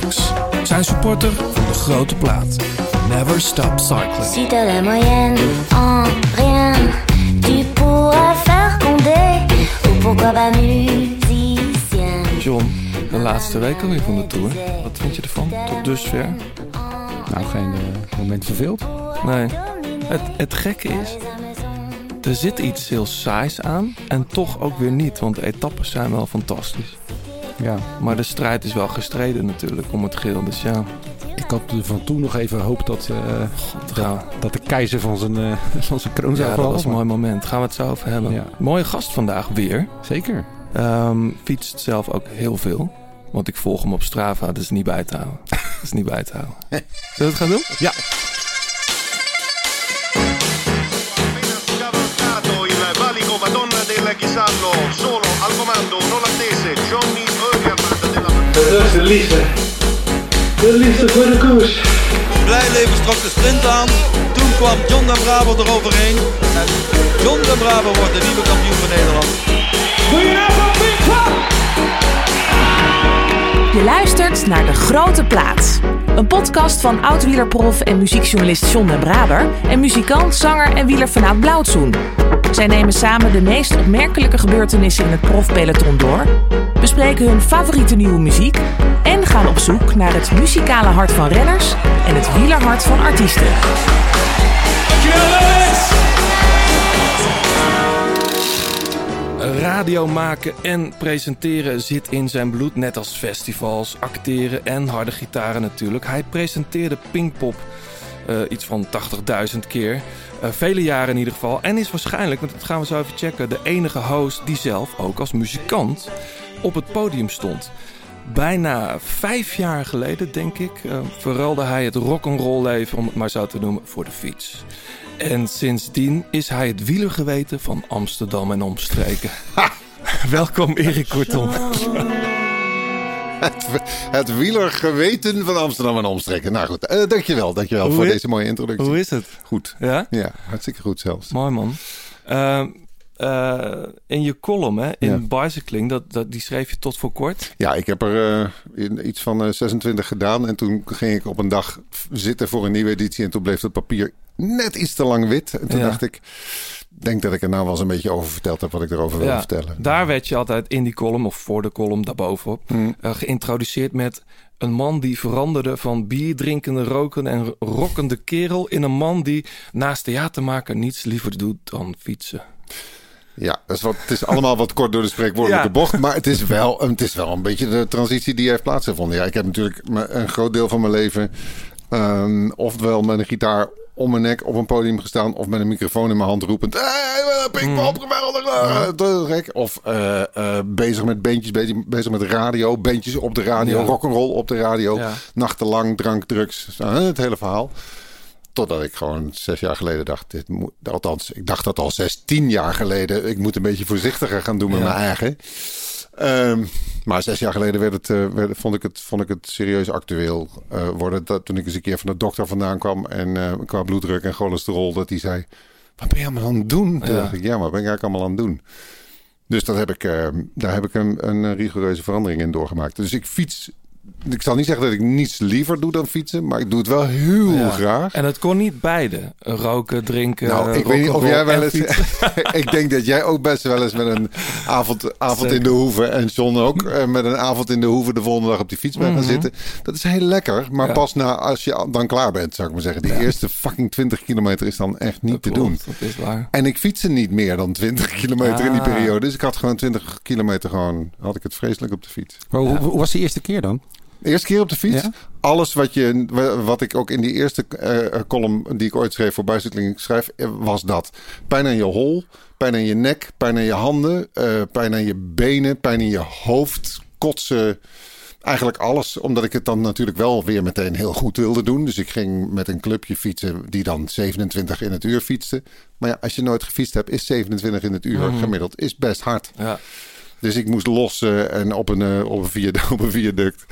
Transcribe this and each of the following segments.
Tax. Zijn supporter van de grote plaat. Never Stop Cycling. Si t'as la moyenne en rien, tu pourras faire condé. Ou pourquoi pas musicien. John, de laatste week alweer van de Tour. Wat vind je ervan tot dusver? Nou, geen eh, moment verveeld. Nee. Het, het gekke is, er zit iets heel saais aan en toch ook weer niet. Want de etappes zijn wel fantastisch. Ja, Maar de strijd is wel gestreden natuurlijk om het geel. Dus ja, ik had er van toen nog even gehoopt dat, eh, ja, dat de keizer van zijn, eh, van zijn kroon zou ja dat was een mooi moment. Gaan we het zo over hebben. Ja. Mooie gast vandaag weer. Zeker. Ehm, fietst zelf ook heel veel. Want ik volg hem op Strava, dat is niet bij te houden. dat is niet bij te houden. Zullen we het gaan doen? Ja. solo al comando Dat is de liefde. De liefde voor de koers. Blijleven trok de sprint aan. Toen kwam John de Bravo eroverheen. En John de Bravo wordt de nieuwe kampioen van Nederland. Je luistert naar De Grote Plaats. Een podcast van oud-wielerprof en muziekjournalist John den Braber... en muzikant, zanger en wieler vanuit Blauwtsoen. Zij nemen samen de meest opmerkelijke gebeurtenissen in het profpeloton door... bespreken hun favoriete nieuwe muziek... en gaan op zoek naar het muzikale hart van renners... en het wielerhart van artiesten. Radio maken en presenteren zit in zijn bloed, net als festivals, acteren en harde gitaren natuurlijk. Hij presenteerde Pinkpop eh, iets van 80.000 keer, Eh, vele jaren in ieder geval. En is waarschijnlijk, want dat gaan we zo even checken, de enige host die zelf ook als muzikant op het podium stond. Bijna vijf jaar geleden, denk ik, verruilde hij het rock'n'roll leven, om het maar zo te noemen, voor de fiets. En sindsdien is hij het wielergeweten van Amsterdam en omstreken. Welkom Erik Kortom. Het, het wielergeweten van Amsterdam en omstreken. Nou goed, eh, dankjewel, dankjewel Hoe voor is- deze mooie introductie. Hoe is het? Goed. Ja? Ja, hartstikke goed zelfs. Mooi man. Ehm, eh, in je column, hè, in Bicycling, dat, dat, die schreef je tot voor kort. Ja, ik heb er eh, in iets van eh, 26 gedaan. En toen ging ik op een dag zitten voor een nieuwe editie. En toen bleef het papier net iets te lang wit. En toen Ja. dacht ik, denk dat ik er nou wel eens een beetje over verteld heb wat ik erover wil Ja, vertellen. Daar werd je altijd in die column, of voor de column daarbovenop, Hmm. eh, geïntroduceerd met een man die veranderde van bierdrinkende, roken en rokkende kerel in een man die naast theater maken niets liever doet dan fietsen. Ja, dat is wat, het is allemaal wat kort door de spreekwoordelijke Ja. bocht. Maar het is, wel, het is wel een beetje de transitie die heeft plaatsgevonden. Ja, ik heb natuurlijk een groot deel van mijn leven... ehm, ofwel met een gitaar om mijn nek op een podium gestaan... of met een microfoon in mijn hand roepend... Hey, Pinkpop, geweldig! gek. Of eh, eh, bezig met beentjes, bezig, bezig met radio. Beentjes op de radio, Ja. rock'n'roll op de radio. Ja. Nachtenlang, drank, drugs. Het hele verhaal. Totdat ik gewoon zes jaar geleden dacht, dit moet, althans, ik dacht dat al zestien jaar geleden. Ik moet een beetje voorzichtiger gaan doen met Ja. mijn eigen. Ehm, maar zes jaar geleden werd het, eh, werd, vond, ik het, vond ik het serieus actueel eh, worden. Dat, toen ik eens een keer van de dokter vandaan kwam en eh, qua bloeddruk en cholesterol, dat hij zei: Wat ben je allemaal aan het doen? Toen Ja. dacht ik: Ja, maar wat ben ik eigenlijk allemaal aan het doen? Dus dat heb ik, daar heb ik een, een rigoureuze verandering in doorgemaakt. Dus ik fiets. Ik zal niet zeggen dat ik niets liever doe dan fietsen, maar ik doe het wel heel Ja. graag. En het kon niet beide. Roken, drinken, Nou, ik weet niet of jij wel en eens. fietsen. ik denk dat jij ook best wel eens met een avond, avond in de hoeve. En John ook. eh, met een avond in de hoeve de volgende dag op die fiets bent gaan Mhm. zitten. Dat is heel lekker. Maar Ja. pas na als je dan klaar bent, zou ik maar zeggen. Die eerste fucking 20 kilometer is dan echt niet Dat te klopt, doen. Dat is waar. En ik fietste niet meer dan 20 kilometer in die Ah. periode. Dus ik had gewoon 20 kilometer gewoon. Had ik het vreselijk op de fiets. Maar hoe, hoe was de eerste keer dan? De eerste keer op de fiets. Ja? Alles wat, je, wat ik ook in die eerste eh, column die ik ooit schreef voor Bicycling schrijf, eh, was dat. Pijn aan je hol, pijn aan je nek, pijn aan je handen, eh, pijn aan je benen, pijn in je hoofd, kotsen. Eigenlijk alles, omdat ik het dan natuurlijk wel weer meteen heel goed wilde doen. Dus ik ging met een clubje fietsen die dan 27 in het uur fietste. Maar ja, als je nooit gefietst hebt, is 27 in het uur gemiddeld is best hard. Ja. Dus ik moest lossen en op een, eh, op een, viaduct, op een viaduct.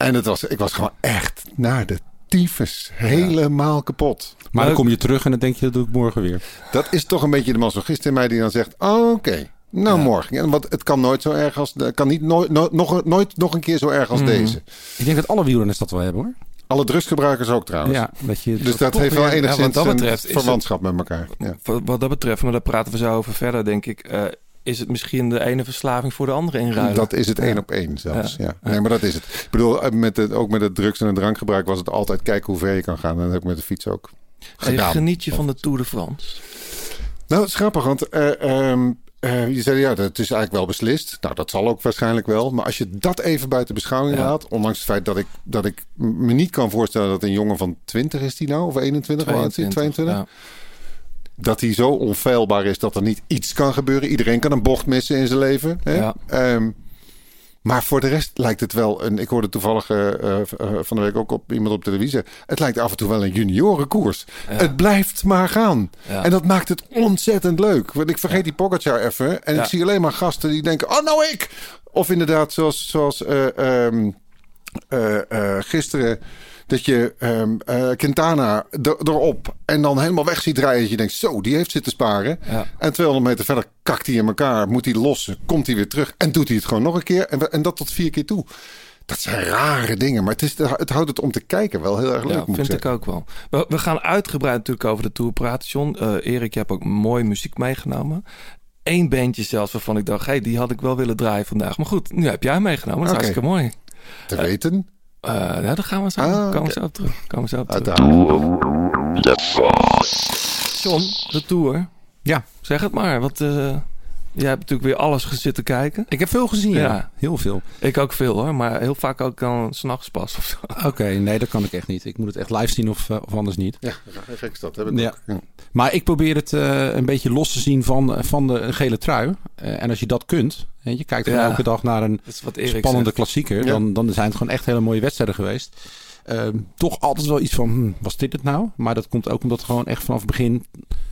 En het was, ik was gewoon echt naar de tyfus. Helemaal kapot. Maar dan kom je terug en dan denk je, dat doe ik morgen weer. Dat is toch een beetje de masochist in mij die dan zegt... Oh, oké, Nou, Ja. morgen. Ja, want het kan nooit zo erg als... Het kan niet nooit, nooit, nog, nooit nog een keer zo erg als Mhm. deze. Ik denk dat alle wielrenners dat wel hebben hoor. Alle drugsgebruikers ook trouwens. Ja, dat je Dus dat heeft wel ja, enigszins wat dat een betreft is verwantschap met elkaar. Ja. Wat, wat dat betreft, maar daar praten we zo over verder, denk ik. eh, is het misschien de ene verslaving voor de andere inruilen? Dat is het Ja. één op één zelfs. Ja. Ja. Nee, maar dat is het. Ik bedoel, eh, met het, ook met het drugs- en het drankgebruik was het altijd kijken hoe ver je kan gaan. En dat heb ik met de fiets ook gedaan. geniet je van de Tour de France? Nou, het is grappig, want eh, ehm, eh, je zei ja, dat is eigenlijk wel beslist. Nou, dat zal ook waarschijnlijk wel. Maar als je dat even buiten beschouwing Ja. laat, ondanks het feit dat ik, dat ik me niet kan voorstellen dat een jongen van 20 is die nou, of 21, hoe oud is die? 22, ja. Dat hij zo onfeilbaar is dat er niet iets kan gebeuren. Iedereen kan een bocht missen in zijn leven. Hè? Ja. Ehm, maar voor de rest lijkt het wel een. Ik hoorde toevallig eh, eh, eh, van de week ook op iemand op televisie. Het lijkt af en toe wel een juniorenkoers. Ja. Het blijft maar gaan. Ja. En dat maakt het ontzettend leuk. Want ik vergeet die Pogacar even. En ik zie alleen maar gasten die denken: oh, nou ik. Of inderdaad, zoals, zoals eh, ehm, eh, eh, gisteren. Dat je eh, Quintana er- erop en dan helemaal weg ziet rijden. Dat je denkt, zo, die heeft zitten sparen. Ja. En 200 meter verder kakt hij in elkaar. Moet hij lossen, komt hij weer terug. En doet hij het gewoon nog een keer. En, en dat tot vier keer toe. Dat zijn rare dingen. Maar het, is, het houdt het om te kijken wel heel erg leuk, Ja, vind ik ook wel. We, we gaan uitgebreid natuurlijk over de Tour praten, John. Eh, Erik, je hebt ook mooie muziek meegenomen. Eén bandje zelfs waarvan ik dacht, hey, die had ik wel willen draaien vandaag. Maar goed, nu heb jij meegenomen. Dat is Oké. hartstikke mooi. Te weten. Eh ja, daar gaan we zo, Ah, komen we zo op terug. Komen we zo op terug. Uiteraard. John, de Tour. Ja. Zeg het maar. Wat, eh, jij hebt natuurlijk weer alles zitten kijken. Ik heb veel gezien, ja. Ja. Heel veel. Ik ook veel hoor, maar heel vaak ook dan s'nachts pas of zo. Oké, nee, dat kan ik echt niet. Ik moet het echt live zien of, eh, of anders niet. Ja, gek is dat. Heb ik Ja. ook. Ja. Maar ik probeer het eh, een beetje los te zien van, van de gele trui. Eh, en als je dat kunt, en je kijkt gewoon Ja. elke dag naar een spannende zegt. klassieker, Ja. dan, dan zijn het gewoon echt hele mooie wedstrijden geweest. Ehm, toch altijd wel iets van, hm, was dit het nou? Maar dat komt ook omdat er gewoon echt vanaf begin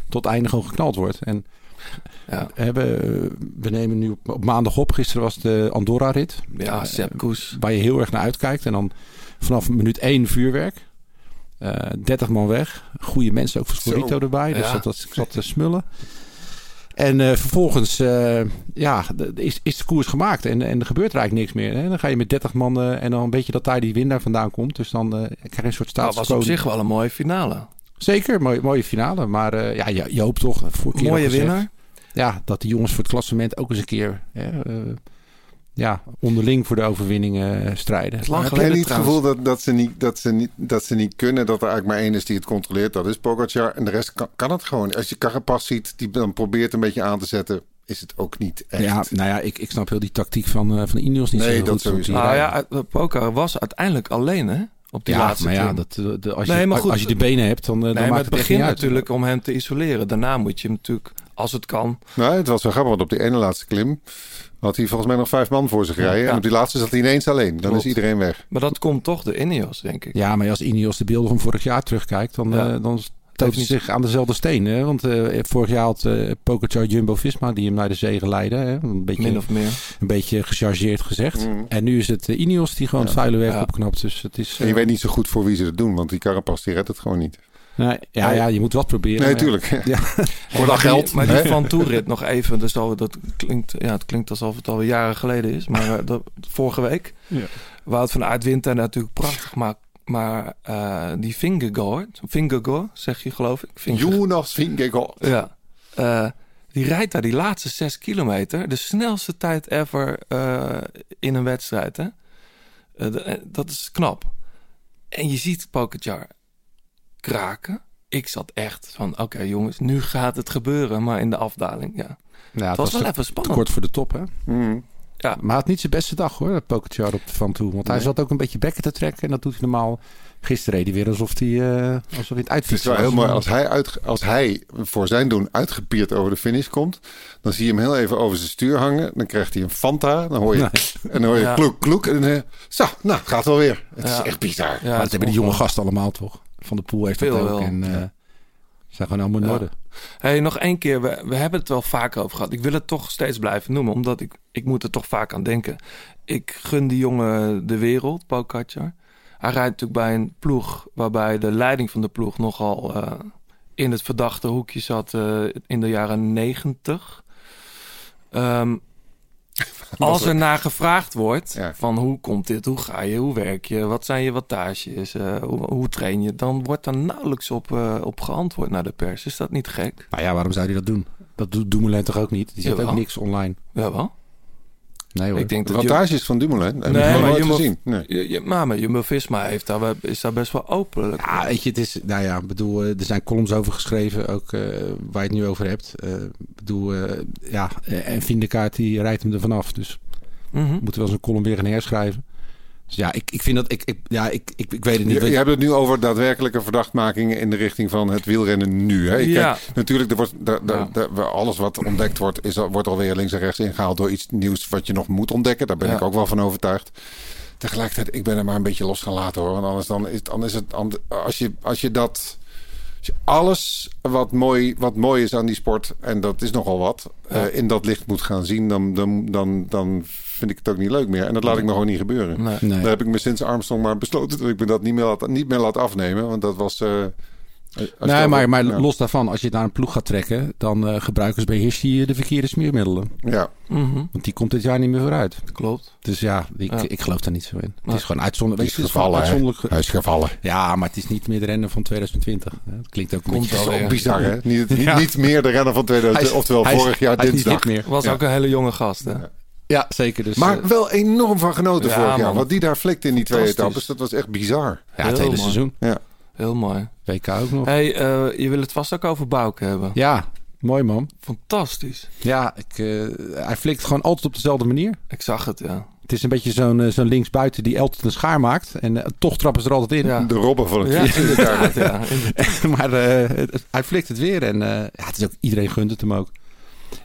tot einde gewoon geknald wordt. En Ja, we, nemen nu op, op maandag op. Gisteren was de Andorra-rit. ja Eh, Sepp Koes. Waar je heel erg naar uitkijkt. En dan vanaf minuut 1 vuurwerk. Eh 30 man weg. Goede mensen ook voor Scorito erbij. Dus Ja. dat, dat zat te smullen. En eh, vervolgens ja, is, is de koers gemaakt. En, en er gebeurt er eigenlijk niks meer. Hè? Dan ga je met 30 man en dan weet je dat daar die winnaar vandaan komt. Dus dan krijg je een soort Dat was op zich wel een mooie finale. Zeker, mooie, mooie finale. Maar eh, ja, je, je hoopt toch. Voor keer Mooie gezegd, winnaar. Ja, dat die jongens voor het klassement ook eens een keer... Hè, eh, ja, onderling voor de overwinning eh, strijden. Lang Heb jij niet het gevoel dat, dat, ze niet, dat, ze niet, dat ze niet kunnen? Dat er eigenlijk maar één is die het controleert. Dat is Pogacar. En de rest kan, kan het gewoon. Als je Carapaz ziet, die dan probeert een beetje aan te zetten... is het ook niet echt. Ja, nou ja, ik, ik snap heel die tactiek van, eh, van de Ineos niet Nee, zo dat goed. sowieso. Die Nou ja, Poker was uiteindelijk alleen hè? Op die ja, laatste maar ja, dat, de, de- als, je, Nee, maar goed, als je de benen hebt, dan, eh, dan nee, maar maakt het het echt begint niet uit. natuurlijk om hem te isoleren. Daarna moet je hem natuurlijk, als het kan... Nou, het was wel grappig, want op die ene laatste klim... had hij volgens mij nog vijf man voor zich rijden. Ja. En op die laatste zat hij ineens alleen. Dan Klopt. is iedereen weg. Maar dat komt toch de Ineos, denk ik. Ja, maar als Ineos de beelden van vorig jaar terugkijkt, dan, Ja. eh, dan niet- zich aan dezelfde steen. Hè? Want eh, vorig jaar had eh Pogacar Jumbo-Visma die hem naar de zee leidde. Hè? Een, beetje, Min of meer. een beetje gechargeerd gezegd. Mm. En nu is het eh, Ineos die gewoon Ja. het vuile Ja. opknapt. Dus het is... En je weet niet zo goed voor wie ze het doen. Want die Carapaz die redt het gewoon niet. nee, ja, ja, je moet wat proberen. Nee, maar- tuurlijk. Ja. Voor dat geld. Die, maar die hè? Van Toerit nog even. Dus al, dat klinkt, ja, het klinkt alsof het alweer jaren geleden is. Maar dat, vorige week. Ja. Wout van Aert wint daar natuurlijk prachtig. Maar, maar eh, die Vingegaard, Vingegaard zeg je geloof ik. Vingegaard. Jonas Vingegaard. Ja. Eh, die rijdt daar die laatste zes kilometer. De snelste tijd ever eh, in een wedstrijd. Hè? Dat is knap. En je ziet Pogacar kraken. Ik zat echt van, oké jongens, nu gaat het gebeuren. Maar in de afdaling, ja. Ja, het was wel even spannend. kort voor de top, hè? Mm. Ja. Maar hij had niet zijn beste dag hoor, Pogacar op de Van Toe. Want hij Nee. zat ook een beetje bekken te trekken. En dat doet hij normaal. Gisteren reed hij weer alsof hij, eh alsof hij het Het is wel heel mooi. Als hij, uit, als hij voor zijn doen uitgepierd over de finish komt... dan zie je hem heel even over zijn stuur hangen. Dan krijgt hij een Fanta. Dan hoor je, Nee. en dan hoor je Ja. kloek, kloek. En dan, eh, zo, nou, het gaat wel weer. Het Ja. is echt bizar. Ja, maar dat hebben die jonge gasten allemaal toch? Van de Poel heeft Veel dat ook. wel. En eh, ze zijn gewoon allemaal in Ja. orde. Hey, nog één keer, we, we hebben het wel vaker over gehad. Ik wil het toch steeds blijven noemen, omdat ik, ik moet er toch vaak aan denken. Ik gun die jongen de wereld, Pogacar. Hij rijdt natuurlijk bij een ploeg waarbij de leiding van de ploeg nogal eh, in het verdachte hoekje zat eh, in de jaren negentig. Ehm, als er naar gevraagd wordt Ja. van hoe komt dit, hoe ga je, hoe werk je, wat zijn je wattages, eh, hoe, hoe train je, dan wordt daar nauwelijks op, eh, op geantwoord naar de pers. Is dat niet gek? Nou ja, waarom zou hij dat doen? Dat doet Dumoulin toch ook niet? Die zet Jawel. ook niks online. Jawel. Nee hoor. Ik denk De dat je, wattage van Dumoulin. Nee, Nee, maar nooit Jumbo- gezien. Nee. maar, maar Jumbo-Visma heeft daar, wel- is daar best wel openlijk. Ja, weet je, het is, nou ja, ik bedoel, eh, er zijn columns over geschreven, ook eh, waar je het nu over hebt. Eh, Ik bedoel, eh, ja, en Vindekaart die rijdt hem er vanaf. Dus Mhm. we moeten wel eens een column weer gaan herschrijven. Dus ja, ik, ik vind dat, ik, ik, ja, ik, ik, ik weet het niet. Je, je hebt het nu over daadwerkelijke verdachtmakingen in de richting van het wielrennen nu. Hè? Ja. natuurlijk, er wordt, Ja. alles wat ontdekt wordt, is, wordt alweer links en rechts ingehaald door iets nieuws wat je nog moet ontdekken. Daar ben Ja. ik ook wel van overtuigd. Tegelijkertijd, ik ben er maar een beetje los gaan laten hoor. Want anders dan is, dan is het, als je, als je dat, als je alles wat mooi, wat mooi is aan die sport, en dat is nogal wat, Ja. eh, in dat licht moet gaan zien, dan, dan, dan, dan vind ik het ook niet leuk meer. En dat laat ik me gewoon niet gebeuren. Nee. Nee. Daar heb ik me sinds Armstrong maar besloten dat ik me dat niet meer laat, niet meer laat afnemen. Want dat was. eh, Nee, dat- maar, maar ja. los daarvan, als je het naar een ploeg gaat trekken, dan eh, gebruiken ze bij Hirschi de verkeerde smeermiddelen. Ja, Mhm. Want die komt dit jaar niet meer vooruit. Klopt. Dus ja, ik, Ja. ik geloof daar niet zo in. Het is gewoon uitzonderlijk. Is het gevallen, ge- hij is gevallen. Ja, maar het is niet meer de renner van 2020. hè. Het klinkt ook een Komt wel Dat ook bizar, hè? Niet, niet, Ja. niet meer de renner van 2000, Hij is- oftewel hij is- vorig jaar hij is niet dinsdag. meer. Was Ja. ook een hele jonge gast, hè? Ja, zeker. Dus, Maar eh, wel enorm van genoten Ja, vorig jaar. man. Wat die daar flikte in die twee etappes, dat was echt bizar. ja, het hele heel mooi. seizoen. Ja. Heel mooi. WK ook nog. hey, eh, je wil het vast ook over Bouke hebben. Ja, mooi man. Fantastisch. Ja, ik, eh, hij flikt gewoon altijd op dezelfde manier. Ik zag het, ja. Het is een beetje zo'n eh, zo'n linksbuiten die altijd een schaar maakt. En toch trappen ze er altijd in. Ja. De robben van het Ja, fietsen. inderdaad, ja. maar eh, het- hij flikt het weer. En eh, ja, het is ook, iedereen gunt het hem ook.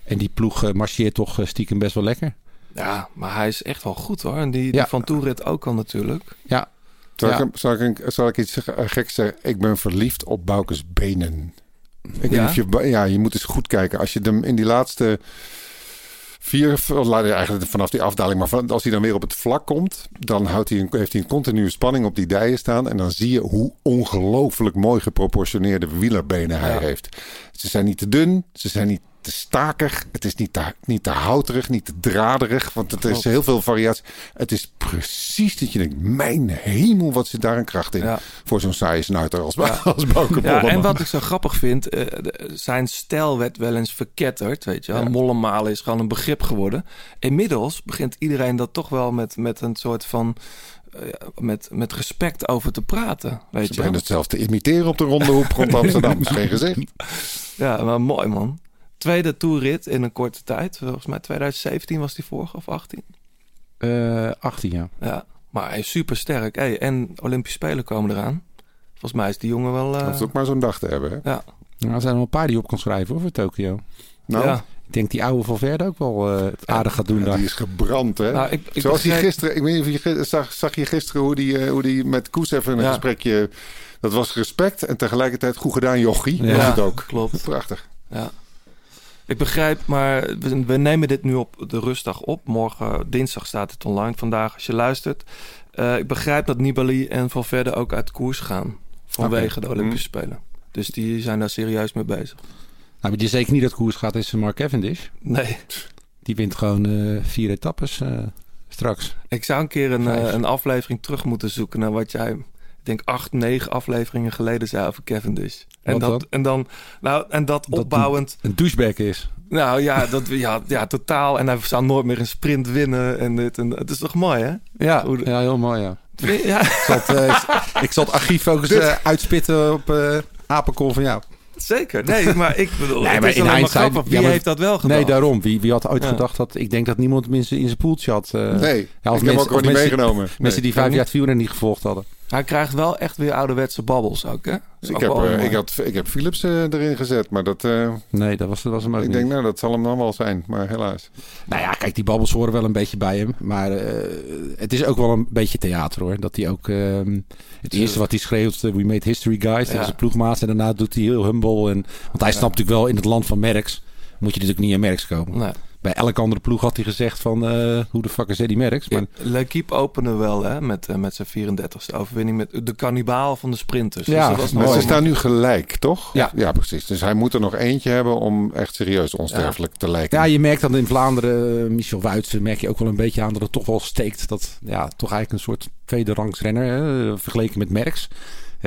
En die ploeg marcheert toch stiekem best wel lekker. Ja, maar hij is echt wel goed hoor. En die, die Ja. van Toerit ook al natuurlijk. Ja, Zal, Ja. ik, zal, ik, zal ik iets geks zeggen? Ik ben verliefd op Boukes benen. Ik Ja? je, ja, je moet eens goed kijken. Als je hem in die laatste vier, eigenlijk vanaf die afdaling, maar van- als hij dan weer op het vlak komt, dan houdt hij een, heeft hij een continue spanning op die dijen staan. En dan zie je hoe ongelooflijk mooi geproportioneerde wielerbenen hij Ja. heeft. Ze zijn niet te dun, ze zijn niet te stakig, het is niet te, niet te houterig, niet te draderig, want het is heel veel variatie. Het is precies dat je denkt, mijn hemel, wat zit daar een kracht in. Ja. Voor zo'n saaie snuiter als, Ja, Mollema. en wat ik zo grappig vind, eh, zijn stijl werd wel eens verketterd, weet je wel. Ja. Mollemalen is gewoon een begrip geworden. Inmiddels begint iedereen dat toch wel met, met een soort van... eh, met, met respect over te praten, weet Ze je beginnen het zelf te imiteren op de ronde hoep rond Amsterdam. is geen gezicht. Ja, maar mooi man. Tweede toerrit in een korte tijd. Volgens mij 2017 was die vorige of 18. eh 18 jaar. Ja, maar hij is super sterk. Hey, en Olympische Spelen komen eraan. Volgens mij is die jongen wel... eh, Dat is ook maar zo'n dag te hebben. Hè? ja, Nou, er zijn er wel een paar die op kan schrijven hoor, voor Tokio. Nou, ja. Ik denk die oude Valverde ook wel eh, het aardig gaat doen ja, daar. die is gebrand. Hè? Nou, ik, ik Zoals hij begreep- gisteren, ik weet niet of je zag, zag je gisteren hoe die, eh, hoe die met Koes even een Ja. gesprekje. Dat was respect en tegelijkertijd goed gedaan, jochie. Ja. Was het ook. Klopt. Prachtig. Ja. Ik begrijp, maar we, we nemen dit nu op de rustdag op. Morgen, dinsdag staat het online vandaag als je luistert. Eh, ik begrijp dat Nibali en Valverde ook uit koers gaan. Vanwege de Olympische Spelen. Dus die zijn daar serieus mee bezig. Nou, die zeker niet dat koers gaat, is Mark Cavendish. Nee, Die wint gewoon eh, vier etappes eh, straks. ik zou een keer een, een aflevering terug moeten zoeken naar wat jij, ik denk acht, negen afleveringen geleden zei over Cavendish. En dat, dan? en dan, nou, en dat, Dat opbouwend. Een douchebag is. Nou ja, dat, ja, ja, totaal. En hij zou nooit meer een sprint winnen. En dit en. Het is toch mooi, hè? Ja, Hoe ja heel mooi ja. Ja, Ik zal het, eh, ik archief ook eens eh, uitspitten op eh Apenkol van jou. zeker. Nee, maar ik bedoel, Nee, het maar is in hindsight-. Wie ja, maar- heeft dat wel gedaan? Nee, daarom. Wie, wie had ooit Ja. gedacht dat... Ik denk dat niemand hem in zijn poeltje had. eh, nee, ja, of ik mensen- ook niet mensen- meegenomen. Mensen Nee. die vijf jaar het wielrennen niet gevolgd hadden. Hij krijgt wel echt weer ouderwetse babbels ook, hè? Is Ik ook heb, eh, mooi. ik, had, ik heb Philips eh, erin gezet, maar dat, eh, Nee, dat was, dat was hem ook ik niet. denk, nou, dat zal hem dan wel zijn. Maar helaas. Nou ja, kijk, die babbels horen wel een beetje bij hem. Maar eh, het is ook wel een beetje theater hoor. Dat hij ook... ehm, het eerste wat hij schreeuwt, eh, we made history guys. Dat Ja. is een ploegmaat. En daarna doet hij heel humble. En, want hij snapt natuurlijk wel in het land van Merckx. Moet je natuurlijk niet in Merckx komen. Nee. Bij elke andere ploeg had hij gezegd van... eh, hoe de fuck is Eddie Merckx? Maar L'Equipe opende wel hè, met, eh, met zijn 34ste overwinning. Met de kannibaal van de sprinters. Ja, dat was Maar ze staan nu gelijk, toch? Ja. ja, precies. Dus hij moet er nog eentje hebben om echt serieus onsterfelijk te lijken. ja, je merkt dan in Vlaanderen, eh, Michel Wuitsen, merk je ook wel een beetje aan dat het toch wel steekt. Dat ja, toch eigenlijk een soort tweede rangs renner, hè, vergeleken met Merckx.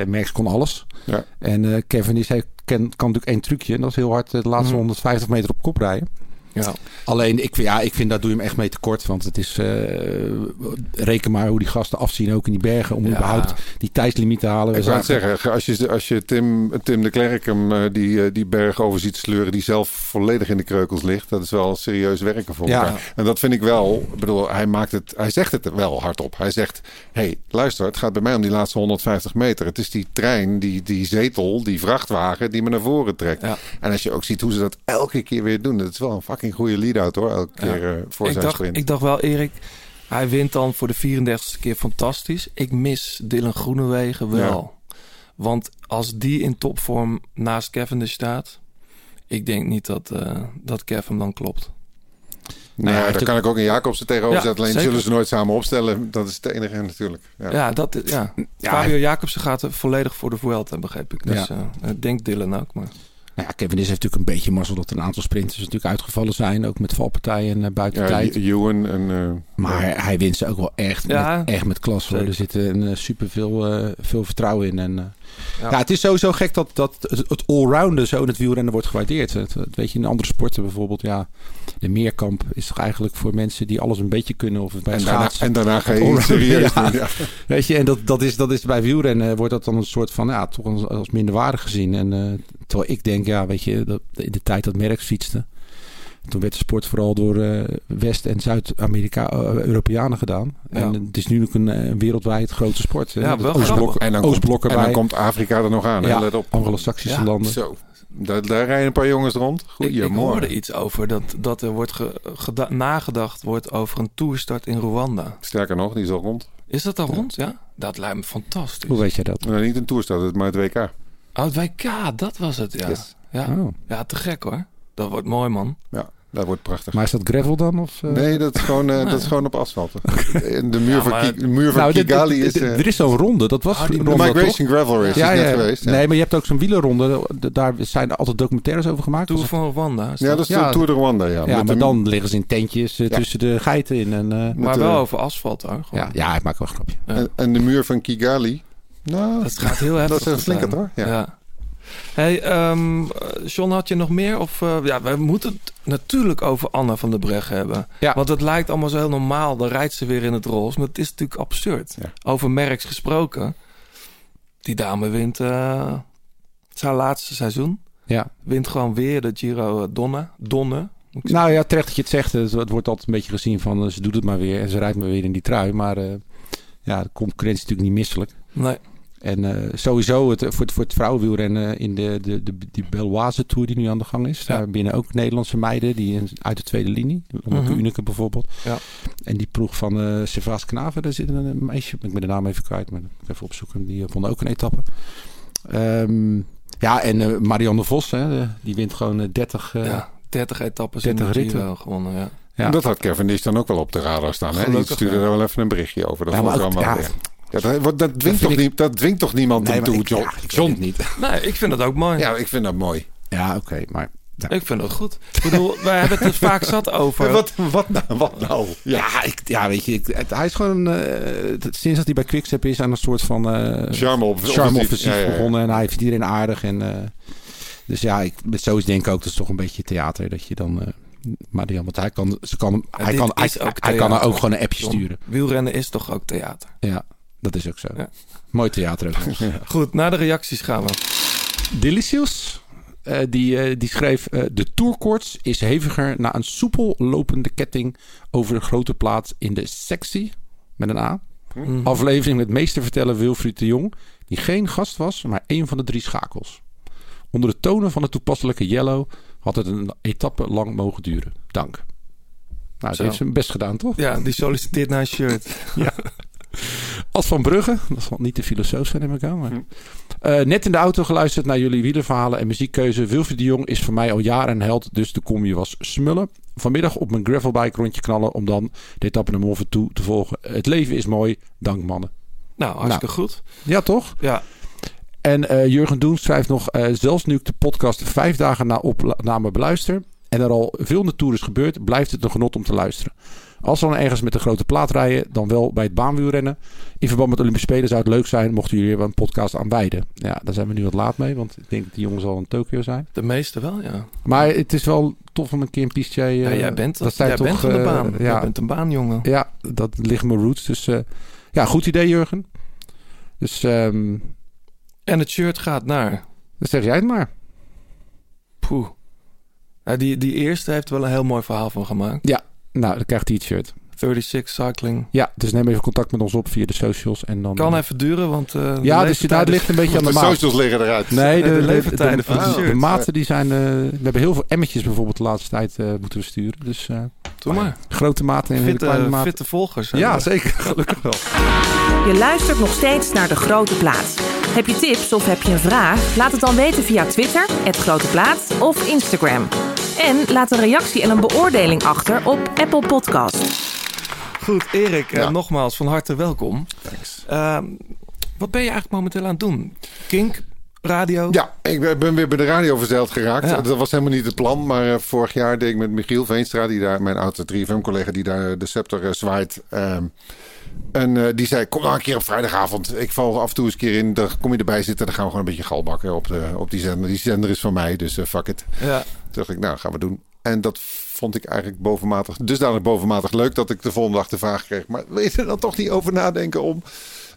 Merckx kon alles. Ja. En eh Kevin is, hij kan, kan natuurlijk één trucje. En dat is heel hard de laatste Mhm. 150 meter op kop rijden. Ja. Alleen, ik, vind- ja, ik vind daar doe je hem echt mee tekort. Want het is, eh, reken maar hoe die gasten afzien ook in die bergen. Om Ja. überhaupt die tijdslimiet te halen. Ik zou het zeggen, als je, als je Tim, Tim de Klerk hem eh, die, eh, die berg over ziet sleuren, die zelf volledig in de kreukels ligt, dat is wel serieus werken voor Ja. elkaar. En dat vind ik wel, ik bedoel, hij, maakt het, hij zegt het wel hardop. Hij zegt, hey, luister, het gaat bij mij om die laatste 150 meter. Het is die trein, die, die zetel, die vrachtwagen die me naar voren trekt. Ja. En als je ook ziet hoe ze dat elke keer weer doen, dat is wel een fucking goede lead-out hoor, elke Ja. keer eh, voor ik, zijn dacht, sprint. ik dacht wel, Erik, hij wint dan voor de 34ste keer fantastisch. Ik mis Dylan Groenewegen wel. Want als die in topvorm naast Cavendish staat... Ik denk niet dat, eh dat Kevin dan klopt. Nou, daar kan ik ook een Jacobsen tegenover Ja, zetten. Alleen zeker. zullen ze nooit samen opstellen. Dat is het enige natuurlijk. Ja. Ja, dat, ja. Ja, Fabio Jacobsen gaat er volledig voor de Vuelta, begreep ik. Dus Ja. eh, ik denk Dylan ook, maar... Nou ja, Kevin is heeft natuurlijk een beetje mazzel dat een aantal sprinters natuurlijk uitgevallen zijn. Ook met valpartijen en eh, buiten Ja, tijd. Ewan en... eh, Maar hij wint ze ook wel echt, Ja, met, echt met klas. Hoor. Er zit een, eh, super veel, veel vertrouwen in. En, eh, Ja. ja. het is sowieso gek dat, dat het, allrounden zo in het wielrennen wordt gewaardeerd. Het, het weet je, in andere sporten bijvoorbeeld, ja, de meerkamp is toch eigenlijk voor mensen die alles een beetje kunnen. Of bij en, daarna, en daarna ga je serieus ja. Weet je, en dat, dat, is, dat is bij wielrennen wordt dat dan een soort van, ja, toch als, als minderwaardig gezien. En eh, terwijl ik denk, ja, weet je, dat, in de tijd dat Merckx fietste, toen werd de sport vooral door eh, West- en Zuid-Amerika-Europeanen gedaan. Ja. En het is nu ook een, eh, wereldwijd grote sport. Ja, wel Oostblok. En dan, Oostblok komt, en dan komt Afrika er nog aan. hè, Ja, Let op. Anglo-Saxische Ja. landen. Zo. Daar, daar rijden een paar jongens rond. Ik, ik Goedemorgen. hoorde iets over dat, dat er wordt ge- geda- nagedacht wordt over een toerstart in Rwanda. Sterker nog, die is al rond. Is dat al rond? Ja? Dat lijkt me fantastisch. Hoe weet jij dat? Nou, niet een toerstad, het maar het WK. Oh, het WK, dat was het, ja. Yes. Ja. Oh. ja, te gek hoor. Dat wordt mooi, man. Ja, dat wordt prachtig. Maar is dat gravel dan? Of, eh? Nee, dat is gewoon, eh, dat is gewoon op asfalt. En De muur Ja, van, maar- Ki- de muur van Nou, Kigali dit- is... dit- eh, er is zo'n ronde, dat was Ah, die de ronde, toch? Migration Gravel Race Ja, is net ja. geweest. Ja. Nee, maar je hebt ook zo'n wielerronde. Daar zijn altijd documentaires over gemaakt. Tour van Rwanda. is ja, dat is Ja. de Tour de Rwanda, ja. Ja, maar de- dan liggen ze in tentjes Ja. tussen de geiten in. En, eh, maar wel de- over asfalt hoor. Gewoon. ja, ja, ik maak wel een grapje. En, en de muur van Kigali. Nou, Dat gaat heel heftig. dat is een flinke zijn. hoor. Ja. Hey, ehm, John, had je nog meer? Of, eh, ja, we moeten het natuurlijk over Anne van der Breggen hebben. Ja. Want het lijkt allemaal zo heel normaal. Dan rijdt ze weer in het roze. Maar het is natuurlijk absurd. Ja. Over Merks gesproken. Die dame wint eh, het is haar laatste seizoen. Ja. Wint gewoon weer de Giro eh, Donne. Donne. Nou ja, terecht dat je het zegt. Het, wordt altijd een beetje gezien van eh, ze doet het maar weer en ze rijdt maar weer in die trui. Maar eh, ja, de concurrentie is natuurlijk niet misselijk. Nee. En eh, sowieso het, voor, het, voor het vrouwenwielrennen in de, de, de, die Belwaze Tour die nu aan de gang is. Ja. Daar binnen ook Nederlandse meiden die in- uit de tweede linie. Lonneke Mhm. Bijvoorbeeld. Ja. En die ploeg van eh Servaas Knaven, daar zit een meisje. Ik ben de naam even kwijt, maar ik even opzoeken. Die eh, won ook een etappe. Ehm, ja, en eh, Marianne Vos, hè, eh, die wint gewoon eh, 30. eh, ja, 30 etappes 30 in de ritten. Gewonnen. Ja. Dat had Kevin Dish dan ook wel op de radar staan. Hè? Die stuurde ja. er wel even een berichtje over. Dat Ja, vond maar ook- ja. Dat, dat, dwingt toch ik- niet, dat dwingt toch niemand Nee, maar toe, ik- John? ja, ik John. weet het niet. Nee, ik vind dat ook mooi. Ja, ik vind dat mooi. Ja, oké, maar... ja. Ik vind dat goed. Ik bedoel, wij hebben het er vaak zat over. Wat, wat nou? Wat nou? Ja. Ja, ik, ja, weet je, ik, het- hij is gewoon eh, sinds dat hij bij Quickstep is aan een soort van eh Charme op- charme offensief. offensief Ja, ja, ja. begonnen en hij vindt iedereen aardig en eh, dus ja, ik met zo is denk ik ook dat is toch een beetje theater dat je dan eh Marian, want hij kan, ze kan, hij kan, hij, kan er ook gewoon een appje John, sturen. Wielrennen is toch ook theater? Ja, dat is ook zo. Ja. Mooi theater ook. Goed, naar de reacties gaan we. Delicious. eh, die, eh, die schreef: eh, De tourkoorts is heviger na een soepel lopende ketting over een grote plaats in de sexy met een A. Mhm. Aflevering met meesterverteller Wilfried de Jong, die geen gast was, maar één van de drie schakels. Onder de tonen van het toepasselijke Yellow had het een etappe lang mogen duren. Dank. Nou, ze heeft zijn best gedaan, toch? Ja, die solliciteert naar een shirt. Als van Brugge. Dat zal niet de filosoof zijn, neem ik aan. Maar. Eh, net in de auto geluisterd naar jullie wielerverhalen en muziekkeuze. Wilfried de Jong is voor mij al jaren een held, dus de combi was smullen. Vanmiddag op mijn gravelbike rondje knallen om dan de etappe naar Morven toe te volgen. Het leven is mooi, dank mannen. Nou, hartstikke goed. Ja, toch? Ja. En eh, Jurgen Doen schrijft nog... eh, zelfs nu ik de podcast vijf dagen na opname beluister... en er al veel naartoe is gebeurd... blijft het een genot om te luisteren. Als we dan ergens met een grote plaat rijden... dan wel bij het baanwielrennen. In verband met Olympische Spelen zou het leuk zijn... mochten jullie er een podcast aan wijden. Ja, daar zijn we nu wat laat mee... want ik denk dat die jongens al in Tokio zijn. De meeste wel, ja. Maar het is wel tof om een keer een piste... eh, ja jij bent, dat zijn jij toch, bent van de eh, baan. ja, Jij bent een baanjongen. ja, dat liggen mijn roots. Dus eh, ja, goed idee Jurgen. Dus ehm, En het shirt gaat naar... dan zeg jij het maar. Poeh. Die, die eerste heeft er wel een heel mooi verhaal van gemaakt. Ja, nou, dan krijgt hij het shirt. 36 Cycling. Ja, dus neem even contact met ons op via de socials. En dan, Kan even duren, want... eh, de Ja, dus daar ligt een beetje aan de De maat. socials liggen eruit. Nee, de, de de, de, leeftijden van de, de maten die zijn... eh, we hebben heel veel emmetjes bijvoorbeeld de laatste tijd eh, moeten we sturen. Dus eh, Doe maar. grote maten en hele kleine Fitte, maten. fitte volgers. Ja, zeker. Gelukkig wel. Je luistert nog steeds naar De Grote Plaat. Heb je tips of heb je een vraag? Laat het dan weten via Twitter, het Grote Plaat of Instagram. En laat een reactie en een beoordeling achter op Apple Podcast. Goed, Erik, eh, nogmaals van harte welkom. Thanks. Ehm, wat ben je eigenlijk momenteel aan het doen? Kink, radio? Ja, ik ben- weer bij de radio verzeild geraakt. Ja. Dat was helemaal niet het plan. Maar eh, vorig jaar deed ik met Michiel Veenstra, die daar, mijn oude 3FM-collega, die daar de scepter eh, zwaait. En eh, die zei: Kom nou een keer op vrijdagavond. Ik val af en toe eens een keer in. Dan kom je erbij zitten. Dan gaan we gewoon een beetje galbakken op, de, op die zender. Die zender is van mij, dus eh, fuck it. Ja. Toen dacht ik, nou, gaan we doen. En dat vond ik eigenlijk bovenmatig, dusdanig bovenmatig leuk dat ik de volgende dag de vraag kreeg. Maar wil je er dan toch niet over nadenken om?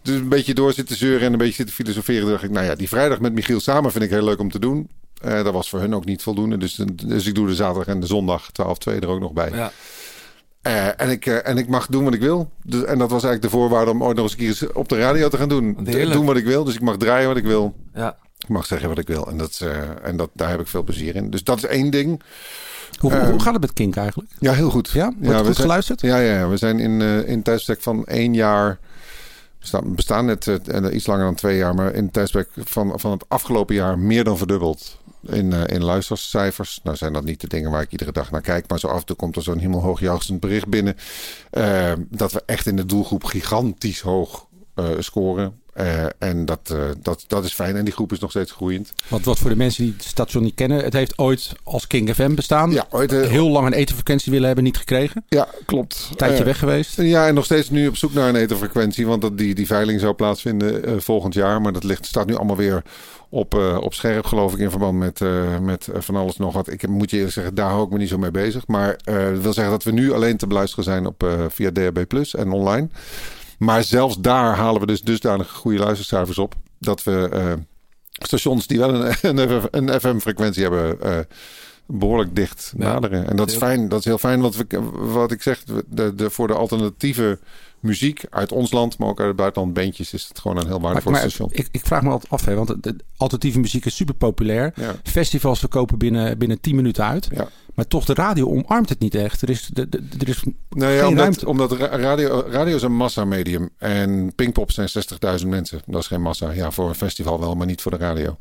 Dus een beetje door zitten zeuren en een beetje zitten filosoferen. Toen dacht ik, nou ja, die vrijdag met Michiel samen vind ik heel leuk om te doen. Eh, dat was voor hun ook niet voldoende. Dus, dus ik doe de zaterdag en de zondag 12-2 er ook nog bij. ja. Eh, en, ik, eh, en ik mag doen wat ik wil. Dus, en dat was eigenlijk de voorwaarde om ooit nog eens een keer op de radio te gaan doen. Heerlijk. Doen wat ik wil. Dus ik mag draaien wat ik wil. ja. Ik mag zeggen wat ik wil. En, dat, eh, en dat, daar heb ik veel plezier in. Dus dat is één ding. Hoe, hoe gaat het met Kink eigenlijk? Ja, heel goed. Ja? Wordt het goed zijn- geluisterd? Ja, ja, ja. we zijn in, eh in een van één jaar. We staan, we bestaan net eh, iets langer dan twee jaar, maar in het van, van het afgelopen jaar meer dan verdubbeld. In, eh in luistercijfers. Nou zijn dat niet de dingen waar ik iedere dag naar kijk. Maar zo af en toe komt er zo'n hemelhoog juichend bericht binnen. eh, dat we echt in de doelgroep gigantisch hoog eh, scoren. Eh, en dat, eh, dat, dat is fijn. En die groep is nog steeds groeiend. Want wat voor de mensen die het station niet kennen. Het heeft ooit als King FM bestaan. Ja, ooit, eh, Heel lang een etenfrequentie willen hebben, niet gekregen. ja klopt. Een tijdje weg geweest. Ja, en nog steeds nu op zoek naar een etenfrequentie. Want dat, die, die veiling zou plaatsvinden volgend jaar. Maar dat ligt, staat nu allemaal weer op, op scherp, geloof ik, in verband met, met van alles nog wat. Ik moet je eerlijk zeggen, daar hou ik me niet zo mee bezig. Maar dat wil zeggen dat we nu alleen te beluisteren zijn op, via DHB Plus en online. Maar zelfs daar halen we dus dusdanig goede luistercijfers op. Dat we eh, stations die wel een, een, een FM-frequentie hebben... eh, behoorlijk dicht Ja. naderen. En dat is fijn. Dat is heel fijn. Want we, wat ik zeg, de, de, voor de alternatieve muziek uit ons land, maar ook uit het buitenland bandjes, is het gewoon een heel waardevol maar station. ik, ik vraag me altijd af, hè, want de, de alternatieve muziek is super populair. Ja. Festivals verkopen binnen, binnen 10 minuten uit. Ja. Maar toch, de radio omarmt het niet echt. Er is, de, de, er is Nou ja, geen omdat, ruimte. omdat ra- radio, radio is een massamedium. En Pinkpop zijn 60.000 mensen. Dat is geen massa. Ja, voor een festival wel, maar niet voor de radio.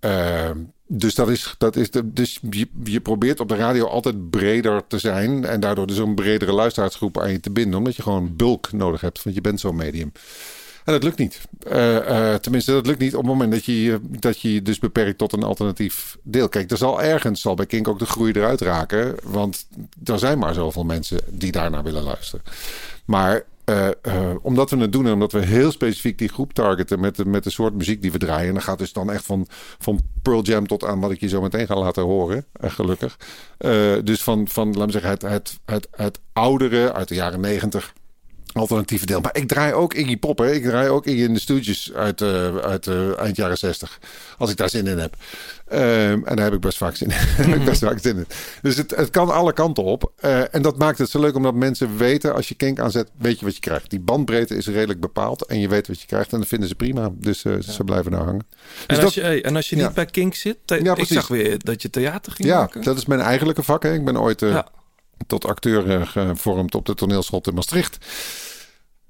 Ehm, dus dat is, dat is de, dus je, je probeert op de radio altijd breder te zijn. En daardoor dus een bredere luisteraarsgroep aan je te binden. Omdat je gewoon bulk nodig hebt. Want je bent zo'n medium. En dat lukt niet. Eh, eh, tenminste, dat lukt niet op het moment dat je, dat je dus beperkt tot een alternatief deel. Kijk, er zal ergens zal bij Kink ook de groei eruit raken. Want er zijn maar zoveel mensen die daarnaar willen luisteren. Maar eh, eh, omdat we het doen en omdat we heel specifiek die groep targeten met de, met de soort muziek die we draaien. En dat gaat dus dan echt van, van Pearl Jam tot aan wat ik je zo meteen ga laten horen. eh, gelukkig. Dus van, van, laten we zeggen, het, het, het, het oudere uit de jaren negentig alternatieve deel. Maar ik draai ook Iggy Pop. Hè. Ik draai ook Iggy in de Stooges uit, eh, uit eh, eind jaren 60. Als ik daar zin in heb. Ehm, en daar heb ik best vaak zin in. Daar heb ik best vaak zin in. Dus het, het kan alle kanten op. Eh, en dat maakt het zo leuk omdat mensen weten... als je kink aanzet, weet je wat je krijgt. Die bandbreedte is redelijk bepaald. En je weet wat je krijgt. En dat vinden ze prima. Dus ze blijven daar hangen. En, Dus als dat, je, hey, en als je Ja. niet bij Kink zit, te- Ja, ik zag weer dat je theater ging ja, maken. dat is mijn eigenlijke vak. Hè. Ik ben ooit tot acteur gevormd op de toneelschool in Maastricht.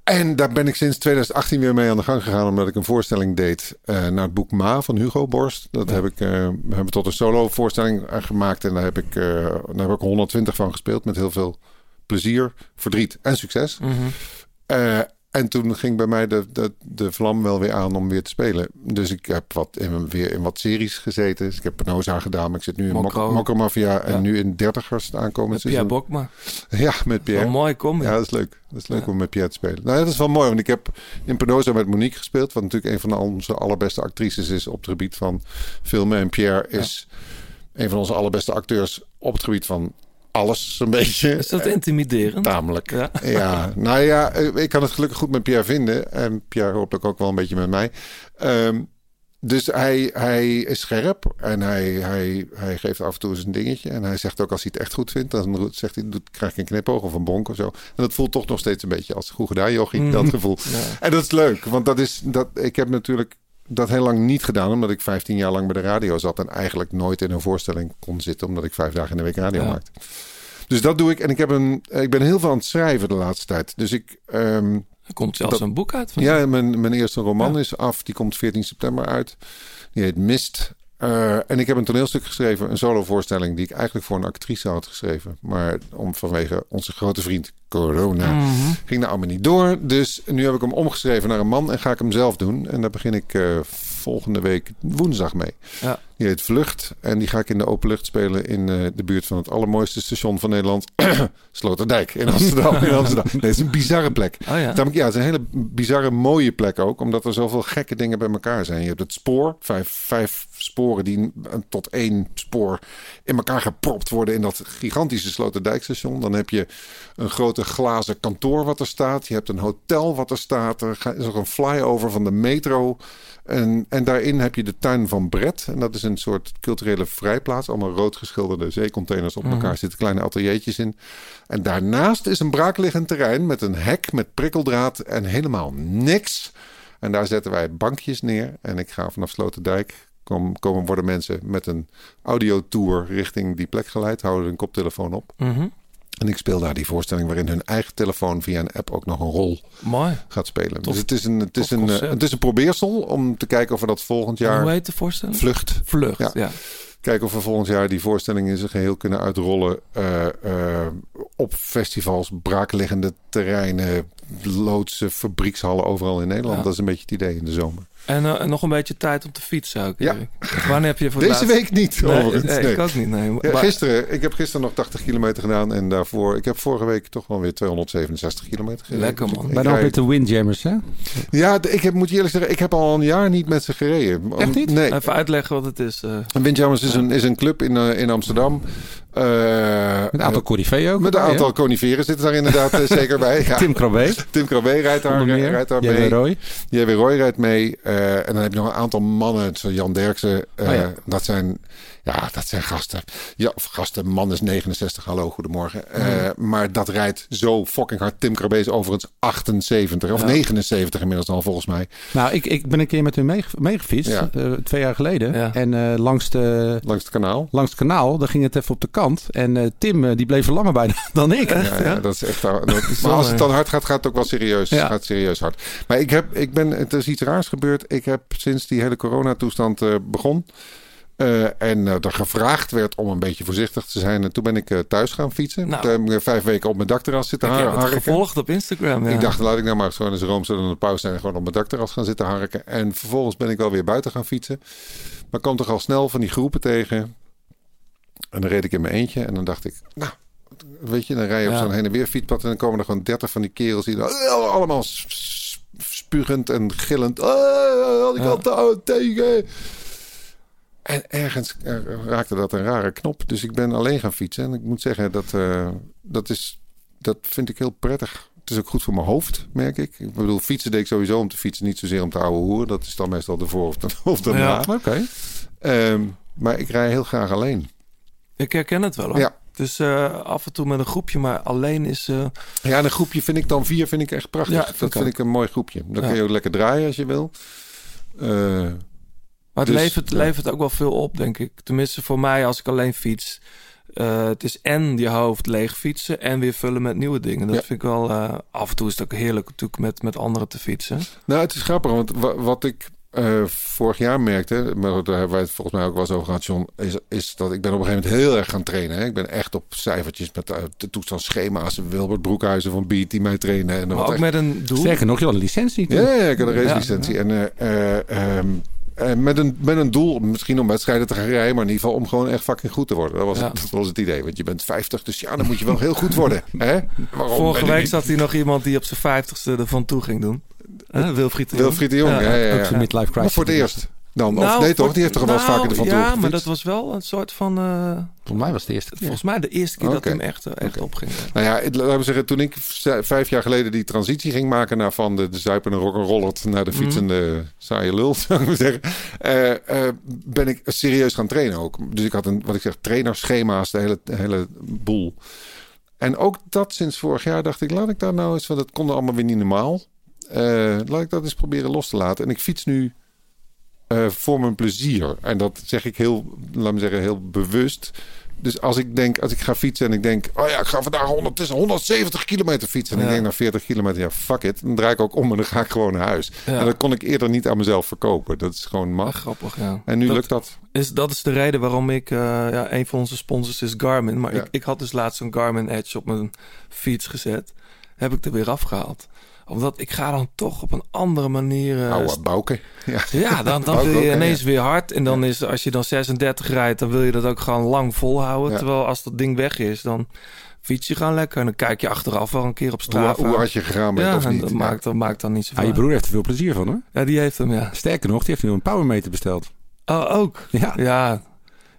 En daar ben ik sinds 2018 weer mee aan de gang gegaan. Omdat ik een voorstelling deed eh, naar het boek Ma van Hugo Borst. Dat heb ik, we hebben tot een solo voorstelling eh, gemaakt. En daar heb, ik, daar heb ik 120 van gespeeld. Met heel veel plezier, verdriet en succes. Eh, en toen ging bij mij de, de, de vlam wel weer aan om weer te spelen. Dus ik heb wat in, weer in wat series gezeten. Dus ik heb Penosa gedaan, maar ik zit nu in Mokro. Mok- Mokro Mafia. En Ja. nu in Dertigers aankomend Met Pierre seizoen. Bokma. Ja, met Pierre. Mooi combi. Ja, dat is leuk. Dat is leuk Ja. om met Pierre te spelen. Nou, dat is wel mooi, want ik heb in Penosa met Monique gespeeld. Wat natuurlijk een van onze allerbeste actrices is op het gebied van filmen. En Pierre is een van onze allerbeste acteurs op het gebied van alles, een beetje. Is dat intimiderend? Tamelijk. Ja. Ja. nou ja, eh, ik kan het gelukkig goed met Pierre vinden. En Pierre hopelijk ook wel een beetje met mij. Ehm, dus hij, hij is scherp en hij, hij, hij geeft af en toe eens een dingetje. En hij zegt ook als hij het echt goed vindt, dan zegt hij, doet, krijg ik een knipoog of een bonk of zo. En dat voelt toch nog steeds een beetje als goed gedaan, jochie, Mhm. dat gevoel. Ja. En dat is leuk, want dat is, dat, ik heb natuurlijk dat heel lang niet gedaan, omdat ik 15 jaar lang bij de radio zat en eigenlijk nooit in een voorstelling kon zitten, omdat ik vijf dagen in de week radio Ja. maakte. Dus dat doe ik. En ik, heb een, ik ben heel veel aan het schrijven de laatste tijd. Dus ik. ehm, Er komt zelfs Dat- een boek uit. Van ja, mijn, mijn eerste roman Ja. is af. Die komt 14 september uit. Die heet Mist. Eh, en ik heb een toneelstuk geschreven, een solovoorstelling, die ik eigenlijk voor een actrice had geschreven. Maar om, vanwege onze grote vriend corona Mhm. ging nou allemaal niet door. Dus nu heb ik hem omgeschreven naar een man en ga ik hem zelf doen. En daar begin ik eh, volgende week woensdag mee. Ja. Die heet Vlucht. En die ga ik in de open lucht spelen in eh, de buurt van het allermooiste station van Nederland. Sloterdijk in Amsterdam. in Amsterdam. Nee, het is een bizarre plek. Oh ja. Namelijk, ja, het is een hele bizarre mooie plek ook. Omdat er zoveel gekke dingen bij elkaar zijn. Je hebt het spoor. Vijf, vijf sporen die tot één spoor in elkaar gepropt worden in dat gigantische Sloterdijkstation. Dan heb je een grote glazen kantoor wat er staat. Je hebt een hotel wat er staat. Er is nog een flyover van de metro. En, en daarin heb je de tuin van Brett. En dat is een soort culturele vrijplaats. Allemaal rood geschilderde zeecontainers op elkaar. zitten kleine ateliertjes in. En daarnaast is een braakliggend terrein met een hek met prikkeldraad en helemaal niks. En daar zetten wij bankjes neer. En ik ga vanaf Sloterdijk kom, komen worden mensen met een audiotour richting die plek geleid. Houden een koptelefoon op. Mhm. En ik speel daar die voorstelling waarin hun eigen telefoon via een app ook nog een rol Mooi. gaat spelen. Tof- dus het is, een, het, is een, eh, het is een probeersel om te kijken of we dat volgend Hoe jaar... heet de voorstelling? Vlucht. Vlucht, Ja. ja. Kijken of we volgend jaar die voorstelling in zijn geheel kunnen uitrollen. eh, eh, op festivals, braakliggende terreinen, loodsen, fabriekshallen overal in Nederland. Ja. Dat is een beetje het idee in de zomer. En eh, nog een beetje tijd om te fietsen ook. Ja. Wanneer heb je voor Deze laatst- week niet, Nee, overigens. nee, Nee. ik ook niet. Nee. Ja, Maar- gisteren, ik heb gisteren nog 80 kilometer gedaan en daarvoor, ik heb vorige week toch wel weer 267 kilometer gereden. Lekker, man. Bijna rijd- met de Windjammers, hè? Ja, ik heb, moet je eerlijk zeggen, ik heb al een jaar niet met ze gereden. Echt niet? Nee. Even uitleggen wat het is. eh. Windjammers is een, is een club in, eh, in Amsterdam. Eh, Met een aantal coryfeeën ook. met een aantal coniferen zitten daar inderdaad eh, zeker bij. Ja. Tim Krabbe. Tim Krabbe rijdt daar, rijdt daar mee. Roy. J.W. Roy rijdt mee. eh, en dan heb je nog een aantal mannen. Jan Derksen. eh, Oh. Dat zijn... Ja, dat zijn gasten. Ja, of gasten. Man is 69. Hallo, goedemorgen. Eh, Maar dat rijdt zo fucking hard. Tim Krabbe is overigens 78. Of Ja. 79 inmiddels al volgens mij. Nou, ik, ik ben een keer met hun mee- meegefietst. Ja. eh, twee jaar geleden. Ja. En eh, langs, de, Langs het kanaal. langs het kanaal, daar ging het even op de kant. En eh, Tim, die bleef er langer bij dan ik. Ja, ja, dat is echt. Dat, maar als het dan hard gaat, gaat het ook wel serieus, Ja. gaat serieus hard. Maar ik heb, ik ben, het is iets raars gebeurd. Ik heb sinds die hele coronatoestand eh begon. Eh, en eh, er gevraagd werd om een beetje voorzichtig te zijn. En toen ben ik eh, thuis gaan fietsen. Nou. Toen heb ik vijf weken op mijn dakterras zitten ik heb har- het harken. gevolgd op Instagram. Ja. Ik dacht, laat ik nou maar gewoon eens room zullen de pauze zijn en gewoon op mijn dakterras gaan zitten harken. En vervolgens ben ik wel weer buiten gaan fietsen. Maar kwam toch al snel van die groepen tegen. En dan reed ik in mijn eentje en dan dacht ik, nou, weet je, dan rij je op Ja. zo'n heen en weer fietspad en dan komen er gewoon dertig van die kerels die dan allemaal s- s- spugend en gillend, ah, al die Ja. kanten oh, tegen. En ergens raakte dat een rare knop. Dus ik ben alleen gaan fietsen. En ik moet zeggen, dat, eh, dat, is, dat vind ik heel prettig. Het is ook goed voor mijn hoofd, merk ik. Ik bedoel, fietsen deed ik sowieso om te fietsen, niet zozeer om te ouwe hoeren. Dat is dan meestal de voor of, de, of. Ja. Oké. Ehm, maar ik rij heel graag alleen. Ik herken het wel hoor. Ja. Dus eh, af en toe met een groepje, maar alleen is... eh, Ja, en een groepje vind ik dan vier vind ik echt prachtig. Ja, dat vind ik vind ook. ik een mooi groepje. Dan Ja. kun je ook lekker draaien als je wil. Maar het Dus, levert, ja. levert ook wel veel op, denk ik. Tenminste, voor mij als ik alleen fiets. eh, het is en je hoofd leeg fietsen en weer vullen met nieuwe dingen. Dat Ja. vind ik wel... eh, af en toe is het ook heerlijk natuurlijk met, met anderen te fietsen. Nou, het is grappig, want wa- wat ik eh, vorig jaar merkte, maar daar hebben wij het volgens mij ook wel eens over gehad, John, is, is dat ik ben op een gegeven moment heel erg gaan trainen. Hè. Ik ben echt op cijfertjes met uh, de toestandsschema's. Wilbert Broekhuizen van Beat die mij trainen. En Maar ook echt- met een doel. Sterker nog, je had een licentie. Ja, ja, ja, ik had een Ja. racelicentie. En eh, eh, ehm, eh, met, een, met een doel, misschien om wedstrijden te gaan rijden, maar in ieder geval om gewoon echt fucking goed te worden. Dat was, Ja. dat was het idee. Want je bent 50, dus ja, dan moet je wel heel goed worden. Hè? Waarom Vorige week zat hier nog iemand die op zijn vijftigste er van toe ging doen. Hè, Wilfried de Jong. Wilfried de Jong, ja, ja, ja. Midlife crisis. Maar voor het eerst. Dan, Nou, of nee toch, die heeft toch wel nou, vaker ervan Ja, maar dat was wel een soort van... eh, Volgens mij was het de eerste keer. volgens mij de eerste keer dat hem echt, eh, echt opging. Nou ja, laten we zeggen, toen ik vijf jaar geleden die transitie ging maken naar van de, de zuipende rock'n'rollert naar de Mhm. fietsende saaie lul, zou ik maar zeggen, eh, eh, ben ik serieus gaan trainen ook. Dus ik had een, wat ik zeg, trainerschema's, de hele, de hele boel. En ook dat sinds vorig jaar dacht ik, laat ik daar nou eens, want dat kon allemaal weer niet normaal. Eh, laat ik dat eens proberen los te laten. En ik fiets nu eh, voor mijn plezier. En dat zeg ik heel, laat me zeggen, heel bewust. Dus als ik denk, als ik ga fietsen en ik denk, oh ja, ik ga vandaag 100, het is 170 kilometer fietsen. En Ja. ik denk naar 40 kilometer, ja, fuck it. Dan draai ik ook om en dan ga ik gewoon naar huis. Ja. En dat kon ik eerder niet aan mezelf verkopen. Dat is gewoon Ja, mag. grappig, ja. En nu Dat lukt dat. Is, dat is de reden waarom ik... eh, ja, een van onze sponsors is Garmin. Maar ik, ik had dus laatst een Garmin Edge op mijn fiets gezet. Heb ik er weer afgehaald. Omdat ik ga dan toch op een andere manier... eh, Oude bouken. Ja. Ja, dan, dan wil je ineens ja. weer hard. En dan is, als je dan 36 rijdt, dan wil je dat ook gewoon lang volhouden. Ja. Terwijl als dat ding weg is, dan fiets je gewoon lekker. En dan kijk je achteraf wel een keer op Hoe, straat. hoe hard je gegaan bent ja, of en niet. dat, Ja. maakt, dat maakt dan niet Ah, zoveel je uit. broer heeft er veel plezier van hoor. Ja, die heeft hem, ja. Sterker nog, die heeft nu een powermeter besteld. Oh, ook? Ja. Ja.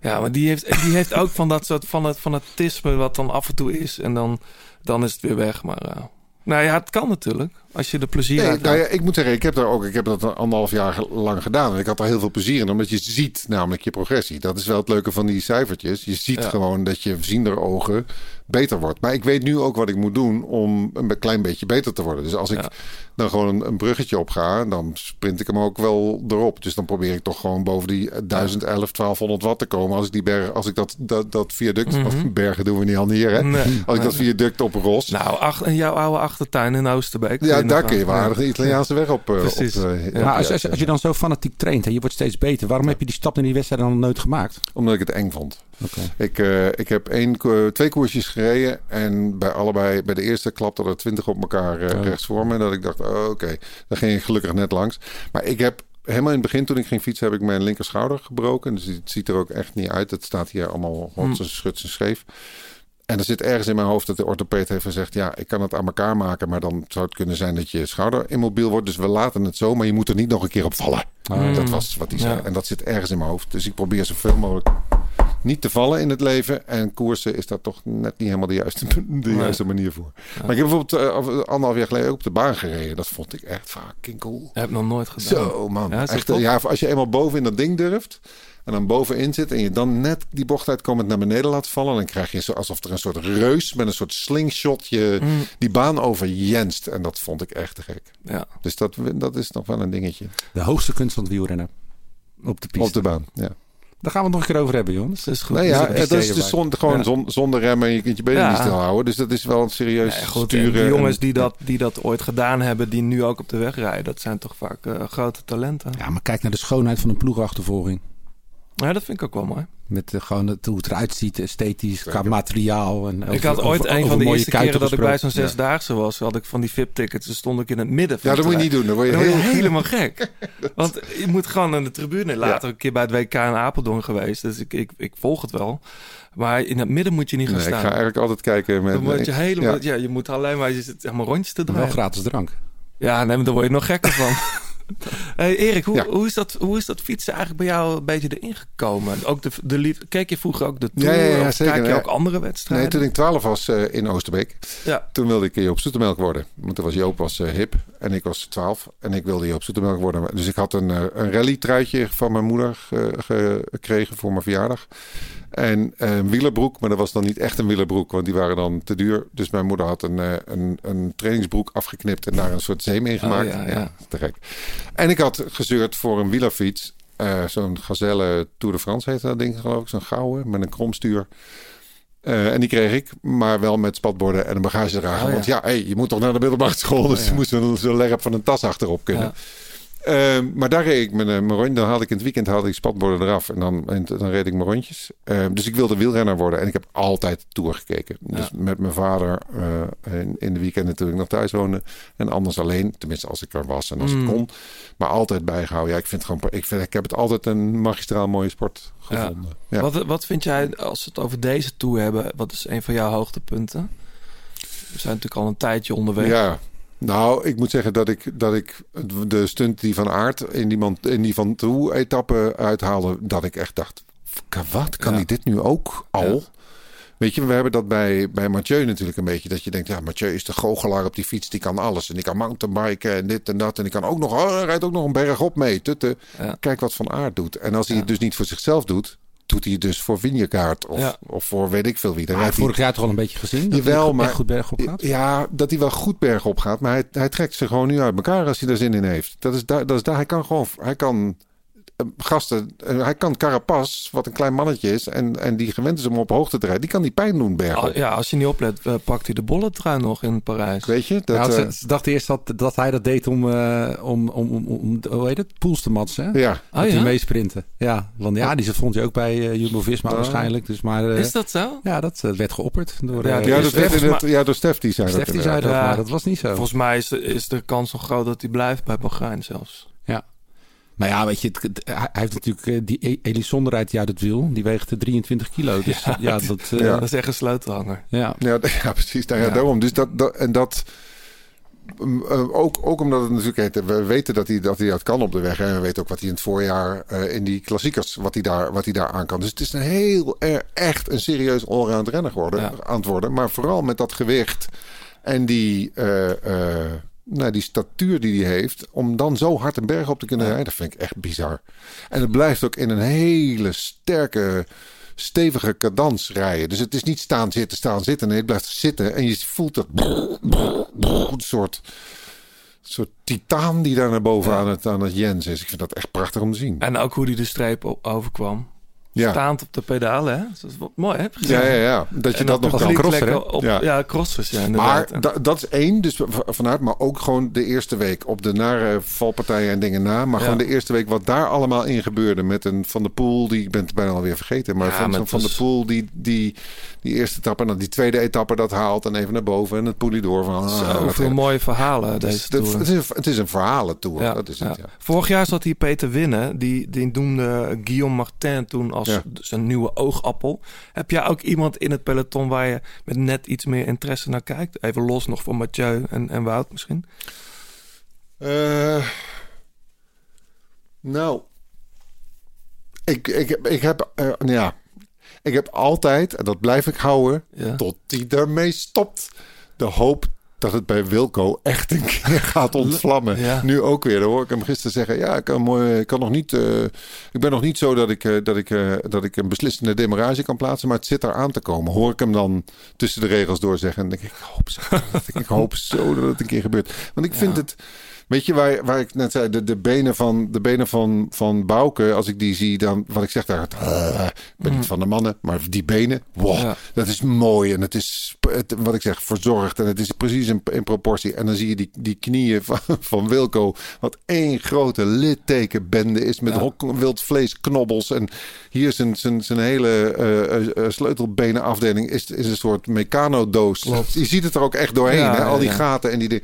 Ja, maar die heeft, die heeft ook van dat soort van het fanatisme wat dan af en toe is. En dan, dan is het weer weg. Maar eh, nou ja, het kan natuurlijk. Als je er plezier Nee, nou ja, ik moet zeggen, ik heb, daar ook, ik heb dat anderhalf jaar lang gedaan. En ik had er heel veel plezier in, omdat je ziet namelijk je progressie. Dat is wel het leuke van die cijfertjes. Je ziet Ja. gewoon dat je ziender ogen beter wordt. Maar ik weet nu ook wat ik moet doen om een klein beetje beter te worden. Dus als ik Ja. dan gewoon een, een bruggetje op ga, dan sprint ik hem ook wel erop. Dus dan probeer ik toch gewoon boven die 1011, 1200 watt te komen. Als ik die berg, als ik dat, dat, dat viaduct, Mhm. of bergen doen we niet al hier, hè? Nee. Als ik dat viaduct op ros. Nou, ach, in jouw oude achtertuin in Oosterbeek. ja, daar kun je wel aardig de Italiaanse weg op. eh, Precies. op, eh, Ja. op maar als, als, je dan zo fanatiek traint en je wordt steeds beter, waarom heb je die stap naar die wedstrijd dan nooit gemaakt? Omdat ik het eng vond. Oké. Ik, eh, ik heb één, twee koersjes gereden. En bij allebei, bij de eerste klapte er twintig op elkaar Oh. rechts voor me. En dat ik dacht, oh, oké, daar ging ik gelukkig net langs. Maar ik heb helemaal in het begin, toen ik ging fietsen, heb ik mijn linkerschouder gebroken. Dus het ziet er ook echt niet uit. Het staat hier allemaal rots en schuts en scheef. En er zit ergens in mijn hoofd dat de orthopeed heeft gezegd... ja, ik kan het aan elkaar maken, maar dan zou het kunnen zijn dat je schouder immobiel wordt. Dus we laten het zo, maar je moet er niet nog een keer op vallen. Dat was wat hij zei. Ja. En dat zit ergens in mijn hoofd. Dus ik probeer zoveel mogelijk niet te vallen in het leven. En koersen is daar toch net niet helemaal de juiste, de Nee. juiste manier voor. Maar ik heb bijvoorbeeld eh, anderhalf jaar geleden ook op de baan gereden. Dat vond ik echt fucking cool. Heb ik nog nooit gedaan. Zo man. Ja, echt, ja, als je eenmaal boven in dat ding durft. En dan bovenin zit en je dan net die bocht uitkomend naar beneden laat vallen. Dan krijg je zo alsof er een soort reus met een soort slingshot je Mm, die baan over jenst. En dat vond ik echt te gek. ja. Dus dat, dat is nog wel een dingetje. De hoogste kunst van het wielrennen. Op de piste. Op de baan, ja. Daar gaan we het nog een keer over hebben, jongens. Dat is goed. Nou ja, dat is dus zon, gewoon Ja. zon- zonder remmen. Je kunt je benen Ja. niet stilhouden. Dus dat is wel een serieus Ja, goed, sturen. die jongens en- die dat, die dat ooit gedaan hebben, die nu ook op de weg rijden, dat zijn toch vaak eh, grote talenten. Ja. Ja, maar kijk naar de schoonheid van een ploegachtervolging. dat vind ik ook wel mooi. Met eh, gewoon het, hoe het eruit ziet, esthetisch, qua materiaal. En ik over- had ooit over- een over van de mooie eerste keren dat ik bij zo'n zesdaagse was, had ik van die VIP-tickets. Dus stond ik in het midden van Ja, dat moet je niet doen. Dan word je Dan word je heel... helemaal gek. Want je moet gewoon aan de tribune. Later een keer bij het WK in Apeldoorn geweest. Dus ik, ik, ik volg het wel. Maar in het midden moet je niet gaan Nee, ik staan. ga eigenlijk altijd kijken met... dan word je helemaal... Ja. Ja. je moet alleen maar... Je zit helemaal rondjes te Wel draaien. gratis drank. Ja, nee, maar daar word je nog gekker van. hey Erik, hoe, Ja. hoe, is dat, hoe is dat fietsen eigenlijk bij jou een beetje erin gekomen? Ook de, de keek je vroeger ook de Tour? ja, ja, zeker. kijk je ook andere Nee, wedstrijden? toen ik 12 was eh, in Oosterbeek, Ja. toen wilde ik Joop Zoetemelk worden. Want toen was Joop was, eh, hip en ik was 12 en ik wilde Joop Zoetemelk worden. Dus ik had een, eh, een rally-truitje van mijn moeder ge- gekregen voor mijn verjaardag. En eh, een wielerbroek, maar dat was dan niet echt een wielerbroek, want die waren dan te duur. Dus mijn moeder had een, eh, een, een trainingsbroek afgeknipt en daar een soort zeem in gemaakt. Oh, ja, ja. te gek. En ik had gezeurd voor een wielerfiets. eh, zo'n Gazelle Tour de France heette dat ding geloof ik. Zo'n gouden met een kromstuur. En die kreeg ik, maar wel met spatborden en een bagagedrager. Oh, ja. Want ja, hey, je moet toch naar de middelbare school. Dus Ja. je moest zo'n zo lerp van een tas achterop kunnen. Ja. Eh, maar daar reed ik mijn, mijn rondje. Dan haalde ik in het weekend haalde ik spatborden eraf. En dan, en dan reed ik mijn rondjes. Eh, dus ik wilde wielrenner worden. En ik heb altijd Tour gekeken. Dus met mijn vader eh, in, in de weekenden toen ik nog thuis woonde. En anders alleen. Tenminste als ik er was en als Mm. ik kon. Maar altijd bijgehouden. Ja, ik vind gewoon... Ik, vind, ik heb het altijd een magistraal mooie sport gevonden. Ja. Wat, wat vind jij, als we het over deze tour hebben, wat is een van jouw hoogtepunten? We zijn natuurlijk al een tijdje onderweg. Ja, nou, ik moet zeggen dat ik, dat ik de stunt die van Aert in die, man, in die van toe etappe uithaalde, dat ik echt dacht, wat, kan Ja. hij dit nu ook al? Ja. Weet je, we hebben dat bij, bij Mathieu natuurlijk een beetje. Dat je denkt, ja, Mathieu is de goochelaar op die fiets. Die kan alles. En die kan mountainbiken en dit en dat. En die kan ook nog, oh, hij rijdt ook nog een berg op mee. Tutte. Ja. Kijk wat Van Aert doet. En als hij het dus niet voor zichzelf doet, doet hij dus voor Vinjekaart. Of, Ja. of voor weet ik veel wie. Rijdt hij- vorig jaar toch al een beetje gezien? Dat Jawel, hij maar- goed berg op gaat? ja, dat hij wel goed bergop gaat. Maar hij, hij trekt ze gewoon nu uit elkaar als hij er zin in heeft. Dat is daar. Dat is daar. Hij kan gewoon. Hij kan. Eh, Gasten, eh, hij kan Carapaz, wat een klein mannetje is, en, en die gewend is om op hoogte te rijden, die kan die pijn doen bergop. Al- ja, als je niet oplet, eh, pakt hij de bolletrui nog in Parijs. Weet je? Dat, Ja, eh, ze, ze dachten eerst dat, dat hij dat deed om, eh, om, om, om, om, hoe heet het, pools te matsen. Hè? ja. Dat Oh, ja? meesprinten. Ja, want ja, die vond je ook bij eh, Jumbo-Visma Oh. waarschijnlijk. Dus maar, Is dat zo? Ja, dat werd geopperd door Ja, Ja, dus dat werd het, ja, door Stef die zei Stef dat. die zei dat, inderdaad. Ja. maar dat was niet zo. Volgens mij is de, is de kans nog groot dat hij blijft bij Bahrein zelfs. Maar ja, weet je, het, het- hij heeft natuurlijk eh, die E- Elisonder rijdt die uit het wiel. Die weegt eh, 23 kilo. Dus ja, dat... eh, Ja. Dat is echt een sleutelhanger. ja. Ja, ja precies. Nou, ja, Ja. Daarom. Dus dat, dat, en dat. mm, eh, ook, ook omdat het natuurlijk heet, we weten dat hij, dat hij dat kan op de weg. En we weten ook wat hij in het voorjaar eh, in die klassiekers, wat hij, daar, wat hij daar aan kan. Dus het is een heel, er, echt een serieus allround renner geworden, Ja. aan het worden. Maar vooral met dat gewicht en die, eh, eh, nou, die statuur die hij heeft. Om dan zo hard een berg op te kunnen rijden, dat vind ik echt bizar. En het blijft ook in een hele sterke stevige cadans rijden. Dus het is niet staan, zitten, staan, zitten. Nee, het blijft zitten. En je voelt dat... Een soort, soort titaan die daar naar boven aan, het, aan het Jens is. Ik vind dat echt prachtig om te zien. En ook hoe hij de streep overkwam. Ja, Staand op de pedalen, hè? Dat is wat mooi, hè? Ja, ja, ja. Dat je En dat nog kan. lekker Op, Ja. ja. crossers, ja, inderdaad. Maar da- dat is één, dus vanuit, maar ook gewoon de eerste week op de nare valpartijen en dingen na. Maar Ja. gewoon de eerste week wat daar allemaal in gebeurde met een Van de Poel, die ik ben het bijna alweer vergeten, maar van, Van was- de Poel die, die die eerste etappe en dan die tweede etappe dat haalt en even naar boven en het poelie door van. ah, Zoveel mooie verhalen, Het deze is, het, is een, het is een verhalentour. Dat is het. Vorig jaar zat hier Peter Winnen. Die, die noemde Guillaume Martin toen als Ja. zijn nieuwe oogappel. Heb jij ook iemand in het peloton waar je met net iets meer interesse naar kijkt? Even los nog van Mathieu en, en Wout misschien. Eh, nou, ik, ik, heb- ik heb, eh, ja, ik heb altijd, en dat blijf ik houden, Ja. tot die ermee stopt, de hoop dat het bij Wilco echt een keer gaat ontvlammen. Ja. Nu ook weer. Dan hoor ik hem gisteren zeggen: Ja, ik kan, mooi, ik kan nog niet. eh, ik ben nog niet zo dat ik, eh, dat, ik, eh, dat ik een beslissende demarage kan plaatsen, maar het zit er aan te komen. Hoor ik hem dan tussen de regels door zeggen. En denk ik: Ik hoop zo, dat, ik hoop zo dat het een keer gebeurt. Want ik vind het. Weet je waar, waar ik net zei, de, de benen, van, de benen van, van Bouke, als ik die zie, dan wat ik zeg daar, ik ben niet van de mannen, maar die benen, wow, Ja. dat is mooi en het is, het, wat ik zeg, verzorgd en het is precies in, in proportie. En dan zie je die, die knieën van, van Wilco, wat één grote littekenbende is met Ja. hok- wild vleesknobbels. En hier zijn, zijn, zijn hele eh, eh, eh, sleutelbenenafdeling is, is een soort mecanodoos. Je ziet het er ook echt doorheen, Ja, hè? al die gaten en die dingen.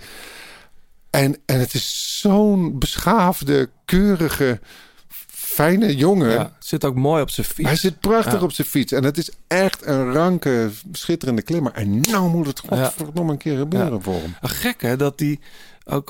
En, en het is zo'n beschaafde, keurige, fijne jongen. Ja, zit ook mooi op zijn fiets. Hij zit prachtig Ja. op zijn fiets. En het is echt een ranke, schitterende klimmer. En nou moet het godverdomme een keer gebeuren Ja. voor hem. Gek hè, dat die ook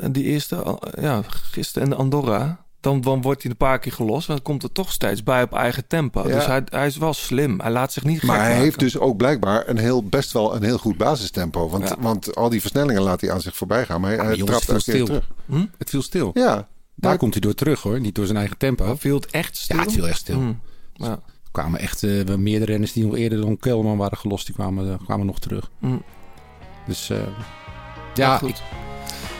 eh, die eerste, ja, gisteren in Andorra, dan, dan wordt hij een paar keer gelost, maar dan komt er toch steeds bij op eigen tempo. Ja. Dus hij, hij is wel slim. Hij laat zich niet gek Maar hij maken. heeft dus ook blijkbaar een heel, best wel een heel goed basistempo. Want, Ja. want al die versnellingen laat hij aan zich voorbij gaan. Maar hij, maar jongens, trapt het viel terug. Hm? Het viel stil. Ja, Daar daar komt hij door terug hoor. Niet door zijn eigen tempo. Hij viel het echt stil. Ja, het viel echt stil. Hm. Ja. Er kwamen echt eh, meerdere renners die nog eerder dan Kelman waren gelost. Die kwamen, eh, kwamen nog terug. Hm. Dus eh, Ja, ja, goed.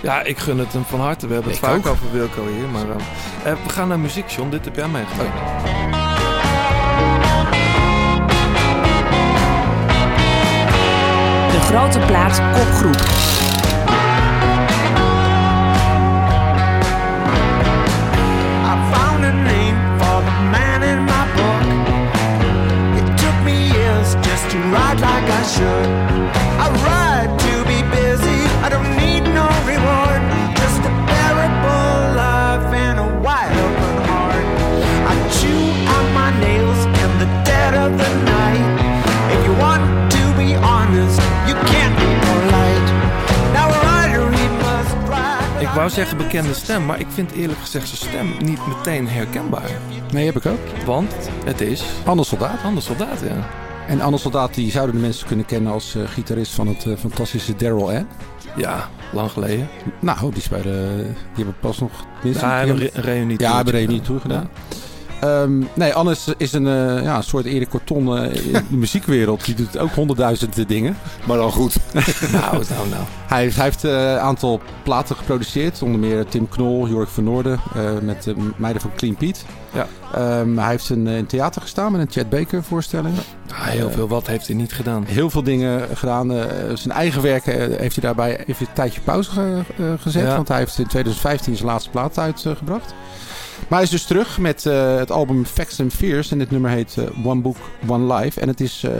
Ja, ik gun het hem van harte. We hebben het ik vaak over Wilco hier. Maar eh, eh, we gaan naar muziek, John. Dit heb jij meegemaakt. Oh. De grote plaat kopgroep. Wou zeggen bekende stem, maar ik vind eerlijk gezegd zijn stem niet meteen herkenbaar. Nee, heb ik ook. Want het is Anders Soldaat. Anders Soldaat, ja. En Anders Soldaat die zouden de mensen kunnen kennen als eh, gitarist van het eh, fantastische Daryl Ann. Ja, lang geleden. Nou, die spelen, die hebben pas nog... Ja, hebben een reunie Ja, toegedaan. Ehm, nee, Annes is een, eh, ja, een soort Erik Corton eh, in de muziekwereld. Die doet ook honderdduizenden dingen. Maar dan goed. Nou, nou, nou. Hij, hij heeft eh, een aantal platen geproduceerd. Onder meer Tim Knol, Jorg van Noorden. eh, met de meiden van Clean Pete. Ja. Ehm, hij heeft een, eh, in theater gestaan met een Chad Baker voorstelling. Ah, heel veel. Wat heeft hij niet gedaan? Heel veel dingen gedaan. Eh, zijn eigen werk eh, heeft hij daarbij even een tijdje pauze ge- eh, gezet. Ja. Want hij heeft in 2015 zijn laatste plaat uitgebracht. Maar hij is dus terug met eh, het album Facts and Fears. En dit nummer heet eh, One Book, One Life. En het is eh,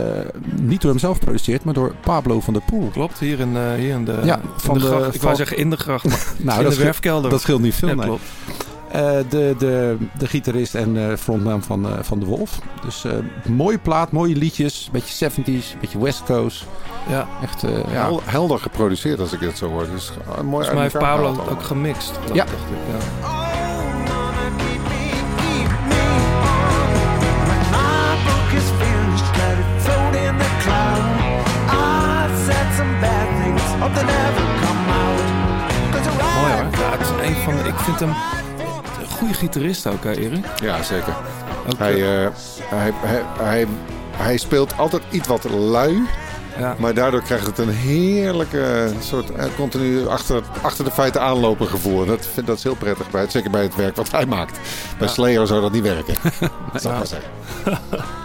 niet door hemzelf geproduceerd, maar door Pablo van der Poel. Klopt, hier in, eh, hier in de, Ja, in van de de- gracht. Ik wou zeggen in de gracht, maar Nou, in dat de werfkelder. Dat scheelt niet veel, Ja, nee. klopt. Eh, de, de, de gitarist en eh, frontman van, eh, van De Wolf. Dus eh, mooie plaat, mooie liedjes. Beetje 70s, beetje West Coast. Ja. Echt, eh, ja. Hel- helder geproduceerd als ik het zo hoor. Dus uh, mooi Volgens mij heeft Pablo ook gemixt. Dat Ja. dacht ik, ja. Van ik vind hem een goede gitarist ook, hè, Erik? Ja, zeker. Ook, Hij, eh, eh, hij, hij, hij, hij speelt altijd iets wat lui. ja. Maar daardoor krijgt het een heerlijke soort eh, continu achter, achter de feiten aanlopen gevoel. En dat, vind- dat is heel prettig, bij het, zeker bij het werk wat hij maakt. Bij Slayer zou dat niet werken. dat zou ik maar zeggen.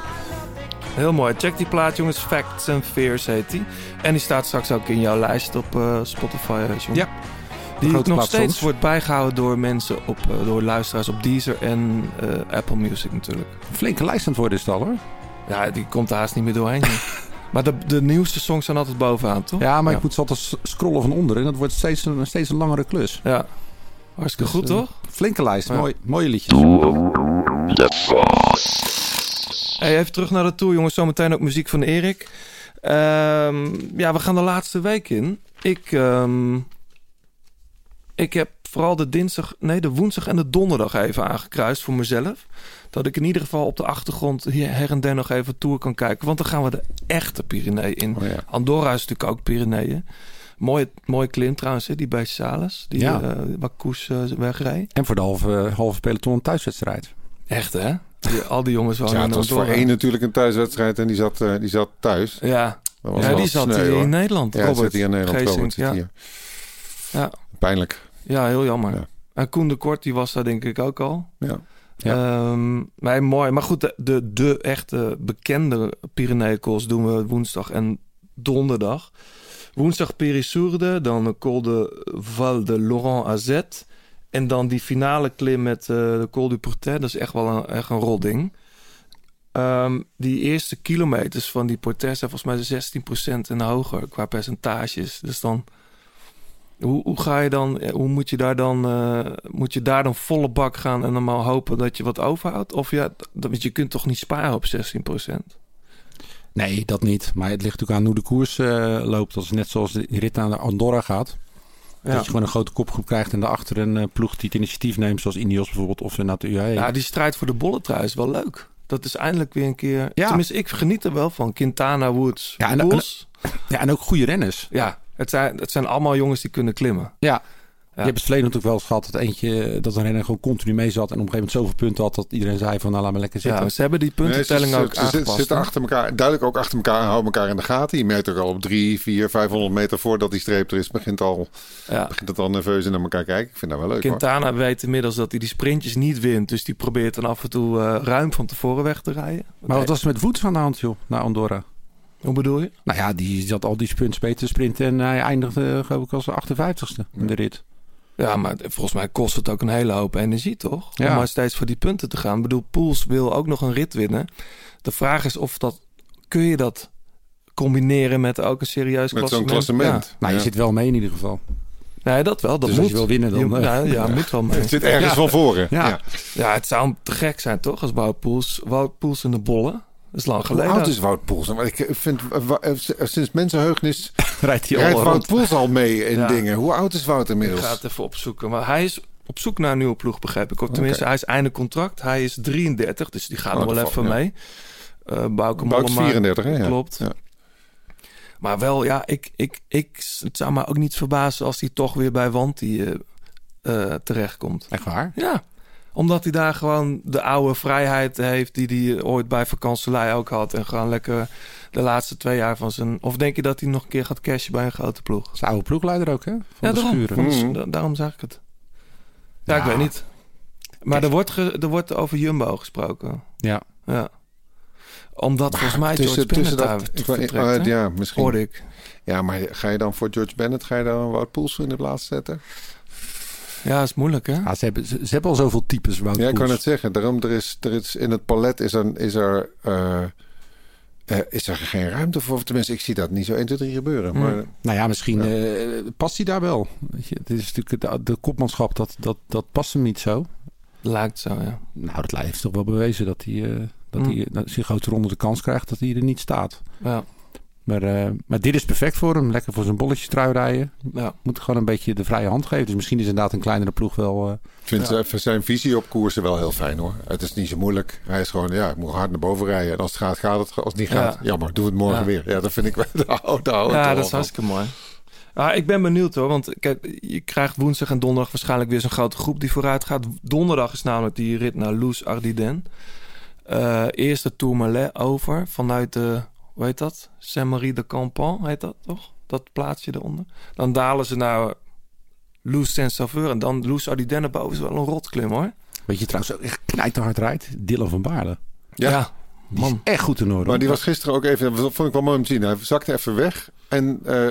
Heel mooi. Check die plaat, jongens. Facts and Fears heet die. En die staat straks ook in jouw lijst op Spotify, John. Ja. Die nog steeds wordt bijgehouden door mensen, op, eh, door luisteraars op Deezer en eh, Apple Music natuurlijk. Flinke lijst aan het worden is het al hoor. Ja, die komt er haast niet meer doorheen. maar de, de nieuwste songs zijn altijd bovenaan, toch? Ja, maar Ja. ik moet ze altijd scrollen van onder. En dat wordt steeds een, steeds een langere klus. Ja. Hartstikke goed, Dus, eh, toch? Flinke lijst, Ja. mooi, mooie liedjes. Hey, even terug naar de tour, jongens. Zometeen ook muziek van Erik. Ehm, ja, we gaan de laatste week in. Ik, ehm, ik heb vooral de dinsdag, nee, de woensdag en de donderdag even aangekruist voor mezelf. Dat ik in ieder geval op de achtergrond hier her en der nog even tour kan kijken. Want dan gaan we de echte Pyreneeën in. Oh ja. Andorra is natuurlijk ook Pyreneeën. Mooie, mooie klim trouwens, hè, die bij Sales. Die Ja. ja. waar Koes wegreed. En voor de halve, halve peloton een thuiswedstrijd. Echt, hè? Die- al die jongens wonen Ja, in het was voor één natuurlijk een thuiswedstrijd en die zat, eh, die zat thuis. Ja, ja die zat sneu, hier hoor. in Nederland. Ja, Robert zit hier in Nederland. Robert zit ja. hier. Ja. Pijnlijk. ja, heel jammer. Ja. En Koen de Kort, die was daar denk ik ook al. Ja. Ehm, maar mooi. Maar goed, de, de, de echte bekende Pyreneeënkools doen we woensdag en donderdag. Woensdag Périssourde, dan de Col de Val de Laurent Azet. En dan die finale klim met eh, de Col du Portet. Dat is echt wel een, echt een rodding. Ehm, die eerste kilometers van die Portet zijn volgens mij 16% en hoger qua percentages. Dus dan... Hoe, hoe ga je dan, eh, hoe moet je daar dan, eh, moet je daar dan volle bak gaan en dan maar hopen dat je wat overhoudt? Of ja, dat, want je kunt toch niet sparen op 16%? Nee, dat niet. Maar het ligt natuurlijk aan hoe de koers eh, loopt. Dat is net zoals de rit naar Andorra gaat. Ja. Dat je gewoon een grote kopgroep krijgt en daarachter een ploeg die het initiatief neemt. Zoals Ineos bijvoorbeeld of naar de UAE. ja, die strijd voor de bolletrui is wel leuk. Dat is eindelijk weer een keer... Ja. Tenminste, ik geniet er wel van. Quintana, Woods, Ja, en-. Ja, en ook goede renners. Ja, het zijn, het zijn allemaal jongens die kunnen klimmen. Ja. Je hebt het verleden natuurlijk wel eens gehad dat eentje, dat een renner gewoon continu mee zat. En op een gegeven moment zoveel punten had dat iedereen zei van nou laat maar lekker zitten. Ja, ze hebben die Nee, puntentelling ze, ook ze, ze, aangepast. zitten hè? achter elkaar, duidelijk ook achter elkaar en houden elkaar in de gaten. Je merkt ook al op drie, vier, 500 meter voordat die streep er is, begint, al, Ja. begint het al nerveus naar elkaar kijken. Ik vind dat wel leuk hoor. Quintana weet inmiddels dat hij die sprintjes niet wint. Dus die probeert dan af en toe eh, ruim van tevoren weg te rijden. Maar wat was er met Woods aan de hand joh, naar Andorra? Hoe bedoel je? Nou ja, die zat al die mee te sprinten en hij eindigde geloof ik als 58ste in de rit. Ja, maar volgens mij kost het ook een hele hoop energie, toch? Ja. Om maar steeds voor die punten te gaan. Ik bedoel, Poels wil ook nog een rit winnen. De vraag is of dat... Kun je dat combineren met ook een serieus Met zo'n klassement? klassement. Nou, je Ja. zit wel mee in ieder geval. Ja. Nee, dat wel. Dat Dus moet. als je wil winnen, dan, Je- eh, ja, ja, moet wel mee. Het zit ergens Ja. van voren. Ja. Ja. Ja, het zou te gek zijn, toch? Als Wout Poels... Wout Poels in de bollen. Dat is lang Hoe geleden. oud is Wout Poels? Ik vind, eh, wa- eh, sinds mensenheugnis Rijdt hij rijdt al Wout rond. Poels al mee in Ja. dingen. Hoe oud is Wout Ik inmiddels? ga het even opzoeken. Maar hij is op zoek naar een nieuwe ploeg, begrijp ik. Of tenminste, hij is einde contract. Hij is 33, dus die gaat Oh, nog wel even ja. mee. Uh, Bouke Mollema, 34, hè? Ja. Klopt. Ja. Maar wel, ja, ik, ik, ik, het zou me ook niet verbazen als hij toch weer bij Wanti eh eh, terechtkomt. Echt waar? Ja, omdat hij daar gewoon de oude vrijheid heeft die hij ooit bij vakantselij ook had. En gewoon lekker de laatste twee jaar van zijn... Of denk je dat hij nog een keer gaat cashen bij een grote ploeg? Zijn oude ploegleider ook, hè? Van ja, de daarom, Schuren. Van de- Mhm. da- daarom zag ik het. Ja, ik weet niet. Maar er wordt, ge- er wordt over Jumbo gesproken. Ja. Ja. Omdat volgens mij tussen, George tussen Bennett dat, vertrekt, hè? ja, misschien. Hoorde ik. Ja, maar ga je dan voor George Bennett, ga je dan Wout Poels in de plaats zetten? Ja, is moeilijk, hè? Ja, ze, hebben, ze, ze hebben al zoveel types Wout Ja, ik kan het zeggen. Daarom, er is, er is in het palet is er, is er, eh, eh, is er geen ruimte voor. Tenminste, ik zie dat niet zo 1, 2, 3 gebeuren. Hmm. Maar Nou ja, misschien eh, past hij daar wel. Weet je, het is natuurlijk de, de kopmanschap, dat, dat, dat past hem niet zo. Lijkt zo, ja. Nou, dat heeft toch wel bewezen dat hij, eh, dat Mm. hij dat hij grote ronde de kans krijgt dat hij er niet staat. Ja, Maar, eh, maar dit is perfect voor hem. Lekker voor zijn bolletjes trui rijden. ja. Moet gewoon een beetje de vrije hand geven. Dus misschien is inderdaad een kleinere ploeg wel... eh, ik vind Ja. eh, zijn visie op koersen wel heel fijn hoor. Het is niet zo moeilijk. Hij is gewoon, ja, ik moet hard naar boven rijden. En als het gaat, gaat het. Als het niet gaat, Ja. jammer, doe het morgen Ja. weer. Ja, dat vind ik wel. Hou ik ja dat is hartstikke mooi. Ah, ik ben benieuwd hoor, want kijk, je krijgt woensdag en donderdag waarschijnlijk weer zo'n grote groep die vooruit gaat. Donderdag is namelijk die rit naar Loes Ardiden. Eh eerst de Tourmalet over vanuit de, hoe heet dat? Saint-Marie de Campan heet dat toch? Dat plaatsje eronder. Dan dalen ze naar Loes Saint-Sauveur en dan Loes Ardiden boven is wel een rotklim hoor. weet je trouwens ook echt knijterhard rijdt? Dylan van Baarle. Ja. Die is man. echt goed in orde. Maar die was gisteren ook even, dat vond ik wel mooi om te zien. Hij zakte even weg. En eh,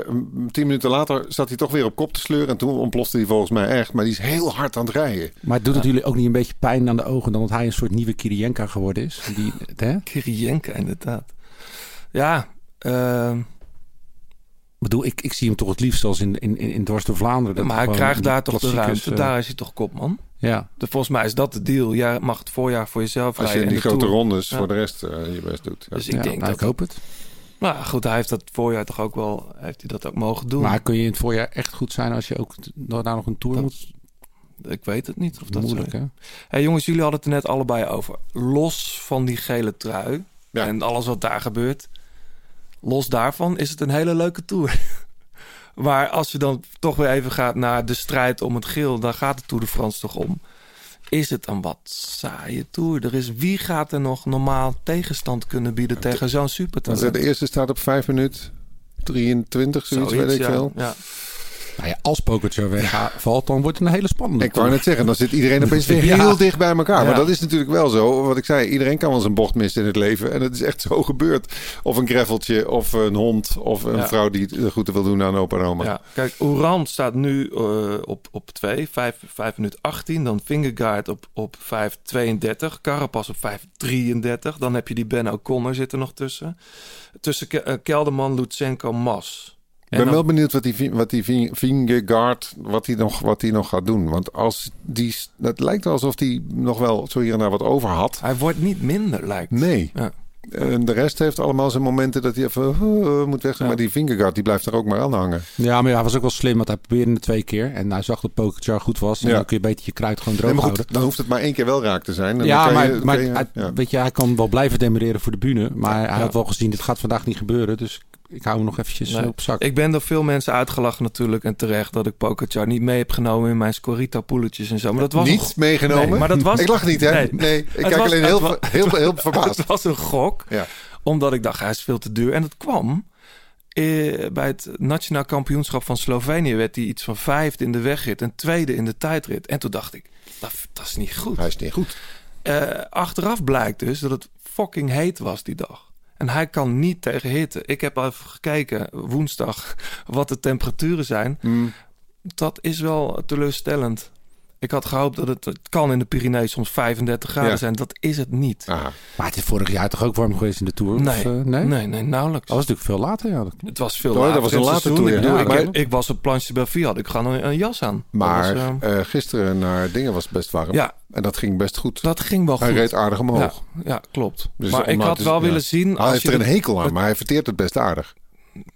tien minuten later zat hij toch weer op kop te sleuren. En toen ontplofte hij volgens mij echt. Maar die is heel hard aan het rijden. Maar doet het jullie ook niet een beetje pijn aan de ogen... dan dat hij een soort nieuwe Kirienka geworden is? Die, hè? Kirienka inderdaad. Ja, ehm, bedoel, ik, ik zie hem toch het liefst als in, in, in, in dwars door Vlaanderen. Maar hij krijgt die daar toch de ruimte. eh, Daar is hij toch kopman. Ja, De, volgens mij is dat de deal. Jij mag het voorjaar voor jezelf Als je rijden. in en die de grote Tour- rondes Ja. voor de rest eh, je best doet. Ja. Dus ik ja, denk nou, dat... ik hoop het. Nou goed, hij heeft dat voorjaar toch ook wel... Heeft hij dat ook mogen doen? Maar kun je in het voorjaar echt goed zijn... als je ook t- daarna nog een tour Dat- moet? Ik weet het niet of dat Moeilijk, hè? Hey, jongens, jullie hadden het er net allebei over. Los van die gele trui Ja. en alles wat daar gebeurt... Los daarvan is het een hele leuke tour. maar als je dan toch weer even gaat naar de strijd om het geel... dan gaat de Tour de France toch om. Is het een wat saaie tour? Er is, wie gaat er nog normaal tegenstand kunnen bieden tegen zo'n supertalent? de eerste staat op 5 minuten 23, zoiets, weet ik ja. veel. Ja. Nou ja, als Pogacar wegvalt, dan wordt het een hele spannende Ik wou net zeggen, dan zit iedereen opeens weer Ja. heel dicht bij elkaar. Maar dat is natuurlijk wel zo. Wat ik zei, iedereen kan wel eens een bocht missen in het leven. En het is echt zo gebeurd. Of een greffeltje, of een hond, of een vrouw die het goed wil doen aan opa en oma. Ja, kijk, Oran staat nu eh, op, op 2, 5, 5 minuten 18. Dan Fingergaard op, op 5, 32. Carapaz op 5, 33. Dan heb je die Ben O'Connor zit er nog tussen. Tussen eh, Kelderman, Lutsenko, Mas. Ik ben dan- wel benieuwd wat die, wat die Vingegaard, wat hij nog, wat hij nog gaat doen. Want als die, het lijkt wel alsof hij nog wel zo hier en daar wat over had. Hij wordt niet minder, lijkt Nee. Ja. En de rest heeft allemaal zijn momenten dat hij even uh, moet weg. Ja. Maar die Vingegaard, die blijft er ook maar aan hangen. Ja, maar hij was ook wel slim, want hij probeerde het twee keer. En hij zag dat Pogacar goed was. En Ja. dan kun je beter je kruid gewoon droog Nee, maar houden. dan hoeft het maar één keer wel raak te zijn. En Ja, dan maar, je, dan maar kan je- hij- weet je, hij kan wel blijven demereren voor de bühne. Maar hij had wel gezien, dit gaat vandaag niet gebeuren. Dus ik hou hem nog eventjes Nee. eh, op zak. Ik ben door veel mensen uitgelachen natuurlijk en terecht dat ik Pogacar niet mee heb genomen in mijn Scorita poeletjes en zo. Maar dat was Niet meegenomen? Nee, maar dat was Ik lach niet, hè? Nee, Nee. ik Het kijk was- alleen heel, wa- heel, heel verbaasd. Het was een gok. Ja. Omdat ik dacht, hij is veel te duur. En het kwam. eh, bij het nationaal kampioenschap van Slovenië werd hij iets van vijfde in de wegrit en tweede in de tijdrit. En toen dacht ik, dat, dat is niet goed. Hij is niet goed. Eh, achteraf blijkt dus dat het fucking heet was die dag. En hij kan niet tegen hitte. Ik heb even gekeken woensdag wat de temperaturen zijn. Mm. Dat is wel teleurstellend. Ik had gehoopt dat het, het kan in de Pyreneeën soms 35 graden Ja. zijn. Dat is het niet. Maar het is vorig jaar toch ook warm geweest in de Tour? Nee, Of, eh, nee? nee, nee, nauwelijks. Dat was natuurlijk veel later, ja. Het was veel Oh, later dat was een het later. Tour, Ik, bedoel, ja. ik, Maar- ik was op Planche de had ik gewoon een, een jas aan. maar was, eh, eh, gisteren naar dingen was het best warm. ja, En dat ging best goed. dat ging wel goed. Hij reed aardig omhoog. ja, klopt. Dus maar ik had wel ja. willen zien... Hij Als heeft je er een hekel aan, maar hij verteert het best aardig.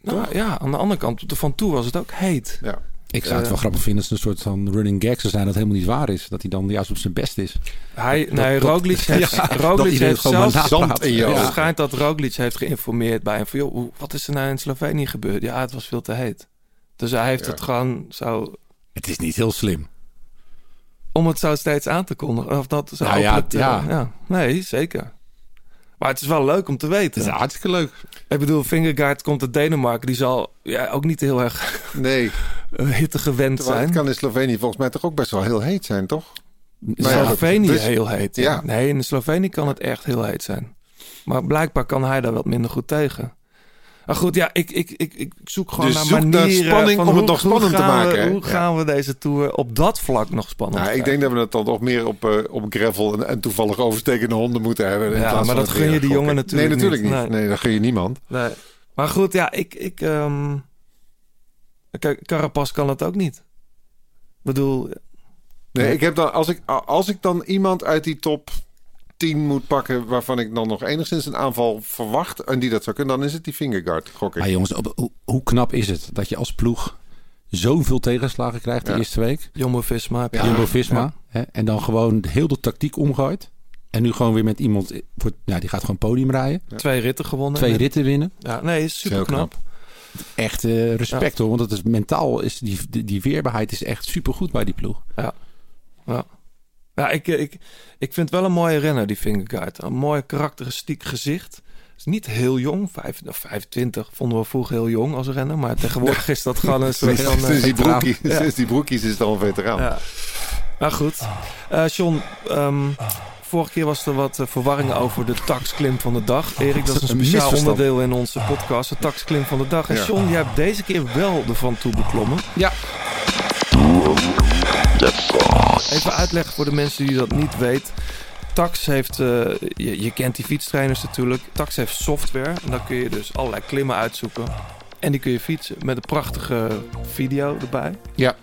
Nou, ja, aan de andere kant, op de Van Toe was het ook heet. Ja. Ik zou het Eh, wel grappig vinden als het een soort van running gag zou zijn dat helemaal niet waar is. Dat hij dan juist op zijn best is. Hij, nee, Roglic heeft, Ja, Roglic heeft zelfs... zand in. Het schijnt dat Roglic heeft geïnformeerd bij hem van... Joh, wat is er nou in Slovenië gebeurd? Ja, het was veel te heet. Dus hij heeft Ja. het gewoon zo... Het is niet heel slim. Om het zo steeds aan te kondigen. Of dat zo Nou ja, te- ja. ja. Nee, zeker. Maar het is wel leuk om te weten. Het is hartstikke leuk. Ik bedoel, Fingergaard komt uit Denemarken. Die zal ja, ook niet heel erg Nee, hitte gewend terwijl zijn. het kan in Slovenië volgens mij toch ook best wel heel heet zijn, toch? In Nou Slovenië dus- heel heet. Ja. ja. Nee, in Slovenië kan het echt heel heet zijn. Maar blijkbaar kan hij daar wat minder goed tegen. Maar goed, ja, ik, ik, ik, ik zoek gewoon Dus naar manieren... spanning van om het nog spannend te we- maken? Hoe Ja. gaan we deze Tour op dat vlak nog spannend Nou, ik denk dat we het dan toch meer op, eh, op gravel en, en toevallig overstekende honden moeten hebben. in Ja, maar dat gun je die jongen natuurlijk Nee, natuurlijk niet. niet. Nee. Nee, dat gun je niemand. Nee. Maar goed, ja, ik... ik ehm Kijk, Carapaz kan het ook niet. Ik bedoel, Nee, Nee. ik heb dan, als, ik, als ik dan iemand uit die top 10 moet pakken waarvan ik dan nog enigszins een aanval verwacht en die dat zou kunnen, dan is het die fingerguard, gok ik. Maar jongens, op- hoe, hoe knap is het dat je als ploeg zoveel tegenslagen krijgt de Ja. eerste week? Jumbo-Visma. Jumbo-Visma. hè, En dan gewoon heel de tactiek omgooit. En nu gewoon weer met iemand, voor, ja, die gaat gewoon podium rijden. Twee ritten gewonnen. Twee ritten winnen. Ja, nee, is super knap. knap. Echt eh, respect hoor, want dat is mentaal, is die, die, die weerbaarheid is echt super goed bij die ploeg. Ja, ik, ik, ik vind wel een mooie renner, die Fingerguard. Een mooi karakteristiek gezicht. Is niet heel jong, vijf, nou, 25 vonden we vroeger heel jong als renner. Maar tegenwoordig is dat gewoon een soort van... Sinds die, eh, broekie, Ja. sinds die broekies is het al een veteraan. Ja. Maar goed. Eh John, ehm, vorige keer was er wat eh, verwarring over de taxklim van de dag. Erik, dat is een speciaal onderdeel in onze podcast. De taxklim van de dag. En Ja. John, jij hebt deze keer wel de Van Toe beklommen. Ja. Even uitleggen voor de mensen die dat niet weten. Tax heeft, eh, je, je kent die fietstrainers natuurlijk. Tax heeft software. En dan kun je dus allerlei klimmen uitzoeken. En die kun je fietsen met een prachtige video erbij. Ja.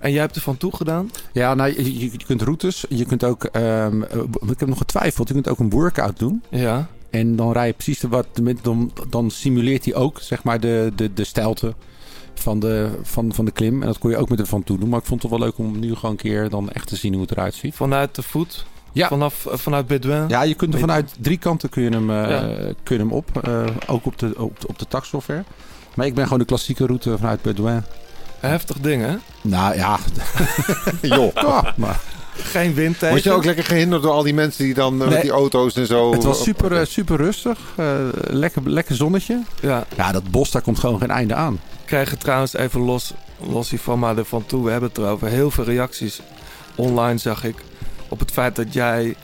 En jij hebt er van toe gedaan. Ja, nou, je, kunt routes. Je kunt ook, ehm, eh, ik heb nog getwijfeld, je kunt ook een workout doen. Ja. En dan rij je precies de wat, met- dan, dan simuleert hij ook, zeg maar, de, de, de stijlte van de, van, van de klim. En dat kon je ook met ervan toe doen. Maar ik vond het wel leuk om nu gewoon een keer dan echt te zien hoe het eruit ziet. Vanuit de voet. Ja. Vanaf, eh, vanuit Bedouin. Ja, je kunt er vanuit drie kanten kun je hem, eh, Ja. kun je hem op. eh, ook op de, op, de- op de taxsoftware. Maar ik ben gewoon de klassieke route vanuit Bedouin. Heftig ding, hè? Nou ja, Joh. ja, maar Geen wind tegen. Word je ook lekker gehinderd door al die mensen die dan met die auto's en zo... het was super, super rustig. eh, lekker, lekker zonnetje. Ja. Ja, dat bos, daar komt gewoon geen einde aan. Krijgen trouwens even los, los hiervan, maar ervan toe. We hebben het erover. Heel veel reacties online zag ik op het feit dat jij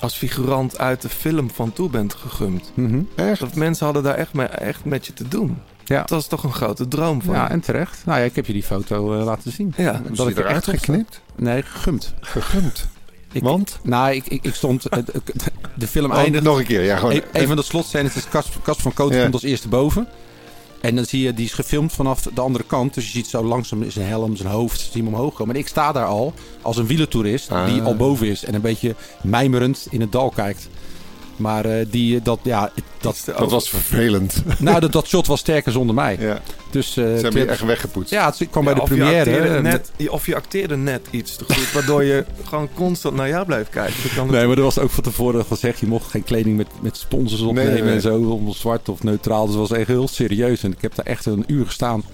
als figurant uit de film van toe bent gegumd. Mhm. Echt? Dat mensen hadden daar echt, mee, echt met je te doen. Ja. Dat was toch een grote droom van Ja, en terecht. Nou ja, ik heb je die foto eh, laten zien. Ja. Dat ik er eruit echt geknipt? Nee, gegumd. Gegumd. Ik- Want? Nou, ik, ik, ik stond... eh, de- de film Oh, eindigt... nog een keer, ja. Gewoon, Een, een van de slotscènes is Cas, Cas van Koten Ja. komt als eerste boven. En dan zie je, die is gefilmd vanaf de andere kant. Dus je ziet zo langzaam zijn helm, zijn hoofd, zie je hem omhoog komen. En ik sta daar al als een wielertoerist die Ah. al boven is. En een beetje mijmerend in het dal kijkt. Maar eh, die, eh, dat, ja, dat, dat was vervelend. nou, dat, dat shot was sterker zonder mij. ja. Dus, eh, Ze hebben je echt weggepoetst. Ja, het kwam bij de of, je première. net, of je acteerde net iets te goed, waardoor je gewoon constant naar jou bleef kijken. Dat kan Nee, maar er was ook van tevoren gezegd, je mocht geen kleding met, met sponsors opnemen nee, nee. en zo, om zwart of neutraal. Dus dat was echt heel serieus. En ik heb daar echt een uur gestaan.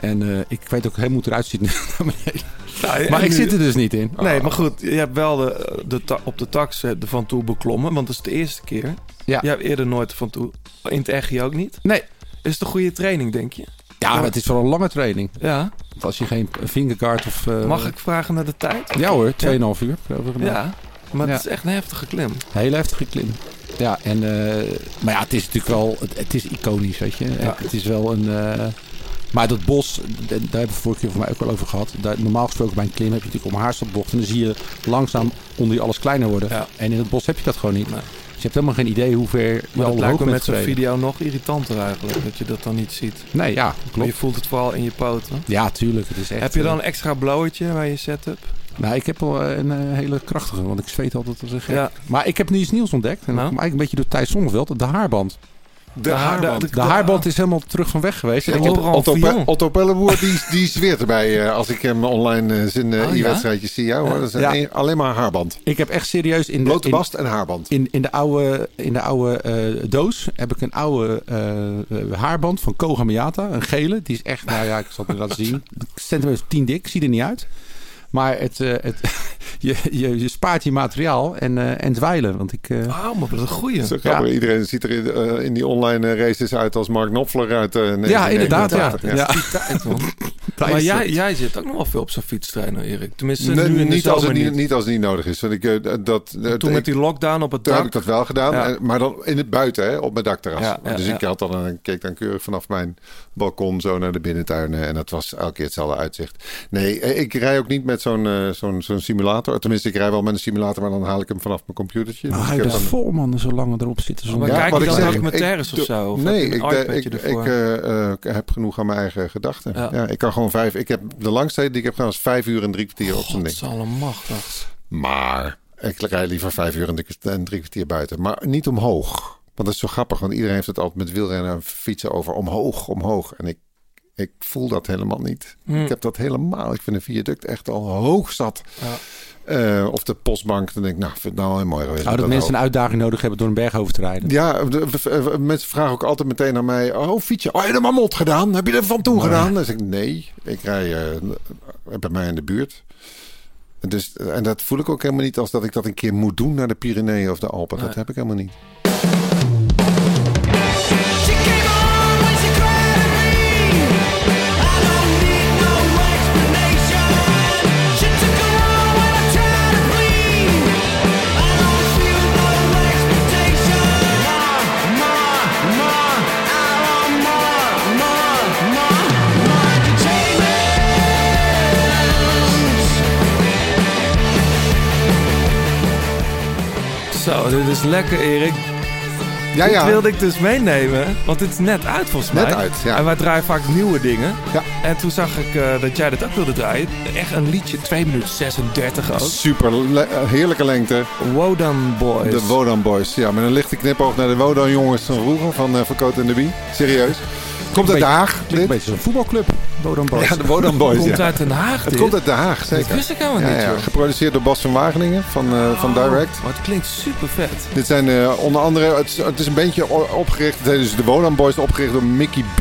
En eh, ik weet ook helemaal hoe het eruit ziet. naar beneden. Nou, maar ik nu- zit er dus niet in. Nee, maar goed, je hebt wel de, op de tax de van toe beklommen, want dat is de eerste keer. Ja. Je hebt eerder nooit van toe, in het echt ook niet. Nee. Is het een goede training, denk je? Ja, het is wel een lange training. Ja. Want als je geen fingerguard of... eh, Mag ik vragen naar de tijd? Ja hoor, 2,5 uur. geloof ik gedaan. Ja, maar Ja. het is echt een heftige klim. Hele heftige klim. Ja, en, eh, maar ja, het is natuurlijk wel, het, het is iconisch, weet je. Het is wel een, maar dat bos, daar hebben we vorige keer voor mij ook wel over gehad. Daar, normaal gesproken bij een klim heb je natuurlijk om haarstadbocht. En dan zie je langzaam onder je alles kleiner worden. Ja. En in het bos heb je dat gewoon niet. Nee. Dus je hebt helemaal geen idee hoe ver je al lijkt me met zo'n video nog irritanter eigenlijk. Dat je dat dan niet ziet. Nee, ja, Maar klopt. je voelt het vooral in je poten. Ja, tuurlijk. Het is echt, Heb je dan eh, een extra blowertje bij je setup? nou, ik heb wel een eh, hele krachtige, want ik zweet altijd als een gek. Ja. Maar ik heb nu iets nieuws ontdekt. En dat Nou? komt eigenlijk een beetje door Thijs Zonneveld. De haarband. De haarband. De haarband is helemaal terug van weg geweest. Ja, En Otto- Otto, Pelleboer, die, die zweert erbij eh, als ik hem online eh, zijn eh, Oh, ja? e-wedstrijdjes zie. Ja, hoor, dat is Ja. een- alleen maar haarband. ik heb echt serieus in de, Blote bast en haarband. in, in de oude, in de oude eh, doos heb ik een oude haarband van Koga Miata. Een gele. Die is echt, nou ja, ik zal het laten zien. Centimeter 10 dik. Ziet er niet uit. Maar het, eh, het, je, je, je spaart je materiaal en, eh, en dweilen. Want ik... eh, Oh, maar dat is een goeie. Zo grappig. Iedereen ziet er in, eh, in die online races uit als Mark Knopfler uit eh, ja, inderdaad. Ja. 1989. Ja. Tijd, maar jij, jij zit ook nog wel veel op zo'n fietstrainer, Erik. Tenminste, Nee, nu in de niet, als het niet, als het niet nodig is. Want ik, dat, Toen ik- met die lockdown op het Toen heb ik dak. dat wel gedaan, Ja. maar dan in het buiten, hè, op mijn dakterras. Ja, ja, dus ja. ik had dan, een- keek dan keurig vanaf mijn balkon zo naar de binnentuinen. En dat was elke keer hetzelfde uitzicht. Nee, ik rij ook niet met zo'n eh, zo'n zo'n simulator. Tenminste, ik rij wel met een simulator, maar dan haal ik hem vanaf mijn computertje. Maar Dus hij ik is dan- vol man, zo lang erop zitten. Zo Maar Ja, kijk wat je ik dan zeg, documentaires ik- of zo? Of nee, ik, eh, ik, ik eh, eh, heb genoeg aan mijn eigen gedachten. Ja. Ja. ik kan gewoon vijf. Ik heb de langste die ik heb gedaan was vijf uur en drie kwartier op zo'n ding. Godsallemachtig. Maar ik rij liever vijf uur en drie en drie kwartier buiten. Maar niet omhoog. Want dat is zo grappig, want iedereen heeft het altijd met wielrennen en fietsen over omhoog, omhoog. En ik, ik voel dat helemaal niet. Hm. Ik heb dat helemaal. Ik vind een viaduct echt al hoog zat. Ja. Eh, of de postbank, dan denk ik, nou, vind het nou heel mooi geweest. Nou, dat Dat mensen een uitdaging nodig hebben door een berg over te rijden. Ja, de- de- de- mensen vragen ook altijd meteen aan mij: Oh, fiets je? Oh, heb je de Mamot gedaan? Heb je er van toe gedaan? Dan zeg ik: Nee, ik rij eh, bij mij in de buurt. Dus, en dat voel ik ook helemaal niet als dat ik dat een keer moet doen naar de Pyreneeën of de Alpen. Dat heb ik helemaal niet. Zo, dit is lekker, Erik. Ja, Dit ja. wilde ik dus meenemen, want dit is net uit volgens Net mij. uit, ja. En wij draaien vaak nieuwe dingen. Ja. En toen zag ik eh, dat jij dat ook wilde draaien. Echt een liedje, 2 minuten 36 ook. Super le- eh, heerlijke lengte. Wodan Boys. De Wodan Boys. Ja, met een lichte knipoog naar de Wodan jongens van vroeger van uh, Verkoot en de Bie. Serieus. Komt uit Den Haag. Klinkt een dit? beetje zo'n voetbalclub. Boys. Ja, de Wodan Boys. komt ja. uit Den Haag Het komt uit Den Haag, Dat zeker. wist ik helemaal Ja, niet, ja. Geproduceerd door Bas van Wageningen van, eh, van Direct. Maar het klinkt super vet. Dit zijn eh, onder andere, het is, het is een o- opgericht, het heet dus de Wodan Boys, opgericht door Mickey B.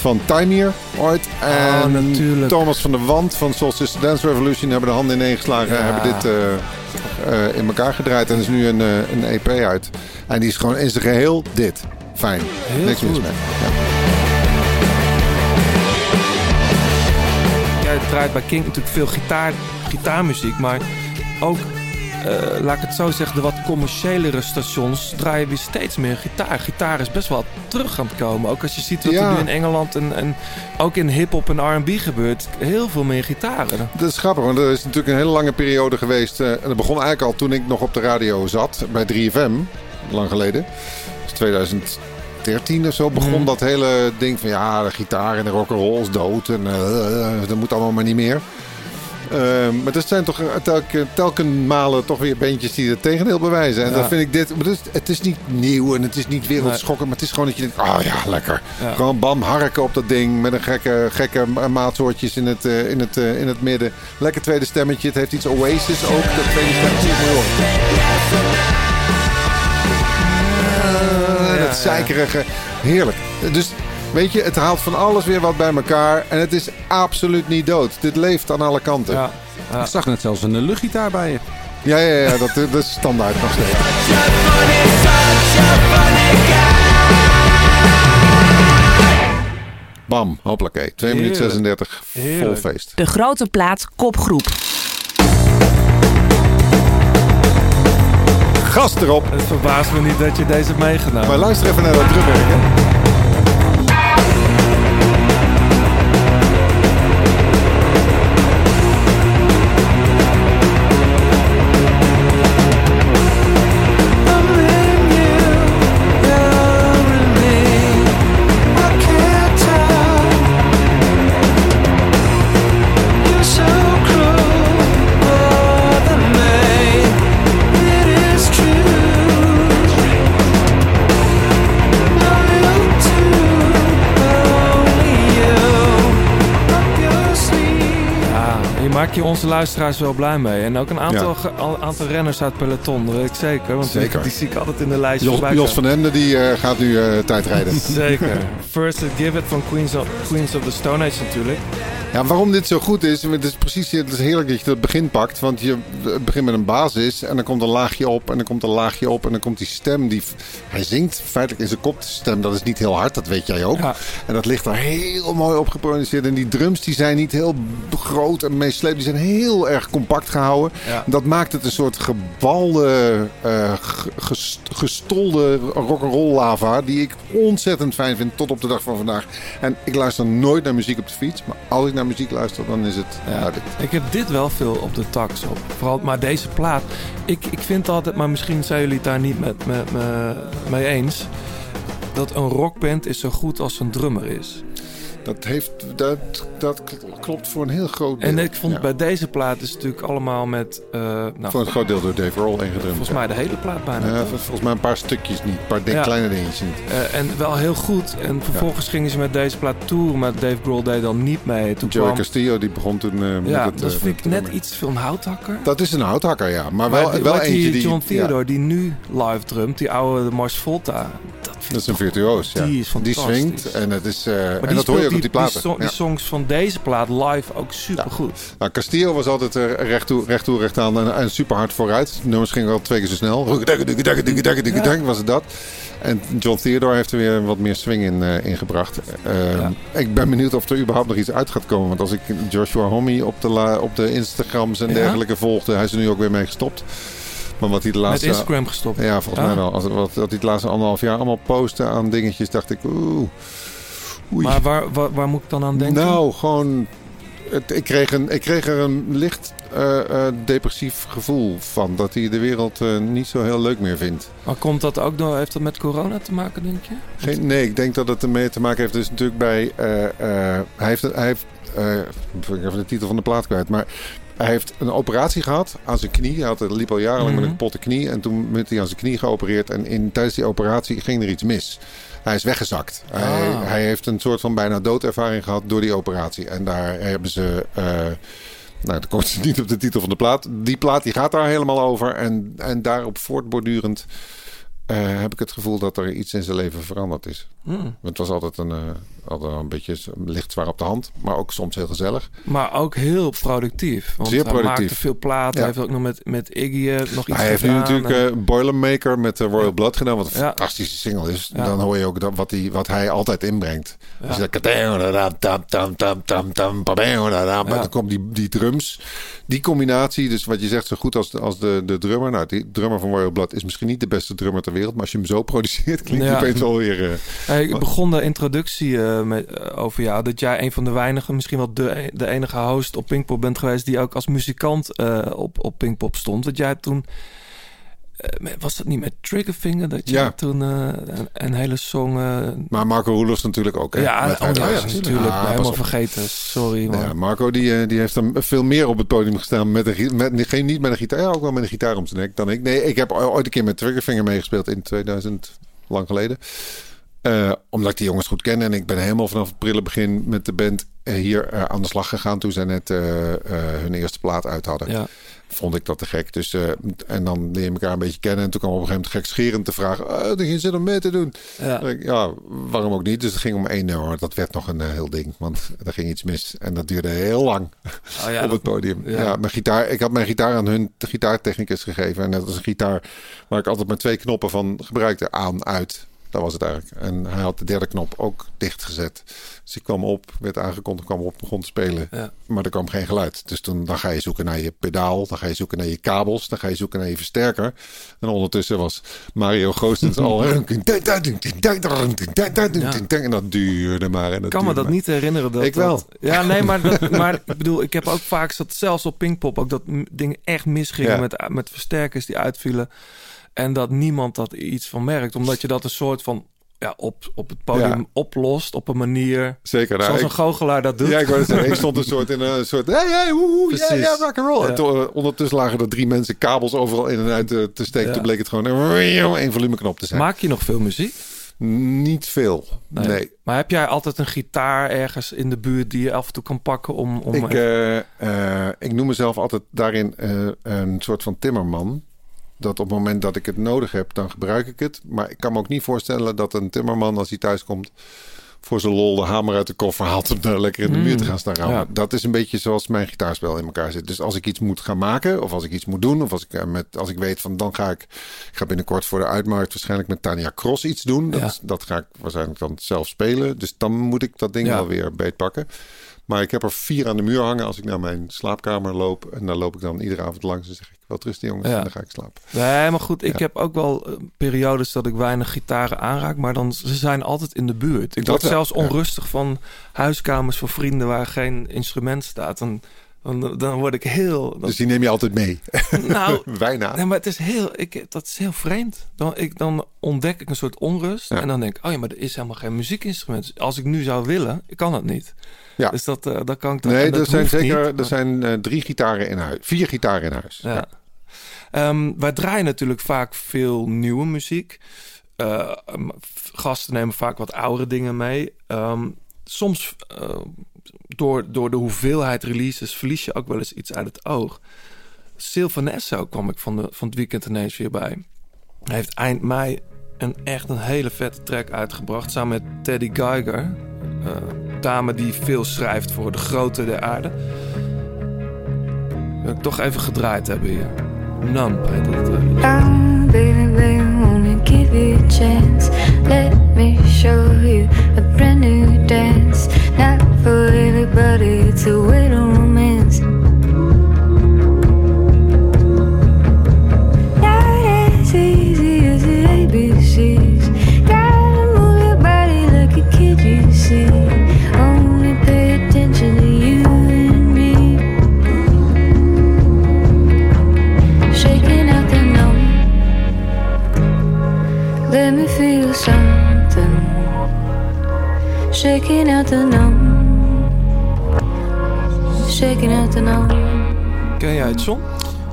Van Time ooit. En Oh, natuurlijk. Thomas van der Wand van Solstice Dance Revolution hebben de handen ineen geslagen. Ja. Hebben dit eh, eh, in elkaar gedraaid. En er is nu een, eh, een EP uit. En die is gewoon in zijn geheel dit. Fijn. Heel Niks mis goed. mee. Ja. Draait bij King natuurlijk veel gitaar, gitaarmuziek, maar ook, eh, laat ik het zo zeggen, de wat commerciëlere stations draaien weer steeds meer gitaar. Gitaar is best wel terug aan het komen. Ook als je ziet wat Ja. er nu in Engeland en, en ook in hip-hop en RB gebeurt, heel veel meer gitaren. Dat is grappig, want er is natuurlijk een hele lange periode geweest. eh, en dat begon eigenlijk al toen ik nog op de radio zat bij 3FM, lang geleden. Dat is 2013 of zo begon Mhm. dat hele ding van ja, de gitaar en de rock'n'roll is dood en eh, eh, dat moet allemaal maar niet meer. Ehm, maar er zijn toch telken, telken malen toch weer bandjes die het tegendeel bewijzen. En Ja. dat vind ik dit. maar Het is, het is niet nieuw en het is niet wereldschokkend. Maar het is gewoon dat je denkt: oh ja, lekker. Ja. Gewoon bam, harken op dat ding. Met een gekke, gekke ma- maatsoortjes in het, eh, in, het, eh, in het midden. Lekker tweede stemmetje. Het heeft iets Oasis ook. Dat tweede stemmetje. Dat zeikerige. Heerlijk. Dus weet je, het haalt van alles weer wat bij elkaar. En het is absoluut niet dood. Dit leeft aan alle kanten. Ja. Ja, Ik zag net zelfs een luchtgitaar bij je. ja, ja, dat, dat is standaard nog steeds. Bam, hoppakee. 2 minuten Heerlijk. 36, vol feest. De grote plaat kopgroep. Gas erop. Het verbaast me niet dat je deze hebt meegenomen. Maar luister even naar dat drumwerk. Hè. Maak je onze luisteraars wel blij mee. En ook een aantal, Ja. aantal renners uit het peloton, dat weet ik zeker. Want die- Zeker. Die, zie ik altijd in de lijst Jos, voorbij Jos van Ende die eh, gaat nu eh tijdrijden. Zeker. First It Give It van Queens of, Queens of the Stone Age natuurlijk. Ja, waarom dit zo goed is, het is precies het is heerlijk dat je dat begin pakt. Want je begint met een basis en dan komt een laagje op en dan komt een laagje op. En dan komt die stem, die, hij zingt feitelijk in zijn kopstem. Dat is niet heel hard, dat weet jij ook. Ja. En dat ligt er heel mooi op geproduceerd. En die drums die zijn niet heel groot en meeslepend. Die zijn heel erg compact gehouden. Ja. Dat maakt het een soort gebalde, ge- ges- gestolde rock'n'roll lava. Die ik ontzettend fijn vind tot op de dag van vandaag. En ik luister nooit naar muziek op de fiets. Maar als ik naar muziek luister, dan is het... Ja. Ik heb dit wel veel op de tax op. Vooral, maar deze plaat. Ik, ik vind altijd, maar misschien zijn jullie het daar niet met me, me, mee eens. Dat een rockband is zo goed als een drummer is. Dat, heeft, dat, dat klopt voor een heel groot deel. En ik vond Ja. bij deze plaat is natuurlijk allemaal met... eh, nou, Voor een groot deel door Dave Roll ingedrumd. volgens mij de hele plaat bijna. Ja, volgens mij een paar stukjes niet. Een paar Ja. kleine dingetjes niet. Eh, en wel heel goed. En vervolgens gingen ze met deze plaat toeren. Maar Dave Grohl deed dan niet mee. Toen Joey kwam, Castillo die begon toen eh, met ja, het... dat vind ik net iets veel een houthakker. Dat is een houthakker, ja. Maar Maar wel, die- wel maar die eentje die... John Theodore, die nu live drumt, die oude Mars Volta. Dat, is een virtuoos, ja. Die is Die swingt en, het is, Maar en dat hoor je ook die Die, platen. die songs van deze plaat live ook super goed. Nou, Castillo was altijd eh, recht toe, recht toe, recht aan en, en super hard vooruit. De nummers gingen wel twee keer zo snel. Ja. Was het dat. En John Theodore heeft er weer wat meer swing in eh, ingebracht. Eh, Ik ben benieuwd of er überhaupt nog iets uit gaat komen. Want als ik Joshua Homme op de, la- op de Instagrams en Ja? dergelijke volgde... hij is er nu ook weer mee gestopt. Maar wat hij de Met laatste... Instagram gestopt. Ja, volgens Ah. mij wel. Als, wat, wat hij het laatste anderhalf jaar allemaal postte aan dingetjes... dacht ik, oeh... Oei. Maar waar, waar, waar moet ik dan aan denken? Nou, gewoon. Het, ik, kreeg een, ik kreeg er een licht eh, eh, depressief gevoel van. Dat hij de wereld eh, niet zo heel leuk meer vindt. Maar komt dat ook door, heeft dat met corona te maken, denk je? Geen, nee, ik denk dat het ermee te maken heeft. Dus natuurlijk bij. hij heeft. Hij heeft ik even de titel van de plaat kwijt. Maar hij heeft een operatie gehad aan zijn knie. Hij had, liep al jarenlang met Mhm. een kapotte knie. En toen werd hij aan zijn knie geopereerd. En in, tijdens die operatie ging er iets mis. Hij is weggezakt. Hij, Ah. hij heeft een soort van bijna doodervaring gehad door die operatie. En daar hebben ze. eh, nou, dat komt niet op de titel van de plaat. Die plaat die gaat daar helemaal over. En, en daarop voortbordurend eh, heb ik het gevoel dat er iets in zijn leven veranderd is. Hmm. Want Het was altijd een, eh, altijd een beetje licht zwaar op de hand. Maar ook soms heel gezellig. Maar ook heel productief. Want Zeer hij productief. maakte veel platen. Ja. Hij heeft ook nog met, met Iggy eh, nog iets Hij heeft nu gedaan. natuurlijk En- eh, Boilermaker met Royal Blood gedaan. Wat een Ja. fantastische single is. Ja. Dan hoor je ook dat, wat, hij, wat hij altijd inbrengt. Je dat... Dan komt die, die drums. Die combinatie, dus wat je zegt, zo goed als, de, als de, de drummer. Nou, die drummer van Royal Blood is misschien niet de beste drummer ter wereld. Maar als je hem zo produceert, klinkt hij opeens wel weer... eh, Hey, ik begon de introductie eh, met, eh, over jou. Dat jij een van de weinigen, misschien wel de, de enige host op Pinkpop bent geweest... die ook als muzikant op, op Pinkpop stond. Want jij toen... was dat niet met Triggerfinger? Dat je Ja. toen een, een hele song... maar Marco Roelofs natuurlijk ook. Hè? ja, Met oh, ja, natuurlijk. Ah, helemaal vergeten. Sorry, man. Ja, Marco die, die heeft dan veel meer op het podium gestaan. Met een, met, geen, niet met een gitaar, ja, ook wel met een gitaar om zijn nek dan ik. Nee, ik heb ooit een keer met Triggerfinger meegespeeld in 2000, lang geleden. Eh, omdat ik die jongens goed ken. En ik ben helemaal vanaf het prille begin met de band eh, hier eh, aan de slag gegaan. Toen zij net hun eerste plaat uit hadden. Ja. Vond ik dat te gek. Dus, en dan leer je elkaar een beetje kennen. En toen kwam op een gegeven moment gekscherend te vragen. Oh, er geen zin om mee te doen. Ja. Ik, ja, waarom ook niet? Dus het ging om één nummer. Dat werd nog een heel ding. Want er ging iets mis. En dat duurde heel lang Oh, ja, op het podium. ja. Mijn gitaar, ik had mijn gitaar aan hun gitaartechnicus gegeven. En dat is een gitaar waar ik altijd maar twee knoppen van gebruikte. Aan, uit. Dat was het eigenlijk. En hij had de derde knop ook dichtgezet. Dus ik kwam op, werd aangekondigd, kwam op, begon te spelen. Ja. Maar er kwam geen geluid. Dus toen dan ga je zoeken naar je pedaal, dan ga je zoeken naar je kabels, dan ga je zoeken naar je versterker. En ondertussen was Mario Goossens al. En dat duurde maar. En dat Ik kan me dat maar. niet herinneren. Dat, Ik wel. dat- ja, nee, maar, dat, maar ik bedoel, ik heb ook vaak dat zelfs op Pinkpop ook dat dingen echt misgingen Ja. met, met versterkers die uitvielen. En dat niemand dat iets van merkt. Omdat je dat een soort van ja, op, op het podium Ja. oplost op een manier. Zeker. nou, zoals ik- een goochelaar dat doet. Ja, ik zeggen, ik stond een soort in een soort. Hey, hey, woehoe, ja, ja, rock and roll. Ja. En toen, eh, ondertussen lagen er drie mensen kabels overal in en uit eh, te steken. Toen bleek het gewoon een één volumeknop te zijn. Maak je nog veel muziek? Niet veel. Nee. Maar heb jij altijd een gitaar ergens in de buurt die je af en toe kan pakken om... om Ik, eh, ik noem mezelf altijd daarin een soort van timmerman. Dat op het moment dat ik het nodig heb, dan gebruik ik het. Maar ik kan me ook niet voorstellen dat een timmerman, als hij thuis komt, voor zijn lol de hamer uit de koffer haalt om daar lekker in de Mm. muur te gaan staan. Ja. Dat is een beetje zoals mijn gitaarspel in elkaar zit. Dus als ik iets moet gaan maken, of als ik iets moet doen, of als ik, eh, met, als ik weet van dan ga ik, ik ga binnenkort voor de uitmarkt waarschijnlijk met Tania Cross iets doen. Dat, Ja. dat ga ik waarschijnlijk dan zelf spelen. Dus dan moet ik dat ding Ja. wel weer beetpakken. Maar ik heb er vier aan de muur hangen als ik naar mijn slaapkamer loop. En daar loop ik dan iedere avond langs en zeg wel rusten jongens. Ja. En dan ga ik slapen. Nee, maar goed, ik Ja. heb ook wel eh, periodes dat ik weinig gitaren aanraak, maar dan ze zijn altijd in de buurt. Ik Dat word zelfs ja. onrustig van huiskamers van vrienden waar geen instrument staat. Dan, dan, dan word ik heel. dan- Dus die neem je altijd mee. nou, Bijna. nee, maar het is heel, ik, dat is heel vreemd. Dan, ik, dan ontdek ik een soort onrust Ja. en dan denk ik, oh ja, maar er is helemaal geen muziekinstrument. Dus als ik nu zou willen, ik kan het niet. Ja. Dus dat, eh dat kan ik dan. Nee, er zijn zeker niet, er maar- zijn, eh, drie gitaren in huis. Vier gitaren in huis. Ja. Ja. Ehm, wij draaien natuurlijk vaak veel nieuwe muziek. Eh, gasten nemen vaak wat oudere dingen mee. Ehm, soms door, door de hoeveelheid releases verlies je ook wel eens iets uit het oog. Sylvanesso kwam ik van, de, van het weekend ineens weer bij. Hij heeft eind mei een echt een hele vette track uitgebracht samen met Teddy Geiger. eh, dame die veel schrijft voor de grote der aarde. Wil ik toch even gedraaid hebben hier. Numb heet dat. eh. Baby, baby, wanna give you a chance. Let me show you a brand new dance. For romance. Easy as the. Gotta move your body like a kid, you see. Only pay attention to you and me. Shaking out the numb. Let me feel something. Shaking out the numb. Shaking out the. Ken jij het, John?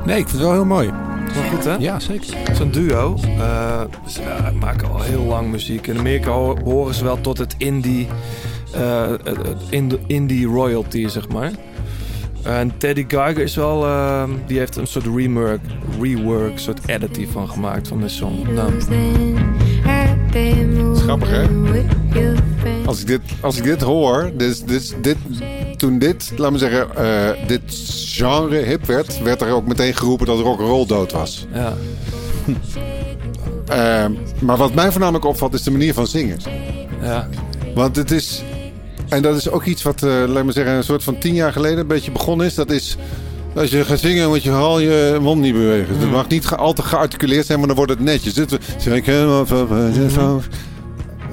Nee, ik vind het wel heel mooi. Wel goed, hè? Ja, zeker. Het is een duo. Eh, ze eh, maken al heel lang muziek. In Amerika ho- behoren ze wel tot het indie, eh, indie royalty, zeg maar. En Teddy Geiger is wel, die heeft een soort rework, rework, soort edit hiervan gemaakt van de song. Nou, Dat is grappig, hè? Als ik dit, als ik dit hoor, dus, dus dit, toen dit, laat me zeggen, eh, dit genre hip werd, werd er ook meteen geroepen dat rock and roll dood was. ja. Eh, maar wat mij voornamelijk opvalt is de manier van zingen. Ja. Want het is. En dat is ook iets wat, eh, laat me zeggen, een soort van tien jaar geleden een beetje begonnen is. Dat is. Als je gaat zingen, moet je al je mond niet bewegen. Het mag niet al te gearticuleerd zijn, maar dan wordt het netjes. Dit,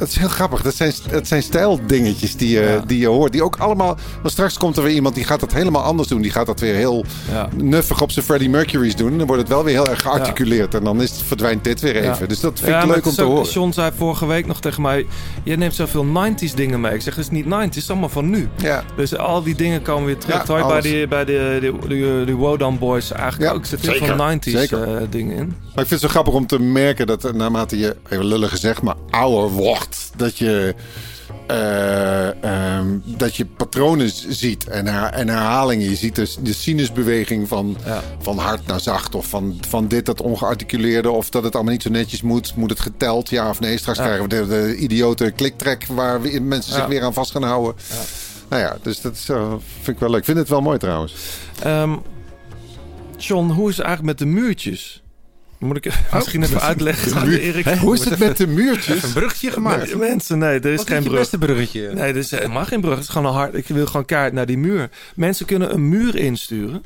het is heel grappig. Dat zijn, dat zijn stijldingetjes die je, Ja. die je hoort. Die ook allemaal. Maar straks komt er weer iemand die gaat dat helemaal anders doen. Die gaat dat weer heel Ja. nuffig op zijn Freddie Mercury's doen. Dan wordt het wel weer heel erg gearticuleerd. En dan is het, verdwijnt dit weer even. Dus dat vind ik leuk om te ook- horen. John zei vorige week nog tegen mij: Jij neemt zoveel 90s dingen mee. Ik zeg: Het is niet 90s, het is allemaal van nu. Ja. Dus al die dingen komen weer terug. Ja, bij, die, bij de, de, de, de Wodan Boys eigenlijk ook zit heel veel 90s zeker. eh, dingen in. Maar ik vind het zo grappig om te merken dat eh, naarmate je, even lullig gezegd, maar ouder wordt, dat je, eh, ehm, dat je patronen ziet en, her- en herhalingen. Je ziet dus de sinusbeweging van, Ja. van hard naar zacht of van, van dit dat ongearticuleerde of dat het allemaal niet zo netjes moet. Moet het geteld, ja of nee? Straks Ja. krijgen we de, de idiote kliktrek waar we- mensen zich weer aan vast gaan houden. Nou ja, dus dat is, eh, vind ik wel leuk. Ik vind het wel mooi trouwens. Ehm, John, hoe is het eigenlijk met de muurtjes? Moet ik misschien even uitleggen aan Erik? Hè, hoe is het met de muurtjes? Een bruggetje gemaakt. Nee, mensen, nee, er is Wat geen brug. beste bruggetje? Nee, er is helemaal geen brug. Het is gewoon een hard. Ik wil gewoon kaart naar die muur. Mensen kunnen een muur insturen.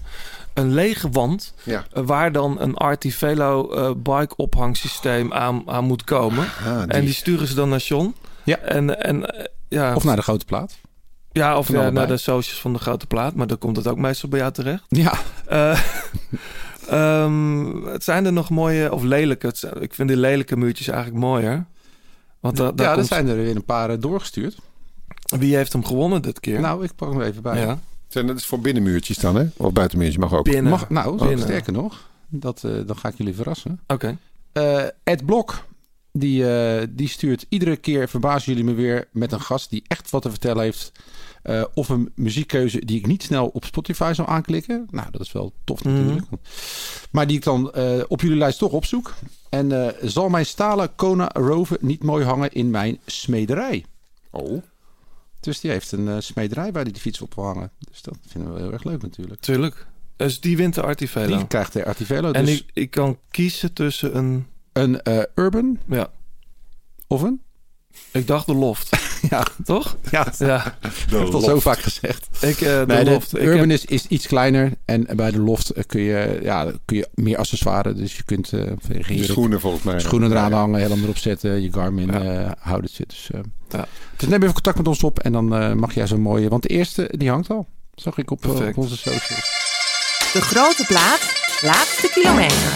Een lege wand. Ja. eh, Waar dan een Artivelo eh bike ophangsysteem aan, aan moet komen. Ah, die. En die sturen ze dan naar John. Ja. En, en eh, ja. Of naar de grote plaat. ja, of ja, naar de socials van de grote plaat. Maar dan komt het ook meestal bij jou terecht. Ja. Eh, ehm, het zijn er nog mooie of lelijke. Zijn- ik vind die lelijke muurtjes eigenlijk mooier. Want da- daar ja, er komt, zijn er weer een paar eh, doorgestuurd. wie heeft hem gewonnen dit keer? Nou, ik pak hem even bij. ja. Zijn dat is voor binnenmuurtjes dan, hè? Of buitenmuurtjes mag ook. Binnen. Mag, nou, Binnen. sterker nog. Dat, eh, dan ga ik jullie verrassen. Oké. Eh, Ed Blok, die, eh, die stuurt iedere keer, verbazen jullie me weer, met een gast die echt wat te vertellen heeft. Eh, of een muziekkeuze die ik niet snel op Spotify zou aanklikken. Nou, dat is wel tof Mhm. natuurlijk. Maar die ik dan eh, op jullie lijst toch opzoek. En eh, zal mijn stalen Kona Rover niet mooi hangen in mijn smederij? Oh. Dus die heeft een smederij waar hij die fiets op wil hangen. Dus dat vinden we heel erg leuk natuurlijk. Tuurlijk. Dus die wint de Artivelo. Die krijgt de Artivelo. en Dus ik, ik kan kiezen tussen een... een Urban Ja, of een... ik dacht de Loft. Ja, toch? ja. Ja, Dat heb ik al zo vaak gezegd. ik, eh, de Nee, de Loft. Ik Urban heb- is, is iets kleiner. En bij de Loft eh, kun je, ja, kun je meer accessoires. Dus je kunt eh De schoenen, volgens mij. schoenen eraan Ja, ja. hangen, helm erop zetten. Je Garmin Ja. eh houdertje. Dus, eh, Ja. dus neem even contact met ons op. En dan eh, mag jij zo'n mooie... Want de eerste, die hangt al. Zag ik op, op onze socials. De grote plaat, laatste kilometer.